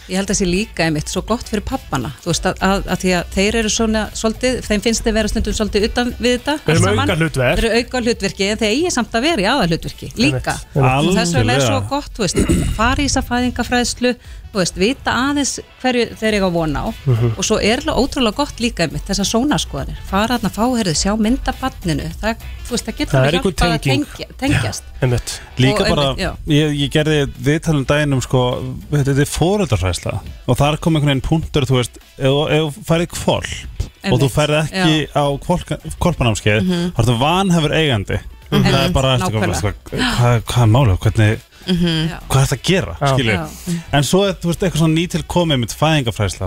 [SPEAKER 18] Ég held að það sé líka einmitt svo gott fyrir pappana þú veist að, að, að því að þeir eru svona svolítið, þeim finnst þeir vera stundum svolítið utan við þetta
[SPEAKER 2] Þeir eru
[SPEAKER 18] saman.
[SPEAKER 2] aukahlutverk.
[SPEAKER 18] Þeir eru auka hlutverki en þeir eigi samt að vera í aðalhlutverki líka
[SPEAKER 2] Einmitt.
[SPEAKER 18] og þess vegna er svo gott þú veist, fara í þessa fæðingafræðslu þú veist, vita aðeins hverju þeir eiga vona á
[SPEAKER 2] Mhm.
[SPEAKER 18] og svo er ótrúlega gott líka einmitt þessar sónaskoðanir, fara þarna fáherðu sjá mynda barninu, það, þú veist, það getur
[SPEAKER 15] Það er
[SPEAKER 18] hjálpað að tengja, tengjast
[SPEAKER 2] einmitt
[SPEAKER 15] Líka
[SPEAKER 18] Og
[SPEAKER 15] bara,
[SPEAKER 18] einmitt, já.
[SPEAKER 15] ég, ég gerði viðtalum dæginum sko, þetta er fóröldarfræsla og þar kom einhvern veginn punktur, þú veist ef þú færið kvolp og þú færið ekki
[SPEAKER 18] já.
[SPEAKER 15] á kvolpanámskeið
[SPEAKER 18] Mhm.
[SPEAKER 15] þá ertu vanhefur eigandi
[SPEAKER 18] Mhm.
[SPEAKER 15] það er bara, hvað, hvað er málið, hvernig
[SPEAKER 18] Mhm.
[SPEAKER 15] hvað er þetta að gera,
[SPEAKER 2] Já.
[SPEAKER 15] en svo er, veist, eitthvað svona nýtil komið með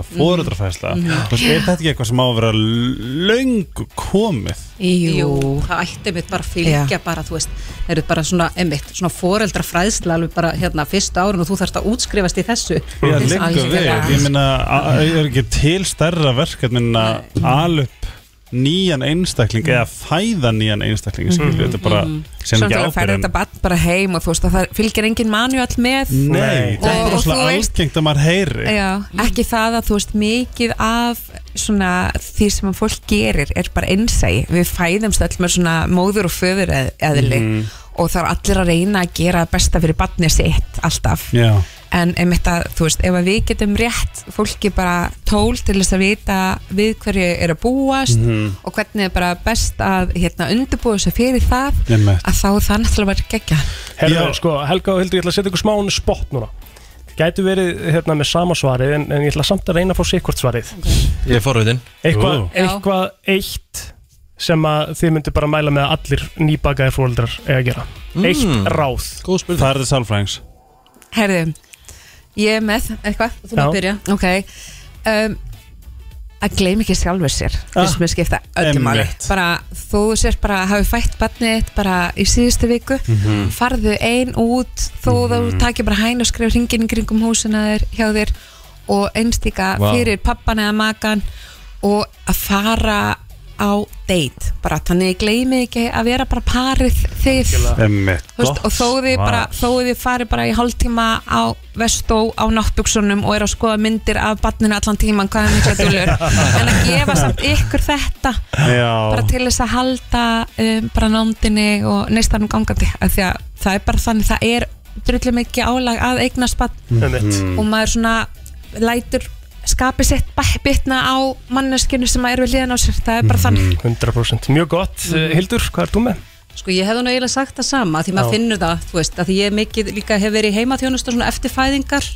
[SPEAKER 15] fóröldarfræsla
[SPEAKER 18] Mhm.
[SPEAKER 15] þú veist, er þetta ekki eitthvað sem á að vera löngu komið?
[SPEAKER 18] Jú. það ætti mitt bara að fylgja bara, þú veist, það eru bara svona svona foreldra fræðsla alveg bara hérna fyrsta árun og þú þarfst að útskrifast í þessu.
[SPEAKER 15] Já,
[SPEAKER 18] að-
[SPEAKER 15] liggur við, ég meina, a- er ekki til stærra verkefnin að ala upp nýjan einstakling eða fæða nýjan einstakling, skilju, þetta er bara sem
[SPEAKER 17] Svo
[SPEAKER 15] ekki
[SPEAKER 17] náttúrulega færði
[SPEAKER 15] ábyrðin
[SPEAKER 17] þetta barn bara heim og þú veist að það fylgir engin manual með.
[SPEAKER 15] Nei, þetta er bara svona
[SPEAKER 17] þú veist
[SPEAKER 15] algengt að maður heyri.
[SPEAKER 17] Já, ekki það að þú veist mikið af svona því sem að fólk gerir er bara einsæi við fæðumst öll með svona móður og föður eðli
[SPEAKER 15] Mhm.
[SPEAKER 17] og það er allir að reyna að gera það besta fyrir barnið sitt alltaf.
[SPEAKER 15] Já.
[SPEAKER 17] En einmitt að þú veist ef að við getum rétt fólki bara tól til þess að vita við hverju er að búast
[SPEAKER 15] Mhm.
[SPEAKER 17] og hvernig er bara best að hérna undirbúa sig fyrir það
[SPEAKER 15] Einmitt.
[SPEAKER 17] að þá það náttúrulega verið geggja
[SPEAKER 2] Herðu, sko, Helga og Hildur, ég ætla að setja ykkur smá on the spot núna. Gætu verið hérna með sama svarið en, en ég ætla samt að reyna að fá sikkvort svarið.
[SPEAKER 1] Ég er forvitin.
[SPEAKER 2] Eitthvað,
[SPEAKER 1] Ú.
[SPEAKER 2] eitthvað eitt sem að þið myndu bara mæla með að allir nýbakaðir fóreldrar eiga að gera.
[SPEAKER 15] Mm.
[SPEAKER 2] Eitt ráð.
[SPEAKER 1] Góð spurning.
[SPEAKER 15] Það er þetta sálfræðings.
[SPEAKER 17] Herðu, ég er með eitthvað.
[SPEAKER 18] Þú mátt byrja.
[SPEAKER 17] Ok. Um, Að gleyma ekki sjálfur sér.
[SPEAKER 18] Ah,
[SPEAKER 17] Þess með skipta öllum
[SPEAKER 18] einmitt.
[SPEAKER 17] Bara þú sér bara hafi fætt barnið bara í síðustu viku.
[SPEAKER 18] Mhm.
[SPEAKER 17] Farðu ein út. Þó þú takir bara hæn og skrif hringin í kringum húsina þér hjá þér Og einstíka
[SPEAKER 18] Vá.
[SPEAKER 17] fyrir pappan eða makan Og að fara á date. Bara þannig ég gleymi ekki að vera bara parið þið. Veist, og þó þið, bara, þó þið fari bara í hálftíma á vestó á náttbuksunum og er að skoða myndir af barninu allan tíman hvað er mikla dúlur en að gefa samt ykkur þetta
[SPEAKER 15] Já.
[SPEAKER 17] bara til þess að halda um, bara nándinni og neistanum gangandi. Af því að það er bara þannig það er drullu mikið álag að eignast barn.
[SPEAKER 2] Einmitt.
[SPEAKER 17] og maður svona lætur skapið sitt bitna á manneskinu sem er við liðan á sér. Það er bara þannig.
[SPEAKER 2] 100% Mjög gott, mm. Hildur, hvað er þú með?
[SPEAKER 18] Sko ég hefði nú eiginlega sagt það sama því maður
[SPEAKER 2] Já.
[SPEAKER 18] finnur það, þú veist, að því ég mikið líka hef verið í heimaþjónustu svona eftir fæðingar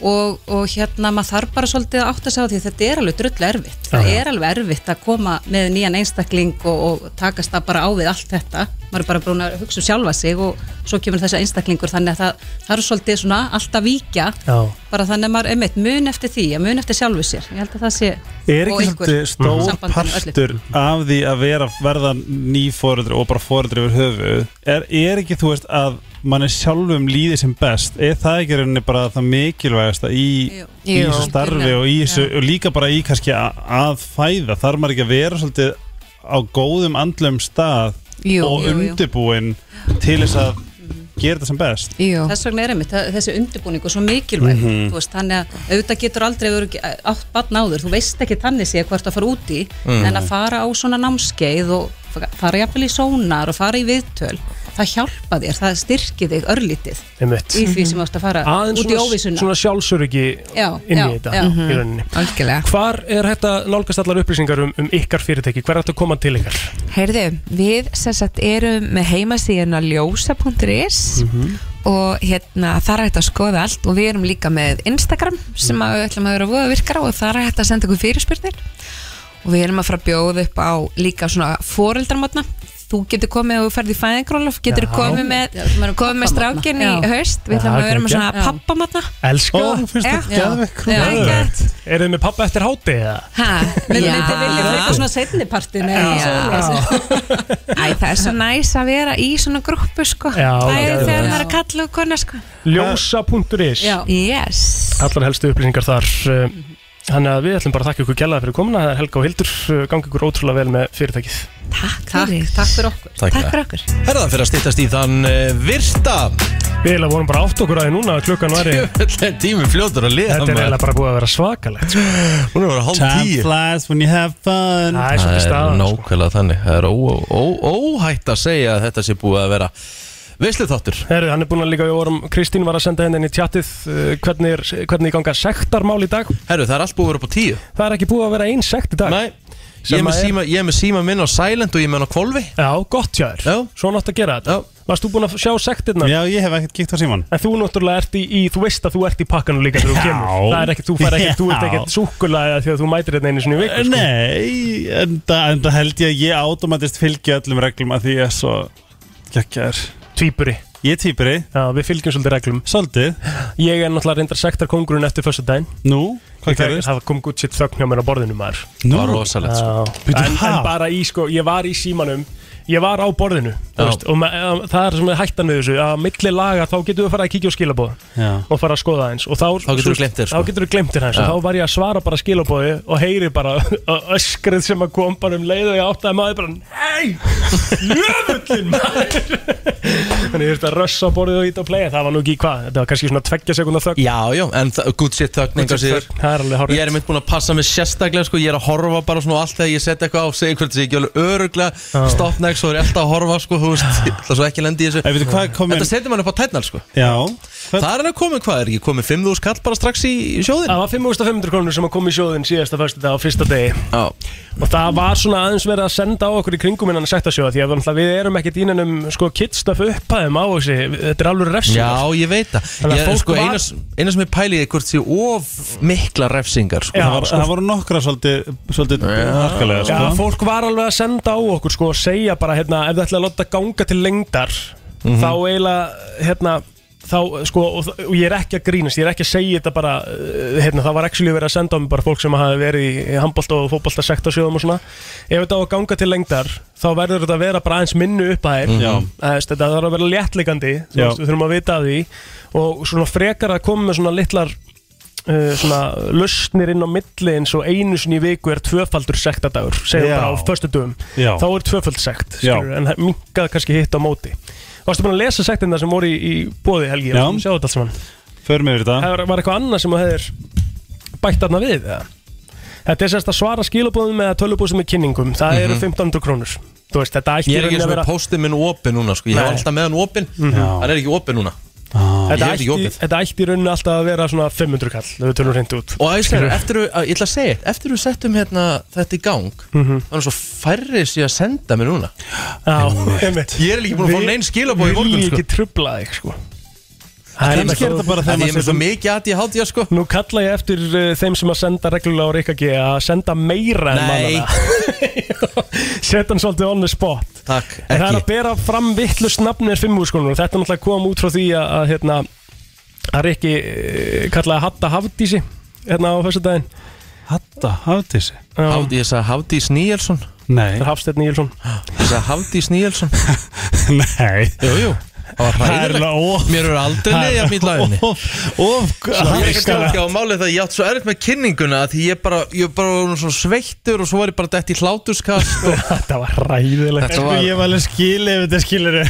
[SPEAKER 18] og, og hérna maður þarf bara svolítið að átta sig á því þetta er alveg drull erfitt, það
[SPEAKER 2] Já, já.
[SPEAKER 18] er alveg erfitt að koma með nýjan einstakling og, og takast það bara á við allt þetta maður er bara búin að hugsa um sjálfa sig og svo kemur þessi einstaklingur þannig að það, það er svolítið svona alltaf víkja
[SPEAKER 2] Já.
[SPEAKER 18] bara þannig að maður einmitt mun eftir því mun eftir sjálfu sér, ég held að það sé
[SPEAKER 15] Er ekki svolítið stór
[SPEAKER 18] öllu.
[SPEAKER 15] partur af því að vera, verða ný fóreldri og bara fóreldri yfir höfuð er, er ekki þú veist að manni sjálfum líði sem best. Er það ekki rauninni bara það mikilvægasta í, í þessu starfi og, í þessu, og líka bara í kannski að, fæða? Þarf maður ekki að vera svolítið á góðum andlum stað
[SPEAKER 17] Jú,
[SPEAKER 15] og undirbúin til þess að gera þetta sem best?
[SPEAKER 17] Jú.
[SPEAKER 18] Þess vegna er einmitt það- þessi undirbúningu svo mikilvæg
[SPEAKER 15] Mhm.
[SPEAKER 18] þú veist, þannig að auðvitað getur aldrei átt barn áður, þú veist ekki þannig sé hvort að fara út í,
[SPEAKER 15] Mhm.
[SPEAKER 18] en að fara á svona námskeið og fara jafnvel í sónar og fara í viðtöl það hjálpa þér, það styrki þig örlítið
[SPEAKER 2] Einmitt.
[SPEAKER 18] í því sem þú ert að fara
[SPEAKER 2] Aðeins
[SPEAKER 18] út í
[SPEAKER 2] svona,
[SPEAKER 18] óvissuna
[SPEAKER 2] svona sjálfsöryggi
[SPEAKER 18] Já,
[SPEAKER 2] inn í
[SPEAKER 18] já,
[SPEAKER 2] þetta
[SPEAKER 18] já.
[SPEAKER 2] í rauninni
[SPEAKER 17] Algjörlega
[SPEAKER 2] Hvar er að nálgast allar upplýsingar um, um ykkar fyrirtæki? Hver er hægt að koma til ykkar?
[SPEAKER 17] Heyrðu, við sem sagt erum með heimasíðuna ljósa.is og hérna þar er hægt að skoða allt og við erum líka með Instagram sem að við ætlum að vera voða virkara og þar er hægt að senda ykkur fyrirspurnir og við erum að fara að bjóða upp á líka svona foreldramatna þú getur komið og þú ferð í fæðingrólof getur
[SPEAKER 18] Já.
[SPEAKER 17] komið með,
[SPEAKER 18] þú
[SPEAKER 17] með
[SPEAKER 18] pappamotna.
[SPEAKER 17] strákin í haust. Við ætlum að vera með svona pappamatna
[SPEAKER 2] Elska
[SPEAKER 15] Ó,
[SPEAKER 2] það
[SPEAKER 15] finnst þetta
[SPEAKER 17] gett.
[SPEAKER 2] Eru þið með pappa eftir háti eða?
[SPEAKER 17] Ha,
[SPEAKER 18] Myndum
[SPEAKER 17] já.
[SPEAKER 18] við vilja frekar svona setnipartin?
[SPEAKER 17] Æ, það er svo næs að vera í svona grúpu sko. Það er þegar maður er að kalla og kona sko.
[SPEAKER 2] Ljósa.is Allar helstu upplýsingar þar uh, Þannig að við ætlum bara að þakka ykkur gælaði fyrir komuna. Það er Helga og Hildur, uh, gangi ykkur ótrúlega vel með fyrirtækið.
[SPEAKER 17] Takk
[SPEAKER 18] Takk,
[SPEAKER 17] fyrir.
[SPEAKER 18] Takk fyrir okkur.
[SPEAKER 1] Takk,
[SPEAKER 17] Takk fyrir. okkur.
[SPEAKER 1] Herðan fyrir að stýttast í þann uh, virta.
[SPEAKER 2] Við eiginlega vorum bara átt okkur að því núna að klukkan væri
[SPEAKER 1] Tíminn fljótur að liða
[SPEAKER 2] Þetta er eiginlega bara búið að vera svakalegt sko.
[SPEAKER 1] Hún er bara hálf
[SPEAKER 15] Time
[SPEAKER 1] tíu.
[SPEAKER 15] flies when you have fun.
[SPEAKER 2] Það er
[SPEAKER 1] er
[SPEAKER 2] sko.
[SPEAKER 1] nákvæmlega þannig. Það er ó, ó, óhætt að segja að þetta sé búið að vera Veislu þáttur
[SPEAKER 2] Herru, hann er búin að líka við vorum Kristín var að senda henni inn í tjattið uh, hvernig, er, hvernig ganga sektarmál í dag
[SPEAKER 1] Herru, það er allt búið að vera upp á tíu
[SPEAKER 2] Það er ekki búið að vera einn sekt í dag
[SPEAKER 1] Nei,
[SPEAKER 2] Sem
[SPEAKER 1] ég er með
[SPEAKER 2] að er-
[SPEAKER 1] síma, ég er með síma minn á silent og ég er með hann á kvolfi
[SPEAKER 2] Já, gott hjá þér
[SPEAKER 1] Já.
[SPEAKER 2] Svo nátt að gera þetta
[SPEAKER 1] Já.
[SPEAKER 2] Varst þú búin að sjá sektirna?
[SPEAKER 15] Já, ég hef ekkert kíkt á síman
[SPEAKER 2] En þú náttúrulega ert í, í, þú veist að þú ert í pakkanum líka þegar þú
[SPEAKER 15] Já.
[SPEAKER 2] kemur Það er ekki, þú fær ekki, þú ert
[SPEAKER 15] Já.
[SPEAKER 2] ekkert súkulega því að þú mætir þetta einu sinni í viku sko.
[SPEAKER 15] Nei, en það held ég að ég automatist fylgja öllum reglum að því ég er svo geggjar
[SPEAKER 2] Tvíburi.
[SPEAKER 15] Ég er týpuri,
[SPEAKER 2] Já, við fylgjum svolítið reglum.
[SPEAKER 15] Svolítið.
[SPEAKER 2] Ég er náttúrulega reyndar sektar kongurinn eftir fyrstu daginn
[SPEAKER 15] Nú, hvað gerist?
[SPEAKER 2] Það kom gutt sitt þögn hjá mér á borðinu maður.
[SPEAKER 1] Var rosalegt sko.
[SPEAKER 2] En, en bara í sko, ég var í símanum Ég var á borðinu veist, og að, það er sem er hættan við þessu að milli laga þá getur við fara að kíkja á skilabóð og fara að skoða eins og þá,
[SPEAKER 1] Þá
[SPEAKER 2] veist,
[SPEAKER 1] gleymt þér, sko.
[SPEAKER 2] þá getur við glemt þér hans og þá var ég að svara bara skilabóði og heyri bara öskrið sem að kom bara um leið og ég áttaði maður bara Nei, jöfullin maður. Þannig ég þurfti að rössa á borðið og ít á playa Það var nú ekki hvað, þetta var kannski svona tveggja sekundar þögn.
[SPEAKER 1] Já, já, en good shit þögn Ég er mynd búin að passa mig sérstaklega sko, Ég er að horfa bara svona next og er alltaf að horfa sko, þú veist, Ég ætla svo ekki lendi í þessu
[SPEAKER 15] Ef veitu hvað er komin
[SPEAKER 1] Þetta setur mann upp á tætnal sko.
[SPEAKER 15] Já,
[SPEAKER 1] Það er hann að koma, hvað er ekki komið 5.000 kall bara strax í, í sjóðin
[SPEAKER 2] Það var 5500 krónur sem að koma í sjóðin síðasta fyrstu dag á fyrsta degi
[SPEAKER 1] Já,
[SPEAKER 2] og það var svona aðeins verið að senda á okkur í kringum innan að sekta sjóða því að náttúrulega við erum ekkert ínanum sko kittstöf upphæðum á þessi þetta er alveg refsing
[SPEAKER 1] já ég veit það
[SPEAKER 2] Þannig að
[SPEAKER 1] Ég,
[SPEAKER 2] fólk
[SPEAKER 1] sko,
[SPEAKER 2] var-
[SPEAKER 1] eina, eina sem ég pæli er hvort sé of mikla refsingar sko.
[SPEAKER 2] Já,
[SPEAKER 15] það, var,
[SPEAKER 2] sko.
[SPEAKER 15] það voru nokkra svolítið, svolítið harkalega
[SPEAKER 2] Já,
[SPEAKER 15] sko.
[SPEAKER 2] fólk var alveg að senda á okkur sko og segja bara hérna ef þið ætla að láta ganga til lengdar
[SPEAKER 1] Mhm.
[SPEAKER 2] þá eiginlega hérna þá sko og, og ég er ekki að grínast ég er ekki að segja þetta bara uh, hérna það var actually verið að senda á mig bara fólk sem hafi verið í, í handbólt og fótbólt að sekta sjóðum og svona ef þetta á að ganga til lengdar þá verður þetta að vera bara aðeins minnu upp að þér
[SPEAKER 15] Já.
[SPEAKER 2] Æst, þetta þarf að vera léttleikandi þú
[SPEAKER 15] Já.
[SPEAKER 2] veist, við þurfum að vita að því og svona frekar að koma með svona litlar uh, svona lausnir inn á milli eins og einu sinni í viku er tvöfaldur sektadagur segjum
[SPEAKER 15] Já.
[SPEAKER 2] bara á föstu dögum
[SPEAKER 15] Já.
[SPEAKER 2] þá er tvöfald sekt skilur, en minkað kannski hitt á móti Varstu búin að lesa sektina sem voru í, í bóði Helgi
[SPEAKER 15] Já.
[SPEAKER 2] Sjá þetta allt saman
[SPEAKER 15] Förum yfir þetta
[SPEAKER 2] Það var eitthvað annað sem þú hefðir bætt þarna við eða? Þetta er sérst að svara skilabóðum með tölubúðum með kynningum Það eru 1500 krónur Þú veist, þetta ætti
[SPEAKER 1] Mhm. Ég er
[SPEAKER 2] í
[SPEAKER 1] ekki
[SPEAKER 2] rauninni
[SPEAKER 1] eins
[SPEAKER 2] að
[SPEAKER 1] með póstið minn opinn núna sko. Ég hef
[SPEAKER 2] Nei.
[SPEAKER 1] alltaf með hann opinn
[SPEAKER 2] Mhm.
[SPEAKER 1] Hann er ekki opinn núna
[SPEAKER 2] Þetta
[SPEAKER 1] Ég hef
[SPEAKER 2] ætti, þetta ætti í rauninni alltaf að vera svona 500 kall Þau tölum hreint út.
[SPEAKER 1] Og
[SPEAKER 2] Skilurðu?
[SPEAKER 1] eftir, að- ég ætla að segja eftir við settum hérna þetta í gang
[SPEAKER 2] Mhm.
[SPEAKER 1] Það er svo færri sér að senda mér núna.
[SPEAKER 2] Já,
[SPEAKER 1] Ég er líka búin að fá
[SPEAKER 2] Við-
[SPEAKER 1] neinn skilabóð í morgun
[SPEAKER 2] Vil
[SPEAKER 1] sko.
[SPEAKER 2] ekki trubla þig sko
[SPEAKER 15] Kannski er þetta bara þegar
[SPEAKER 1] Því ég er með svo mikið að ég hátt ég sko.
[SPEAKER 2] Nú kalla ég eftir uh, þeim sem að senda reglulega á Rikka G að senda meira en
[SPEAKER 1] Nei.
[SPEAKER 2] mannana Sett hann svolítið on the spot.
[SPEAKER 1] Takk,
[SPEAKER 2] En það er að
[SPEAKER 1] ekki
[SPEAKER 2] bera fram vittlust nafni er fimmúrskonur og þetta er náttúrulega kom út frá því að, að hérna að Rikki uh, kallaði Hatta Hafdísi hérna á þessu daginn
[SPEAKER 15] Hatta, hafðísi
[SPEAKER 1] Hátt- Ég sagði Hafdís Níelsson.
[SPEAKER 15] Nei.
[SPEAKER 2] Það er Hafstedt Níelsson.
[SPEAKER 1] Ég sagði Hafdís Níelsson.
[SPEAKER 15] Nei.
[SPEAKER 1] Jú, jú. Það Mér eru aldrei að mýta laginni
[SPEAKER 15] Of, of
[SPEAKER 1] Ég er ekki á málið það Ég átt svo erfitt með kynninguna Því ég bara, ég bara var svona sveittur Og svo var ég bara dætt í hlátuskast og...
[SPEAKER 2] Þetta var ræðilegt
[SPEAKER 1] Þetta
[SPEAKER 15] Sko
[SPEAKER 1] var-
[SPEAKER 15] ég var alveg skilið ef þetta skilur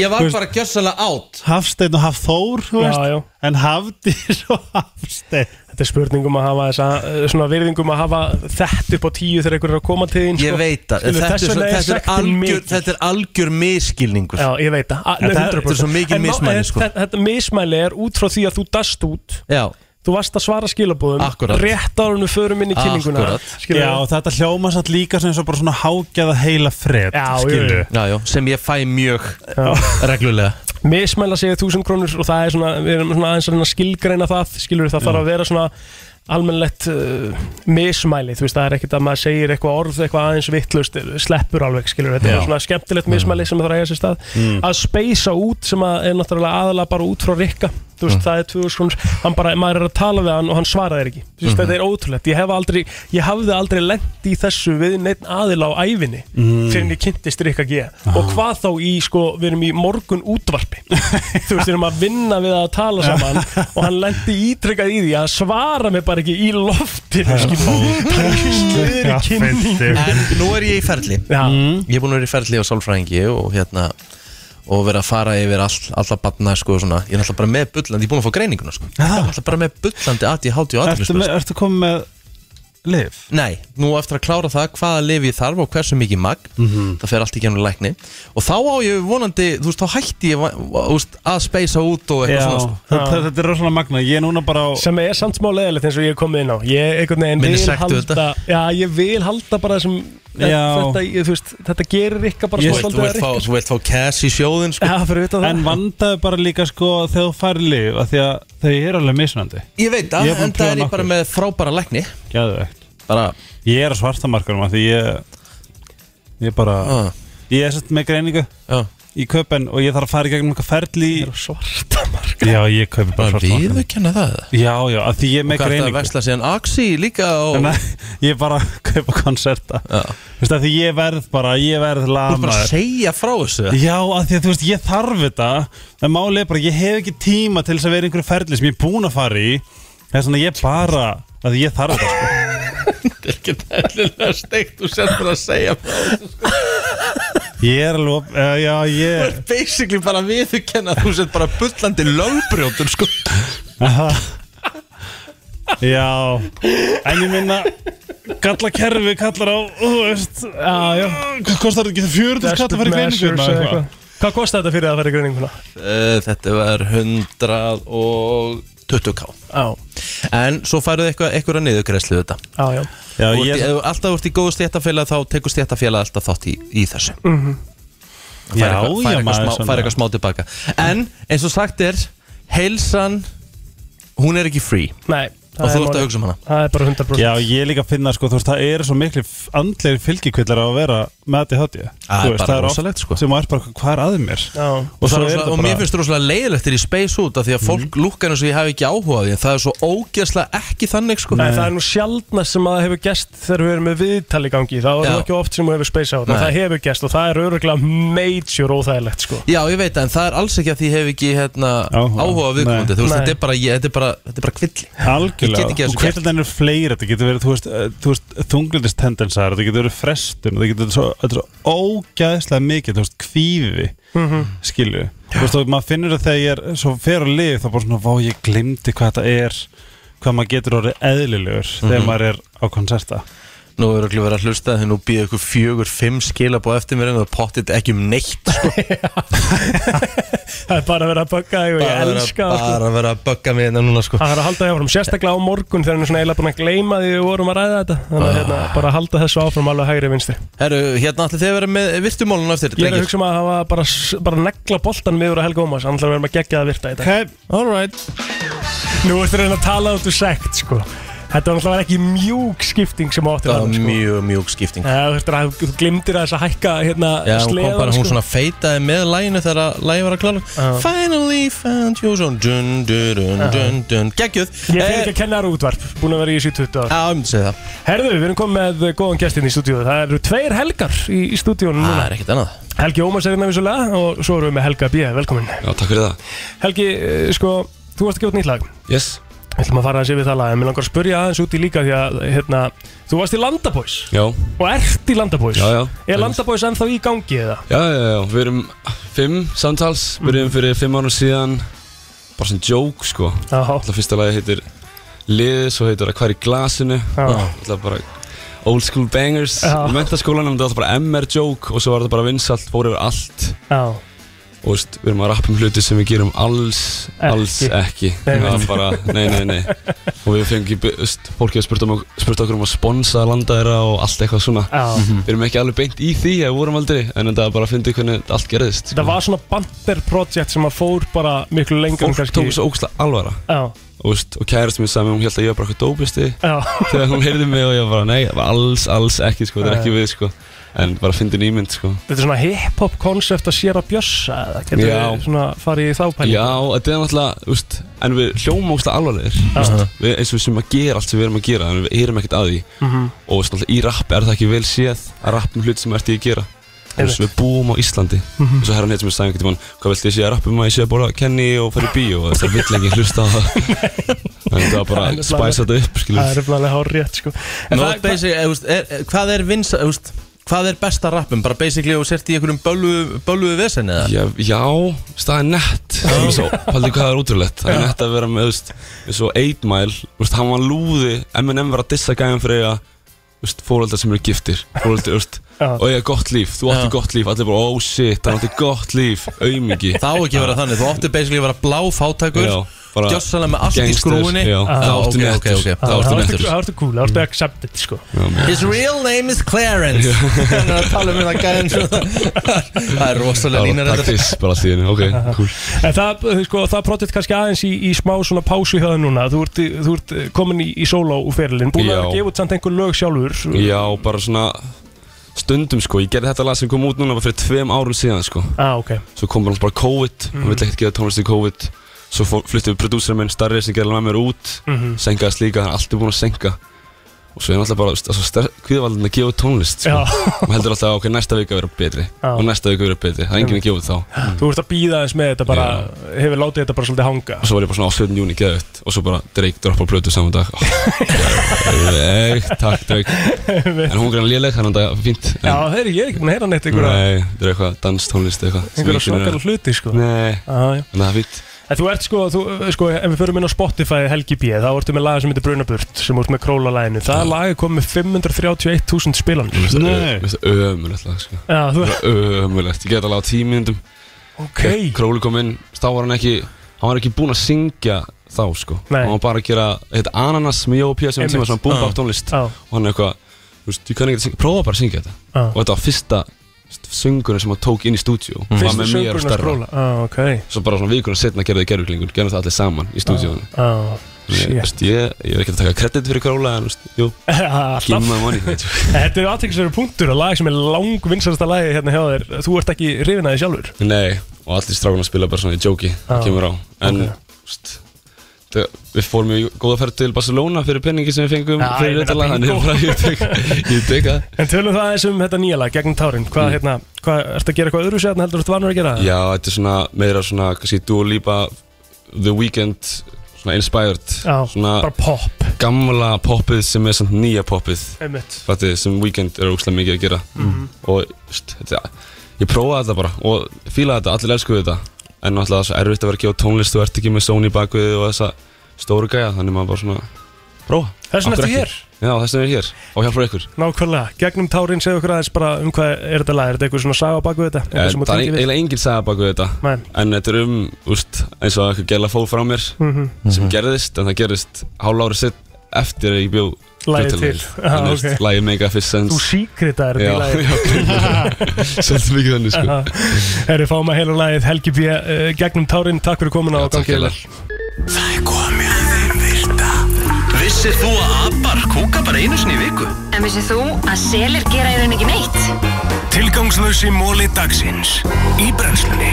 [SPEAKER 1] Ég var bara gjössalega átt
[SPEAKER 15] Hafsteinn og Hafþór þú
[SPEAKER 2] Já,
[SPEAKER 15] veist,
[SPEAKER 2] já.
[SPEAKER 15] En Hafdís og Hafsteinn?
[SPEAKER 2] Þetta er spurningum að hafa þessa eh, svona virðingum að hafa þetta upp á tíu þegar einhver er að koma til þín
[SPEAKER 1] Ég
[SPEAKER 2] sko.
[SPEAKER 1] veit að
[SPEAKER 2] Skilur,
[SPEAKER 1] þetta er, svo,
[SPEAKER 2] vegna
[SPEAKER 1] þetta, er algjör, þetta er algjör miskilningur
[SPEAKER 2] Já, ég veit að
[SPEAKER 1] Þetta- þetta er svo
[SPEAKER 2] má-
[SPEAKER 1] mismæli, sko.
[SPEAKER 2] þetta, mismæli er út frá því að þú dast út.
[SPEAKER 1] Já.
[SPEAKER 2] Þú varst að svara skilabúðum
[SPEAKER 1] Akkúrat.
[SPEAKER 2] Rétt við förum inn í kynninguna?
[SPEAKER 15] Já, þetta hljóma satt líka sem svo bara svona hágjaða heila fred
[SPEAKER 2] Já,
[SPEAKER 15] Skilur
[SPEAKER 1] Já, já, sem ég fæ mjög reglulega
[SPEAKER 2] Mismæla segja þúsund krónur og það er svona, við erum svona aðeins að skilgreina það skilur það þarf að vera svona almennlegt uh, mismæli þú veist það er ekkert að maður segir eitthvað orð eitthvað aðeins vittlust, sleppur alveg skilur þetta
[SPEAKER 15] Já.
[SPEAKER 2] er svona skemmtilegt mismæli sem það eiga sér stað
[SPEAKER 15] Mm.
[SPEAKER 2] að speysa út sem að er náttúrulega aðalega bara út frá Rikka þú veist það er 2000 krónur. Hann bara, maður er að tala við hann og hann svaraði ekki. Þú veist
[SPEAKER 15] Mhm.
[SPEAKER 2] þetta er ótrúlegt, ég hef aldrei ég hafði aldrei lent í þessu við neitt aðila á ævinni
[SPEAKER 15] Mm.
[SPEAKER 2] fyrir en ég kynntist Rikka G og hvað þá í sko, við erum í morgun útvarpi þú veist, við erum að vinna við að tala saman og hann lendi ítrykkað í því að svara mig bara ekki í loftinu skilur. það er ekki sliður í kynningu.
[SPEAKER 1] En nú er ég í ferli.
[SPEAKER 2] Já.
[SPEAKER 1] Ég er búin að vera í ferli á sálfræðingi og hérna og vera að fara yfir all, alla batna sko, og svona. ég er alltaf bara með bullandi, ég er búin að fá greininguna sko. ég er alltaf bara með bullandi ADHD og
[SPEAKER 15] Ertu,
[SPEAKER 1] aðeinsbreyst
[SPEAKER 15] með, ertu komið með liv?
[SPEAKER 1] Nei, nú eftir að klára það hvaða liv ég þarf og hversu mikið magn
[SPEAKER 15] Mhm.
[SPEAKER 1] það fer allt í genið lækni og þá á ég vonandi, þú veist, þá hætti ég þú veist, að speysa út og
[SPEAKER 15] Já,
[SPEAKER 1] eitthvað svona sko.
[SPEAKER 15] þetta, þetta er rosalega magna Ég er núna bara á
[SPEAKER 2] sem er samt smá leðilegt eins og ég er komið inn á ég einhvern veginn
[SPEAKER 1] Minni
[SPEAKER 2] vil halda
[SPEAKER 1] þetta.
[SPEAKER 2] já, ég vil halda bara þessum
[SPEAKER 15] Já.
[SPEAKER 2] þetta, ég- þú veist, þetta gerir ykkar bara
[SPEAKER 1] Þú
[SPEAKER 2] að
[SPEAKER 1] vilt fá-
[SPEAKER 2] Rikka
[SPEAKER 1] þú vilt fá cash í sjóðin sko.
[SPEAKER 2] Já, fyrir utan það
[SPEAKER 15] En vandaðu bara líka sko þegar þú Því að þau eru alveg mismunandi
[SPEAKER 1] Ég veit það,
[SPEAKER 15] Ég er búin
[SPEAKER 1] en
[SPEAKER 15] að
[SPEAKER 1] það er ég bara með frábæra lækni
[SPEAKER 15] Gæðvegt
[SPEAKER 1] bara,
[SPEAKER 15] Ég er á svartamarkarum af því ég Ég bara
[SPEAKER 1] Ah.
[SPEAKER 15] Ég er sett með greiningu
[SPEAKER 1] Já.
[SPEAKER 15] Í köpen og ég þarf að fara í gegnum eitthvað ferli í...
[SPEAKER 2] Svartamarkar
[SPEAKER 15] Já, ég kaupi bara
[SPEAKER 1] bara
[SPEAKER 15] svartamarkarum
[SPEAKER 1] viðurkenna það?
[SPEAKER 15] Já, já, af því ég er
[SPEAKER 1] og
[SPEAKER 15] með
[SPEAKER 1] hvað er það að
[SPEAKER 15] greiningu.
[SPEAKER 1] vesla síðan? Axi líka og
[SPEAKER 15] Nei, ég er bara að kaupa konserta.
[SPEAKER 1] Já.
[SPEAKER 15] Þú veist, af því ég verð bara, ég verð
[SPEAKER 1] Þú ert bara að
[SPEAKER 15] lamaður.
[SPEAKER 1] segja frá þessu
[SPEAKER 15] Já, af því að þú veist, ég þarf þetta. En málið er bara, ég hef ekki tíma til þess að vera í einhverju ferli sem ég er búin að fara í. Það er svona, ég bara, að ég þarf þetta sko.
[SPEAKER 1] Þetta er ekki nefnilega steikt þú sem bara að segja sko.
[SPEAKER 15] Ég er alveg, uh, já,
[SPEAKER 1] Þú
[SPEAKER 15] ég
[SPEAKER 1] ert basically bara að viðurkenna að þú sett bara bullandi lögbrjótur sko.
[SPEAKER 15] Aha. Já, en ég minna Galla kerfi kallar á, þú veist
[SPEAKER 2] já, já
[SPEAKER 15] Hvað kostar þetta ekki? 40 skatt að fara í
[SPEAKER 2] eða
[SPEAKER 15] eða eitthvað?
[SPEAKER 2] Hvað kostar þetta fyrir að fara í greininguna?
[SPEAKER 1] uh, Þetta var 120k
[SPEAKER 2] Já,
[SPEAKER 1] En svo færðu eitthvað eitthvað niðurgreðslu þetta.
[SPEAKER 2] Já, já.
[SPEAKER 15] Já,
[SPEAKER 1] Og
[SPEAKER 15] ég,
[SPEAKER 1] ef þú alltaf ert í góðu stéttafélag þá tekur stéttafélag alltaf þátt í, í þessu.
[SPEAKER 2] Mhm.
[SPEAKER 1] Fær
[SPEAKER 15] Já, já, maður
[SPEAKER 1] fær eitthvað smá tilbaka. En eins og sagt er Heilsan Hún er ekki free.
[SPEAKER 2] Nei,
[SPEAKER 1] Og
[SPEAKER 2] það
[SPEAKER 1] þú
[SPEAKER 2] er
[SPEAKER 1] ert að hugsa um hana.
[SPEAKER 2] Það er bara 100%
[SPEAKER 15] já, ég líka finna, sko, þú veist, það eru svo miklu andlegir fylgikvillar á að vera með þetta höfði
[SPEAKER 1] Það er bara rosalegt, sko.
[SPEAKER 15] Sem maður er bara, hvað er að mér?
[SPEAKER 1] Og,
[SPEAKER 15] Og er þetta
[SPEAKER 1] og
[SPEAKER 15] bara
[SPEAKER 1] mér finnst það rosalega leiðilegt þegar ég space út af því að fólk mm. lúkkar eins og ég hef ekki áhuga á því en það er svo ógeðslega ekki þannig sko
[SPEAKER 2] Nei, það er nú sjaldnast sem að það hefur gest þegar við erum með viðtali í gangi þá er það ekki oft sem þú hefur en
[SPEAKER 1] Nei.
[SPEAKER 2] það hefur gest og það er öruglega major óþægilegt sko
[SPEAKER 1] Já, ég veit það, en það er alls ekki að því ég hef ekki hérna,
[SPEAKER 15] Áhuga.
[SPEAKER 1] áhuga á viðkomandi
[SPEAKER 2] Nei.
[SPEAKER 1] þetta er bara, þetta er þetta er að
[SPEAKER 15] og er þetta eh, veist þunglindistendensar, þetta getur verið frestun þetta getur verið svo, þetta er ógæðslega mikið, þú veist, kvífi
[SPEAKER 2] Mhm.
[SPEAKER 15] skilju, þú veist, og maður finnur það þegar ég er svo fer á lið, þá bara svona, vá, ég glimti hvað þetta er hvað maður getur orðið eðlilegur þegar
[SPEAKER 1] Mhm.
[SPEAKER 15] maður er á konserta
[SPEAKER 1] Nú er ekki verið að hlusta þegar nú býða ykkur fjögur, fimm skilabóð eftir mér en það pottit ekki um neitt sko.
[SPEAKER 2] það er bara að vera að bugga þig og ég
[SPEAKER 1] bara, vera-
[SPEAKER 2] elska það sko.
[SPEAKER 1] bara að vera að bugga mig hérna núna sko.
[SPEAKER 2] Það er að halda því áfram, sérstaklega á morgun þegar hann er svona eiginlega búin að gleyma því við vorum að ræða þetta þannig að hérna, bara halda þessu áfram alveg hægri vinstri
[SPEAKER 1] Herru, hérna allir þið að vera með virtumólun eftir
[SPEAKER 2] Ég er að hugsa um að hafa bara, bara negla boltan miður að Helga Ómars, annars verðum að gegja það virta í dag
[SPEAKER 15] okay.
[SPEAKER 1] Alright
[SPEAKER 2] Nú ertu að reyna að tala út úr sekt sko Þetta var náttúrulega ekki mjúk skipting sem áttir
[SPEAKER 1] Það var mjög mjög skipting.
[SPEAKER 2] Ja, þú, veist, að- þú glimtir að þess að hækka hérna
[SPEAKER 1] Já, hún kom bara, hún
[SPEAKER 2] sko.
[SPEAKER 1] svona feitaði með læginu þegar að lægi var að klára. Finally found you so dun dun dun dun dun. Gekkjuð
[SPEAKER 2] Ég fyrir ekki að kenna þér útvarp, búin að vera í þessu í 20 ár.
[SPEAKER 1] Já, ég myndi segja það.
[SPEAKER 2] Herðu, við erum komið með góðan gestin í stúdíu Það eru tveir helgar í, í stúdíunum núna.
[SPEAKER 1] Það er ekkert annað.
[SPEAKER 2] Helgi Ómars er hérna vissulega og svo erum við með Helga B. Velkomin.
[SPEAKER 19] Já, takk fyrir það.
[SPEAKER 2] Helgi, eh, sko, þú varst að gefa út nýtt lag.
[SPEAKER 19] Yes
[SPEAKER 2] Við ætlum að fara aðeins yfir það lag En mér langar að spyrja aðeins út í líka Því að, hérna, þú varst í Landabóis
[SPEAKER 19] Já.
[SPEAKER 2] Og ert í Landabóis
[SPEAKER 19] Já, já.
[SPEAKER 2] Er Landabóis ennþá í gangi eða?
[SPEAKER 19] Já, já, já, við erum fimm samtals. Byrjum fyrir fimm árum síðan. Bara sem joke, sko. Alltaf fyrsta lagi heitir Liðið, svo heitir það Hvað er í glasinu.
[SPEAKER 2] Já.
[SPEAKER 19] Alltaf bara Old school bangers.
[SPEAKER 2] Já.
[SPEAKER 19] Í mentaskólanum, þetta var alltaf bara MR joke Og svo var þetta bara vinsalt, fór yfir allt.
[SPEAKER 2] Já
[SPEAKER 19] Og veist, við erum að rappa um hluti sem við gerum alls, alls ekki. Það var bara, nei, nei, nei. Og við fengum, veist, fólki að spurt, um, spurt okkur um að sponsa landa þeirra og allt eitthvað svona.
[SPEAKER 2] Já.
[SPEAKER 19] Við erum ekki alveg beint í því, við vorum aldrei En þetta var bara að fyndi hvernig allt gerðist
[SPEAKER 2] Þetta var svona banter project sem að fór bara miklu lengur en
[SPEAKER 19] Fólk tók svo ógslag alvara.
[SPEAKER 2] Já.
[SPEAKER 19] og, veist, og kærast mér saman, hún held að ég var bara eitthvað dópisti
[SPEAKER 2] Já.
[SPEAKER 19] Þegar hún heyrði mig og ég var bara, nei, það alls, alls ekki, sko, er En bara fyndin ímynd, sko.
[SPEAKER 2] Þetta er svona hip-hop koncept að sér að bjössa eða Getur
[SPEAKER 19] Já.
[SPEAKER 2] við svona farið í þá pælingu?
[SPEAKER 19] Já, þetta er náttúrulega, þú veist, en við hljóma ógslag alvarlegir, þú veist, við, eins og við sem að gera allt sem við erum að gera, en við heyrum ekkert að því.
[SPEAKER 2] Mhm.
[SPEAKER 19] og þú veist, náttúrulega í rapp er það ekki vel séð að rappa um hluti sem ert í að gera. Og þess að við búum á Íslandi.
[SPEAKER 2] Mhm.
[SPEAKER 19] og svo herra neitt sem við sagði einhvern tímann hvað viltu ég sé að rappa um að ég sé að bóra Kenny og fara í bíó? Og það vill ekki hlusta á það. En þetta var bara
[SPEAKER 2] Það er
[SPEAKER 19] spæsa þetta upp,
[SPEAKER 2] Það er bara hár rétt sko. En það-
[SPEAKER 1] basic, eh, þú veist, er, er, Hvað er vins úst, Hvað er besta rappum? Bara basically og sért í einhverjum bölvuðu vesen eða?
[SPEAKER 19] Já, já, er nett Paldi hvað er útrúlegt Það er nett að vera með, þú veist, eins og 8 Mile Þú veist, hann var lúði Eminem var að dissa gæðum fyrir að Þú veist, fóröldar sem eru giftir Fóröldar, þú veist. Og ég er gott líf, þú átti
[SPEAKER 1] Já.
[SPEAKER 19] gott líf Allir bara, oh shit, hann átti gott líf. Aumingi.
[SPEAKER 1] Það á ekki vera þannig, þú átti basically að vera blá
[SPEAKER 19] bara
[SPEAKER 1] Gjössalega með allt í skrúinni
[SPEAKER 19] Það
[SPEAKER 1] ok,
[SPEAKER 19] nettur. Það.
[SPEAKER 2] Það ertu cool, það ertu accepted sko.
[SPEAKER 1] His real name is Clarence. Hann er að tala um þetta gæðin Það er rosalega línar
[SPEAKER 2] það, uh, sko, það projekt kannski aðeins í, smá svona pásu hjá það núna. Þú ert, ert uh, komin í, solo úr ferilinn. Búin að gefa út samt einhver lög sjálfur.
[SPEAKER 19] Já, bara svona Stundum sko, ég gerði þetta lag sem kom út núna fyrir tveim árum síðan sko.
[SPEAKER 2] Ah, ok.
[SPEAKER 19] Svo kom bara, bara COVID,
[SPEAKER 2] Mhm.
[SPEAKER 19] hann vill ekkert gefa tónlist í COVID. Svo flutti við prodúsera minn starri sem gerði með mér út.
[SPEAKER 2] Mhm.
[SPEAKER 19] Senkaðist líka, hann er alltaf búinn að senka Og svo er náttúrulega bara, kviðvaldin að gefa tónlist sko. Og heldur alltaf, ok, næsta vika verður betri.
[SPEAKER 2] Já.
[SPEAKER 19] Og næsta vika verður betri, það er enginn að gefa út þá.
[SPEAKER 2] Þú ert að býða eins með þetta bara Hefur látið þetta bara svolítið hanga?
[SPEAKER 19] Og svo var ég bara svona á 17. júni geðut Og svo bara Drake droppa plötu saman dag. Geðveikt, takk Drake. En hún er léleg, þannig að það er fínt
[SPEAKER 2] Já, heyri, ég er ekki búin að heyra neitt einhverja
[SPEAKER 19] Nei, þetta er eitthvað danstónlist eitthvað. Sem
[SPEAKER 2] Einhverja
[SPEAKER 19] ég
[SPEAKER 2] svakalega
[SPEAKER 19] að-
[SPEAKER 2] hluti sko.
[SPEAKER 19] Nei,
[SPEAKER 2] ah, já.
[SPEAKER 19] en það er fínt
[SPEAKER 2] En þú ert sko, þú, sko, ef við förum inn á Spotify Helgi B Þá ertu með laga sem heitir Brunaburt Sem ert með królalæginu Það lag er komið með 531.000 spilanir
[SPEAKER 19] Mér finnst það ömulegt lag sko.
[SPEAKER 2] Já, þú-
[SPEAKER 19] Ömulegt, ég get alveg á mínútum
[SPEAKER 2] Ok.
[SPEAKER 19] Króli kom inn, þá var hann ekki Hann var ekki búinn að syngja þá sko
[SPEAKER 2] Nei.
[SPEAKER 19] Hann var bara að gera, þetta Ananas með P. sem
[SPEAKER 2] Einmitt.
[SPEAKER 19] tíma svona boom bap
[SPEAKER 2] Já.
[SPEAKER 19] tónlist
[SPEAKER 2] Já.
[SPEAKER 19] Og hann er eitthvað, þú veist, ég kann ekki að syngja Prófa bara að syngja þetta
[SPEAKER 2] Já.
[SPEAKER 19] Og þetta var fyrsta söngurinn sem hann tók inn í stúdíu
[SPEAKER 2] Fyrsti
[SPEAKER 19] Var með mér og
[SPEAKER 2] að skróla ah, ok.
[SPEAKER 19] Svo bara svona vikunum setna gerði þið gerðuglingur Gerðum það allir saman í stúdíónu
[SPEAKER 2] ah,
[SPEAKER 19] Ég,
[SPEAKER 2] shit.
[SPEAKER 19] veist, ég, ég er ekki að taka kredit fyrir króla En, jú, money veit ég.
[SPEAKER 2] Þetta er aðtækisverður punktur og lag sem er lang vinsarasta lagi hérna hjá þér. Þú ert ekki hrifin að þið sjálfur?
[SPEAKER 19] Nei, og allir strákunar spila bara svona í jóki. Það á. En,
[SPEAKER 2] Ok.
[SPEAKER 19] veist það- Við fórum í góða ferð til Barcelona fyrir penningi sem við fengum
[SPEAKER 2] Já,
[SPEAKER 19] fyrir þetta lag Þannig að ég tek, ég tek það
[SPEAKER 2] En tölum það eins um þetta nýja lag, Gegnum tárin Hvað,
[SPEAKER 19] Mm.
[SPEAKER 2] hérna, hvað, ertu að gera eitthvað öðru sér heldur þú ert vanur að gera það?
[SPEAKER 19] Já, þetta er svona meira svona, kannski Dua Lipa The Weeknd Svona inspired
[SPEAKER 2] Já,
[SPEAKER 19] svona
[SPEAKER 2] bara pop
[SPEAKER 19] Gamla poppið sem er samt nýja poppið. Fattið, sem Weeknd er ógslag mikið að gera
[SPEAKER 2] Mhm.
[SPEAKER 19] Og, þetta Ég prófaði þetta bara og fílaði þetta, allir elskuðu þetta En náttúrulega það er svo erfitt að vera ekki á tónlist Þú ert ekki með Sony bakvið og þessa stóru gæja Þannig maður bara svona prófa
[SPEAKER 2] Þess vegna
[SPEAKER 19] Af hverju
[SPEAKER 2] ertu
[SPEAKER 19] ekki? Já, þess vegna er ég hér og hjálpar ykkur
[SPEAKER 2] Nákvæmlega, Gegnum tárin segðu okkur aðeins bara um hvað er þetta lag Er þetta eitthvað svona saga baku þetta?
[SPEAKER 19] Eh,
[SPEAKER 2] sem þú
[SPEAKER 19] Það er eiginlega engin saga baku þetta
[SPEAKER 2] Nei.
[SPEAKER 19] En þetta er um, úst, eins og eitthvað gæla fóð frá mér
[SPEAKER 2] Mhm.
[SPEAKER 19] Sem
[SPEAKER 2] Mhm.
[SPEAKER 19] gerðist, en það gerðist hálf ári sitt eftir að ég bjó
[SPEAKER 2] Lagið
[SPEAKER 19] bjó
[SPEAKER 2] til.
[SPEAKER 19] lagið.
[SPEAKER 2] Ah,
[SPEAKER 19] Þannig, veist,
[SPEAKER 2] ok.
[SPEAKER 19] Lagið make a fish sense
[SPEAKER 2] Þú síkritaðir þetta
[SPEAKER 19] Já,
[SPEAKER 2] í lagið
[SPEAKER 19] já, Svolítið mikið þannig sko
[SPEAKER 2] Herri, fáum að heila lagið Helgi B. Uh, gegnum tárin, takk fyrir komuna og
[SPEAKER 19] takk
[SPEAKER 2] gangið.
[SPEAKER 3] Það er komið að þeim virta Vissir þú að abar kúka bara einu sinni í viku?
[SPEAKER 20] En vissið þú að selir gera í raun ekki neitt?
[SPEAKER 3] Tilgangslösi móli dagsins Í brennslunni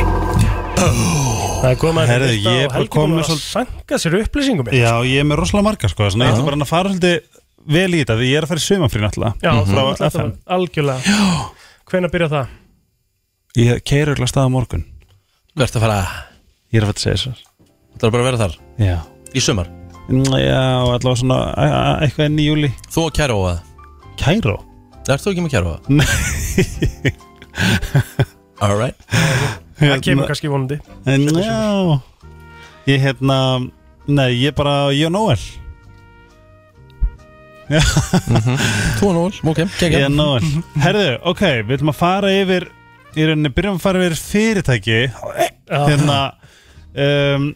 [SPEAKER 2] Það er
[SPEAKER 15] Herðu, ég er bara
[SPEAKER 2] Helgi
[SPEAKER 15] komið
[SPEAKER 2] að sanga sér upplýsingum
[SPEAKER 15] Já, ég er með rosalega margar sko Þannig að ég ætla bara að fara svolítið vel í þetta því ég er að fara í sömafrín alltaf
[SPEAKER 2] Já,
[SPEAKER 15] mhm.
[SPEAKER 2] frá mm -hmm.
[SPEAKER 15] FM
[SPEAKER 2] Algjörlega. Já. Hvenna byrja það?
[SPEAKER 15] Ég keirur alltaf staða morgun.
[SPEAKER 1] Verður að fara
[SPEAKER 15] Ég er að fara að segja svo
[SPEAKER 1] Það er bara að vera þar?
[SPEAKER 15] Já.
[SPEAKER 1] Í sömar
[SPEAKER 15] Já, allavega svona eitthvað enn í júli
[SPEAKER 1] Þú og Kæró að
[SPEAKER 15] Kæró?
[SPEAKER 1] Er þú ekki með Kæró? Að?
[SPEAKER 15] Nei
[SPEAKER 1] Alright
[SPEAKER 2] Það hérna- kemur kannski vonandi.
[SPEAKER 15] Já. Ég hérna Nei, ég bara, ég og
[SPEAKER 1] Noel. 2-0, ok,
[SPEAKER 15] kekja 1-0 Herðu, ok, við viljum að fara yfir í rauninni, byrjum að fara yfir fyrirtæki. Ah. Hérna um,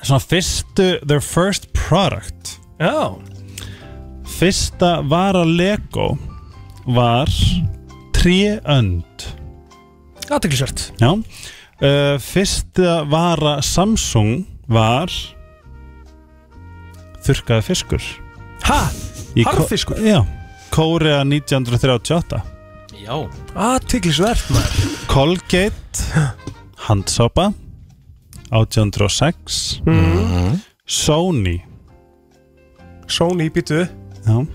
[SPEAKER 15] svona fyrstu their first product.
[SPEAKER 2] Já.
[SPEAKER 15] Fyrsta vara Lego var 3-önd
[SPEAKER 2] Aðteglisvært
[SPEAKER 15] Já. Uh, Fyrsta vara Samsung var þurkaði fiskur. Hæ?
[SPEAKER 2] Harðfiskur?
[SPEAKER 15] Já. Kórea 1938
[SPEAKER 1] Já.
[SPEAKER 2] Aðteklisvert maður.
[SPEAKER 15] Colgate Handsápa 1806
[SPEAKER 2] Mhm.
[SPEAKER 15] Sony.
[SPEAKER 2] Sony býtu
[SPEAKER 15] Já.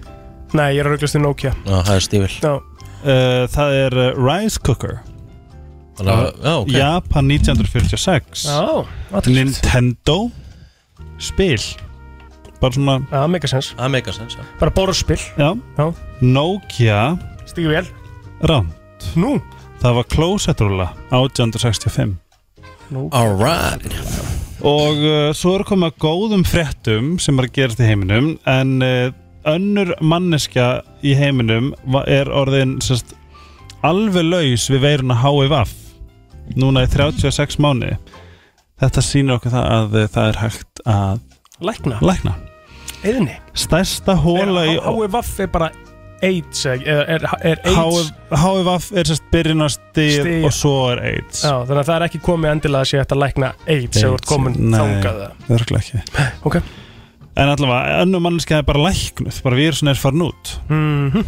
[SPEAKER 2] Nei, ég er að rauglast í Nokia.
[SPEAKER 1] Já, það er stífil.
[SPEAKER 2] Já.
[SPEAKER 15] Uh, Það er uh, Rice Cooker.
[SPEAKER 1] Þannig að- já, ok.
[SPEAKER 15] Japan 1946
[SPEAKER 2] Já, athyglisvert.
[SPEAKER 15] Nintendo Spil Bara svona
[SPEAKER 2] Það make a sense.
[SPEAKER 1] Það make a sense, já.
[SPEAKER 2] Bara borðspil.
[SPEAKER 15] Já.
[SPEAKER 2] Já.
[SPEAKER 15] Nokia.
[SPEAKER 2] Stígu vel.
[SPEAKER 15] Ránt
[SPEAKER 2] Nú.
[SPEAKER 15] Það var Closetrúla 1865
[SPEAKER 2] Nú.
[SPEAKER 1] Alright
[SPEAKER 15] Og uh, svo er komið að góðum fréttum sem er að gerast í heiminum en uh, önnur manneskja í heiminum va- er orðin sest, alveg laus við veiruna HIVF núna í 36 mánu þetta sýnir okkur það að uh, það er hægt að
[SPEAKER 2] Lækna.
[SPEAKER 15] lækna
[SPEAKER 2] Eðni
[SPEAKER 15] stærsta hóla í
[SPEAKER 2] HVF er bara AIDS eða er, er, er
[SPEAKER 15] er sérst byrjunastig
[SPEAKER 2] Stig.
[SPEAKER 15] og svo er AIDS.
[SPEAKER 2] Já, þannig að það er ekki komið endilega að sé að lækna AIDS þú ert komin
[SPEAKER 15] Nei,
[SPEAKER 2] þangað eða.
[SPEAKER 15] örgulega ekki.
[SPEAKER 2] Ok.
[SPEAKER 15] En allavega, önnur manneskja er bara læknuð bara virusin er farin út.
[SPEAKER 2] Mhm.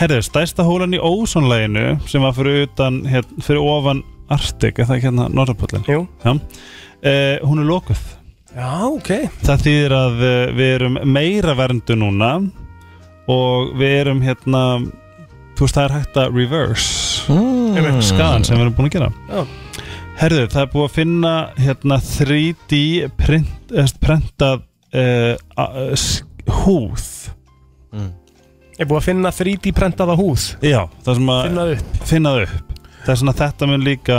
[SPEAKER 15] Herðu, stærsta hólan í ósónleginu sem var fyrir utan hér, fyrir ofan Arctic, er það ekki hérna Já, uh, hún er lokuð
[SPEAKER 2] Já, ok.
[SPEAKER 15] Það þýðir að uh, við erum meira verndu núna og við erum hérna þú veist það er hægt að reverse.
[SPEAKER 2] Mm.
[SPEAKER 15] skadan sem við erum búin að gera.
[SPEAKER 2] Já.
[SPEAKER 15] Herðu, það er búið að finna hérna 3D print, eh, prentað uh, uh, s- húð.
[SPEAKER 2] Er búið að finna 3D prentaða húð?
[SPEAKER 15] Já, það sem að
[SPEAKER 2] Finna það upp.
[SPEAKER 15] Finna það upp. Það er svona að þetta mun líka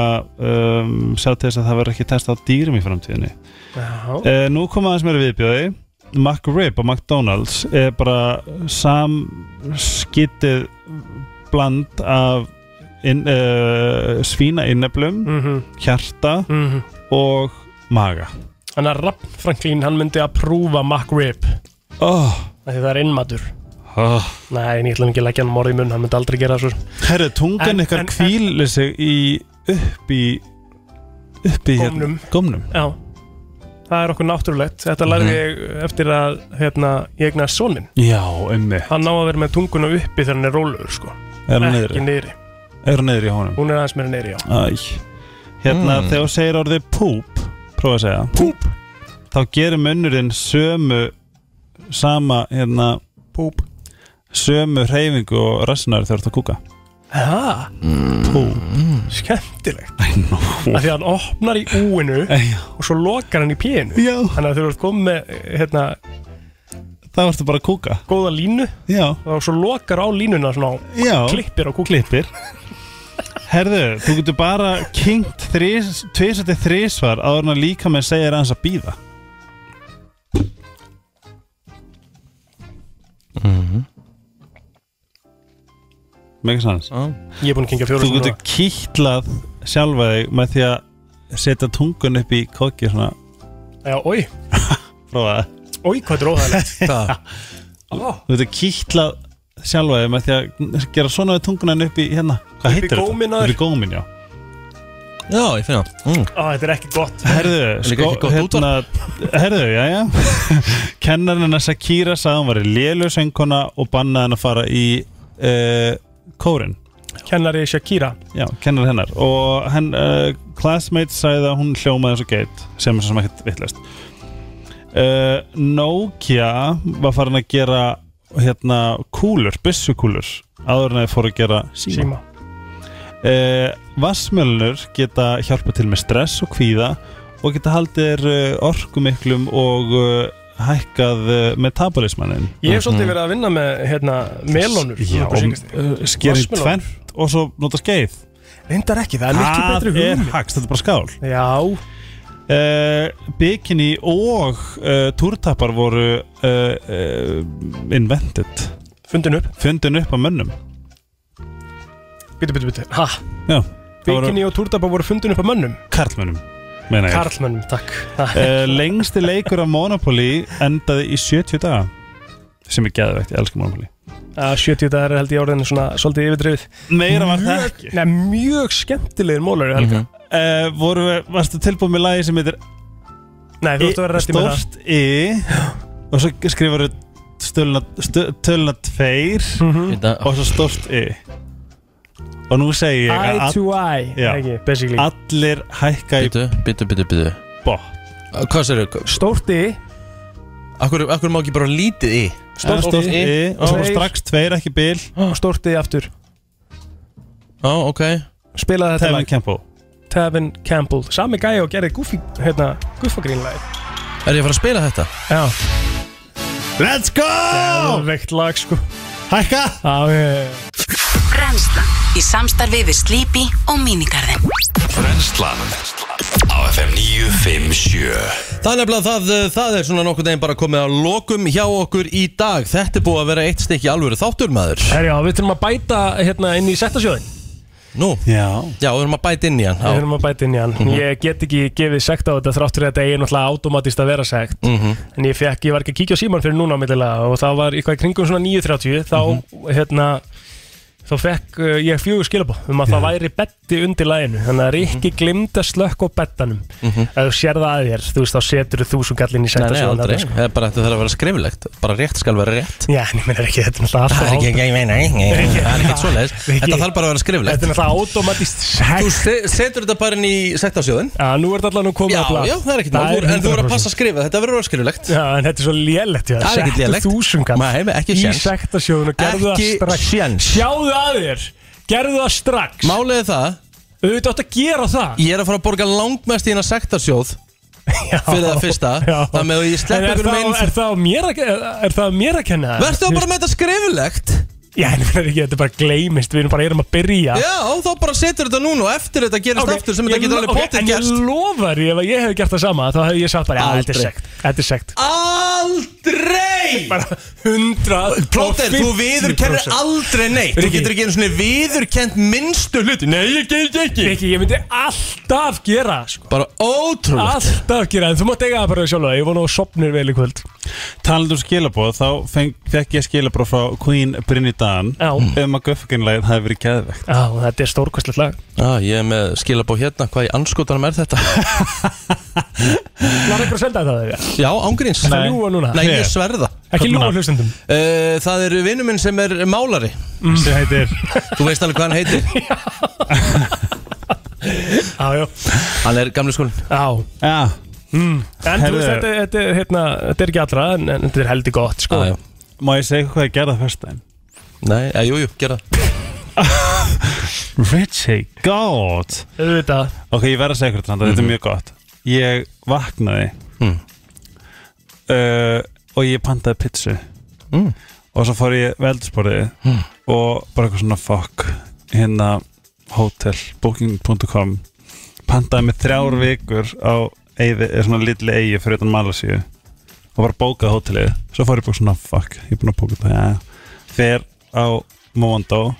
[SPEAKER 15] um, sjá til þess að það verður ekki testað á dýrum í framtíðinni uh, Nú koma aðeins meira viðbjóði McRib og McDonalds er bara samskitið bland af inn, uh, svína inneflum
[SPEAKER 2] Mhm.
[SPEAKER 15] hjarta
[SPEAKER 2] Mhm.
[SPEAKER 15] og maga
[SPEAKER 2] Þannig að Rapp Franklín, hann myndi að prúfa McRib
[SPEAKER 15] oh.
[SPEAKER 2] Það er innmatur
[SPEAKER 15] oh.
[SPEAKER 2] Nei, en ég ætla ekki að leggja hann morð í munn Hann myndi aldrei gera svo
[SPEAKER 15] Herru, tungan
[SPEAKER 2] En-
[SPEAKER 15] ykkar kvílir sig í upp í upp í
[SPEAKER 2] Gómnum.
[SPEAKER 15] gómnum.
[SPEAKER 2] Það er okkur náttúrulegt. Þetta lærði ég eftir að hérna, ég egnaði sonin
[SPEAKER 15] Já, ummi
[SPEAKER 2] Hann ná að vera með tunguna uppi þegar hann er rólegur sko.
[SPEAKER 15] Er hann
[SPEAKER 2] Ekki
[SPEAKER 15] niðri?
[SPEAKER 2] niðri.
[SPEAKER 15] Er hann niður í honum?
[SPEAKER 2] Hún er aðeins meira niðri, já.
[SPEAKER 15] Æ Hérna,
[SPEAKER 2] Mm.
[SPEAKER 15] þegar þú segir orðið poop Prófa að segja.
[SPEAKER 2] Poop
[SPEAKER 15] Þá gerir munnurinn sömu Sama, hérna
[SPEAKER 2] Poop
[SPEAKER 15] Sömu hreyfingu og rassinar þegar þú ert að kúka
[SPEAKER 2] Já,
[SPEAKER 15] Poop
[SPEAKER 2] skemmtilegt. Af Því að hann opnar í úinu Og svo lokar hann í pínu
[SPEAKER 15] Já.
[SPEAKER 2] Þannig að þú ert komið með hérna,
[SPEAKER 15] Það varstu bara að kúka.
[SPEAKER 2] Góða línu
[SPEAKER 15] Já.
[SPEAKER 2] Og svo lokar á línuna svona
[SPEAKER 15] Já.
[SPEAKER 2] Klippir á kúka
[SPEAKER 15] Klippir. Herðu, þú getur bara kynnt tvisætti þrísvar áður en að líka með segja er aðeins að býða Mega sanns
[SPEAKER 2] Ég er búin að kynka fjóra
[SPEAKER 15] Þú getur kýtlað sjálfa þig með því að setja tungun upp í kokki svona.
[SPEAKER 2] Já, oi
[SPEAKER 15] Prófa það.
[SPEAKER 2] Oi, hvað þetta er óhægilegt
[SPEAKER 1] Hvað?
[SPEAKER 15] Þú getur kýtlað sjálfa þig með því að gera svona við tungunan upp í hérna. Hvað
[SPEAKER 2] Upp í
[SPEAKER 15] heitir
[SPEAKER 2] góminn á þér?
[SPEAKER 15] Upp í gómin, já.
[SPEAKER 1] Já, ég finna mm.
[SPEAKER 2] Á, þetta er ekki gott.
[SPEAKER 15] Herðu,
[SPEAKER 1] Líka ekki gott
[SPEAKER 15] hérna, herðu, já, já. Kennarinn hennar Shakira sagði að hún var í lélu söngkona og bannaði henn að fara í uh, kórin
[SPEAKER 2] Kennari Shakira.
[SPEAKER 15] Já, kennar hennar. Og henn, uh, classmate sagði að hún hljómaði eins og geit sem er svo sem ekkert vittlust uh, Nokia var farin að gera hérna kúlur, byssukúlur áður en að þið fóru að gera síma,
[SPEAKER 2] Síma.
[SPEAKER 15] Uh, Vassmjölnur geta hjálpa til með stress og kvíða og geta haldið uh, orkumiklum og hækkað uh, metabolismannin
[SPEAKER 2] Ég hef svolítið verið að vinna með hérna, melónur
[SPEAKER 15] Mhm. Já,
[SPEAKER 2] upp á
[SPEAKER 15] og svo nota skeið.
[SPEAKER 2] Reyndar ekki, það er miklu betri
[SPEAKER 15] Það er
[SPEAKER 2] hugmynd.
[SPEAKER 15] haxt, þetta er bara skál.
[SPEAKER 2] Já.
[SPEAKER 15] Uh, Bikini og uh, túrtappar voru uh, uh, invented.
[SPEAKER 2] Fundin upp.
[SPEAKER 15] Fundin upp á mönnum.
[SPEAKER 2] Bitu Ha?
[SPEAKER 15] Já
[SPEAKER 2] Bikini og túrdaba voru fundin upp á mönnum?
[SPEAKER 15] Karlmönnum.
[SPEAKER 2] Karlmönnum, takk.
[SPEAKER 15] Uh, Lengsti leikur af Monopoly endaði í 70 daga sem er geðvegt, ég elska Monopoly.
[SPEAKER 2] Að 70 dagar er held ég orðinu svona svolítið yfirdrifið.
[SPEAKER 15] Meira var það ekki.
[SPEAKER 2] Nei, mjög skemmtilegir mólari Helga.
[SPEAKER 15] Uh, voru, Varstu tilbúið með lagi sem heitir
[SPEAKER 2] Nei, þú ert að vera rétt í með það.
[SPEAKER 15] Stort I og svo skrifar töluna, stu- töluna tveir
[SPEAKER 2] Mhm.
[SPEAKER 15] og svo stort I og nú segi ég
[SPEAKER 2] Eye
[SPEAKER 15] að
[SPEAKER 2] to eye,
[SPEAKER 15] Já.
[SPEAKER 2] ekki, basically.
[SPEAKER 15] Allir hækka í
[SPEAKER 1] Bitu, bitu, bitu, bitu
[SPEAKER 15] bótt
[SPEAKER 1] Hvað sér þau?
[SPEAKER 2] Stórt í
[SPEAKER 1] Akkur, akkur má ekki bara lítið í
[SPEAKER 15] Stórt, stórt I, og svo strax tveir ekki bil.
[SPEAKER 2] Og stórt í aftur.
[SPEAKER 1] Já, ok.
[SPEAKER 2] Spilaði þetta
[SPEAKER 15] Tevin
[SPEAKER 2] lag.
[SPEAKER 15] Campbell.
[SPEAKER 2] Tevin Campbell. Sami gæi og gerði Goofy hérna, Guffagrínlagi
[SPEAKER 1] Er ég að fara að spila þetta?
[SPEAKER 2] Já.
[SPEAKER 15] Let's go!
[SPEAKER 2] Veikt lag sko
[SPEAKER 15] Hækka.
[SPEAKER 21] Brennslan í samstarfi við Sleepy og Minigarðin
[SPEAKER 3] Brennslan á FM 957
[SPEAKER 1] Það er nefnilega það, uh, það er svona nokkuð neginn bara komið að lokum hjá okkur í dag. Þetta er búið að vera eitt stykki alvöru þáttur maður.
[SPEAKER 2] Herjá, við þurfum að bæta hérna inn í settasjóðin
[SPEAKER 1] Nú,
[SPEAKER 15] já,
[SPEAKER 1] já við þurfum að bæta inn í hann
[SPEAKER 2] Við þurfum að bæta inn í hann
[SPEAKER 1] Mhm.
[SPEAKER 2] Ég get ekki gefið sekt á þetta þrátt fyrir að þetta eigi náttúrulega automatist að vera sekt
[SPEAKER 1] Mhm.
[SPEAKER 2] En ég fekk, ég var ekki að kíkja á síman fyrir núna á millilega Og það var eitthvað í kringum svona 9.30 Þá,
[SPEAKER 1] Mhm.
[SPEAKER 2] hérna Þá fekk uh, ég fjögur skilabó um að það væri betti undir læginu Þannig að Rikki glimta slökk á bettanum
[SPEAKER 1] Mhm.
[SPEAKER 2] Ef þú sér það að þér, þú veist, þá setur þú þúsund kallinn í settasjóðan
[SPEAKER 1] aldrei
[SPEAKER 2] sko.
[SPEAKER 1] Það er bara þetta þarf að vera skriflegt. Bara rétt skal vera rétt.
[SPEAKER 2] Já, en ég meina ekki, þetta er
[SPEAKER 1] Það er ekki, ekki, ég meina, það er ekkert svoleiðis.
[SPEAKER 2] Rikki-
[SPEAKER 1] Þetta þarf bara að vera skriflegt.
[SPEAKER 2] Þetta er náttúrulega automatist
[SPEAKER 1] Þú se- setur þetta bara inn í sektasjóðin
[SPEAKER 2] Já, nú er þetta allan nú komið
[SPEAKER 1] það er
[SPEAKER 2] Það
[SPEAKER 1] Þú- En þú verður að
[SPEAKER 2] 100%.
[SPEAKER 1] passa að skrifa, þetta verður að vera skriflegt
[SPEAKER 2] Já, já.
[SPEAKER 1] Það
[SPEAKER 2] það að þér. Gerðu það strax.
[SPEAKER 1] Málið er það
[SPEAKER 2] Auðvitað átt að gera það.
[SPEAKER 1] Ég er að fara að borga langmest í hérna sektasjóð Fyrir það fyrsta. Það með að ég slepp
[SPEAKER 2] En er
[SPEAKER 1] ykkur
[SPEAKER 2] það,
[SPEAKER 1] einn
[SPEAKER 2] er það á mér að Er það á mér að kenna það?
[SPEAKER 1] Vertu þá bara með þetta skriflegt
[SPEAKER 2] Já, en það er ekki, þetta er bara gleymist. Við erum bara erum að byrja.
[SPEAKER 1] Já, þá bara setur þetta núna og eftir þetta gerist
[SPEAKER 2] Ok,
[SPEAKER 1] aftur sem
[SPEAKER 2] ég
[SPEAKER 1] þetta getur alveg potið
[SPEAKER 2] En ég
[SPEAKER 1] gerst
[SPEAKER 2] lofar, ef að ég hef gert það sama Þá hef ég sagt bara, já, þetta er
[SPEAKER 1] Aldrei.
[SPEAKER 2] sekt Þetta er sekt.
[SPEAKER 1] Aldrei!
[SPEAKER 2] Bara hundra
[SPEAKER 1] Plóter, þú viðurkennir aldrei neitt. Þú
[SPEAKER 2] Riki.
[SPEAKER 1] getur ekki einu svona viðurkennt minnstu hluti. Nei, ég get ekki.
[SPEAKER 2] Ekki, ég myndi alltaf gera sko.
[SPEAKER 1] Bara ótrúlegt.
[SPEAKER 2] Alltaf gera, en þú mátt eiga það bara sjálf Ég vona að sopnir vel í kvöld.
[SPEAKER 15] Talandi um skilabóð, þá feng,
[SPEAKER 2] Já.
[SPEAKER 15] um að Guffaginlægið hafi verið geðvegt
[SPEAKER 2] Já, þetta er stórkvæslegt lag
[SPEAKER 1] Já, ég er með skilabó hérna Hvað í anskotanum er þetta?
[SPEAKER 2] Var eitthvað að senda það þegar?
[SPEAKER 1] Já, ángríns
[SPEAKER 2] Það ljúga núna
[SPEAKER 1] Nei, ég sverða
[SPEAKER 2] Ekki ljúga hlustendum
[SPEAKER 1] Uh, það er vinnu minn sem er málari
[SPEAKER 2] Mm.
[SPEAKER 15] sem heitir
[SPEAKER 1] Þú veist alveg hvað hann heitir
[SPEAKER 2] Já, já
[SPEAKER 1] Hann er gamli skólinn
[SPEAKER 2] Já
[SPEAKER 15] Já
[SPEAKER 2] mm. En þú
[SPEAKER 15] Herðu.
[SPEAKER 2] veist, þetta, þetta, er, hérna, þetta er ekki allra En, en þetta er heldur gott, sko.
[SPEAKER 15] Má ég segja hvað ég gerði það fyrstæðin?
[SPEAKER 1] Nei, ja, jú, jú, gera það.
[SPEAKER 15] Richie, God.
[SPEAKER 2] Auðvitað
[SPEAKER 15] Ok, ég verð að segja eitthvað þetta, þetta er mjög gott. Ég vaknaði
[SPEAKER 1] Mm.
[SPEAKER 15] uh, og ég pantaði pizzu.
[SPEAKER 1] Mm.
[SPEAKER 15] og svo fór ég veldsporið
[SPEAKER 1] Mm.
[SPEAKER 15] og bara eitthvað svona fuck hérna hotel, booking.com pantaði mig þrjár vikur á eyði, eða svona litli eigi fyrir utan Malasíu. Og bara bókaði hótelið. Svo fór ég bara svona fuck, ég er búin að bóka þetta ja. fer á Momondo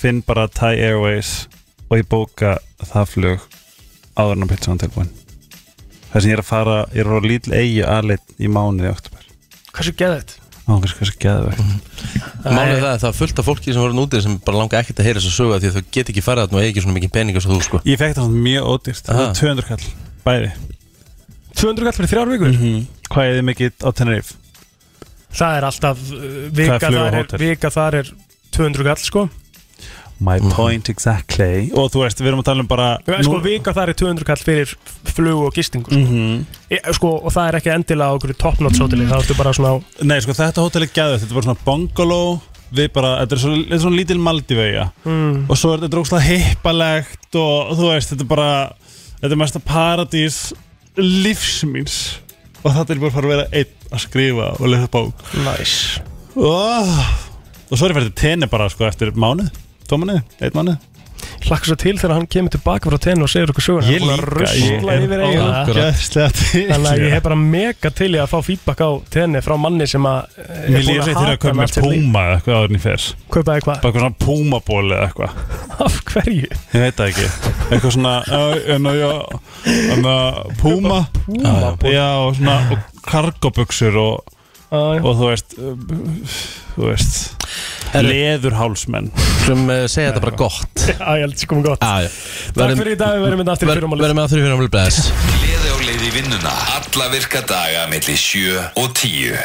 [SPEAKER 15] finn bara Thai Airways og ég bóka það flug áður en að pizzaðan tilbúin. Þess að ég er að fara ég er að á lítil eigi aðleitt í mánuði oktober
[SPEAKER 2] Hversu?
[SPEAKER 15] Ángriðs hvað sem geðvegt
[SPEAKER 1] Málið er það að það er fullt af fólki sem voru nútið sem bara langa ekkert að heyra þess að söga því að þau get ekki farið þarna og eigi ekki svona mikið peninga svo þú sko.
[SPEAKER 15] Ég fekk það mjög ódýrt, það var 200 kall Bæði.
[SPEAKER 2] 200 kall fyrir þrjár vikur?
[SPEAKER 15] Hvað er þið mikið á Tenerife?
[SPEAKER 2] Það er alltaf uh, vika
[SPEAKER 15] er flug og
[SPEAKER 2] þar, er, vika þar er 200 kall sko.
[SPEAKER 15] My point exactly. Og þú veist, við erum að tala um bara
[SPEAKER 2] sko, vika þar er 200 kall fyrir flug og gistingu sko.
[SPEAKER 15] Mhm.
[SPEAKER 2] e, sko, og það er ekki endilega á okkur top-notch hóteli það ertu bara svona á
[SPEAKER 15] Nei, sko, þetta hótel er gæðið Þetta er bara svona bungalow Við bara, þetta er svona, er svona lítil Maldivega
[SPEAKER 2] Mm.
[SPEAKER 15] Og svo er þetta drókslega hippalegt Og þú veist, þetta er bara Þetta er mesta paradís lífsmýns Og þetta er bara að fara að vera einn að skrifa og lesa bók.
[SPEAKER 2] Nice.
[SPEAKER 15] Oh. Og svo er ég fyrir til tenni bara, sko, eftir mánuð Tvo mánuð, einn mánuð
[SPEAKER 2] hlakka svo til þegar hann kemur tilbaka frá tenni og segir okkur söguna
[SPEAKER 15] Ég líka, ég
[SPEAKER 2] rusla
[SPEAKER 15] er ógeðslega til
[SPEAKER 2] Þannig að ég hef bara mega til í að fá feedback á tenni frá manni sem að eh,
[SPEAKER 15] Mér líður sér til að
[SPEAKER 2] sitt líf.
[SPEAKER 15] Puma eða eitthvað áður en ég fer
[SPEAKER 2] Kaupaði hvað?
[SPEAKER 15] Bara eitthvað svona Puma-ból eða eitthvað
[SPEAKER 2] Af hverju?
[SPEAKER 15] Ég veit það ekki Eitthvað svona En að já En að Puma
[SPEAKER 2] Puma-ból.
[SPEAKER 15] Já og svona Og kargobuxur og Og þú veist uh, Þú veist Leðurhálsmenn.
[SPEAKER 1] Sem uh, segja þetta bara gott.
[SPEAKER 2] Já, ég held að það komið gott.
[SPEAKER 1] Já
[SPEAKER 2] Takk fyrir í dag, við verðum með aftur í fyrramálið.
[SPEAKER 1] Verðum með aftur í bless.
[SPEAKER 3] Gleði á leið í vinnuna. Alla virka daga melli 7 og 10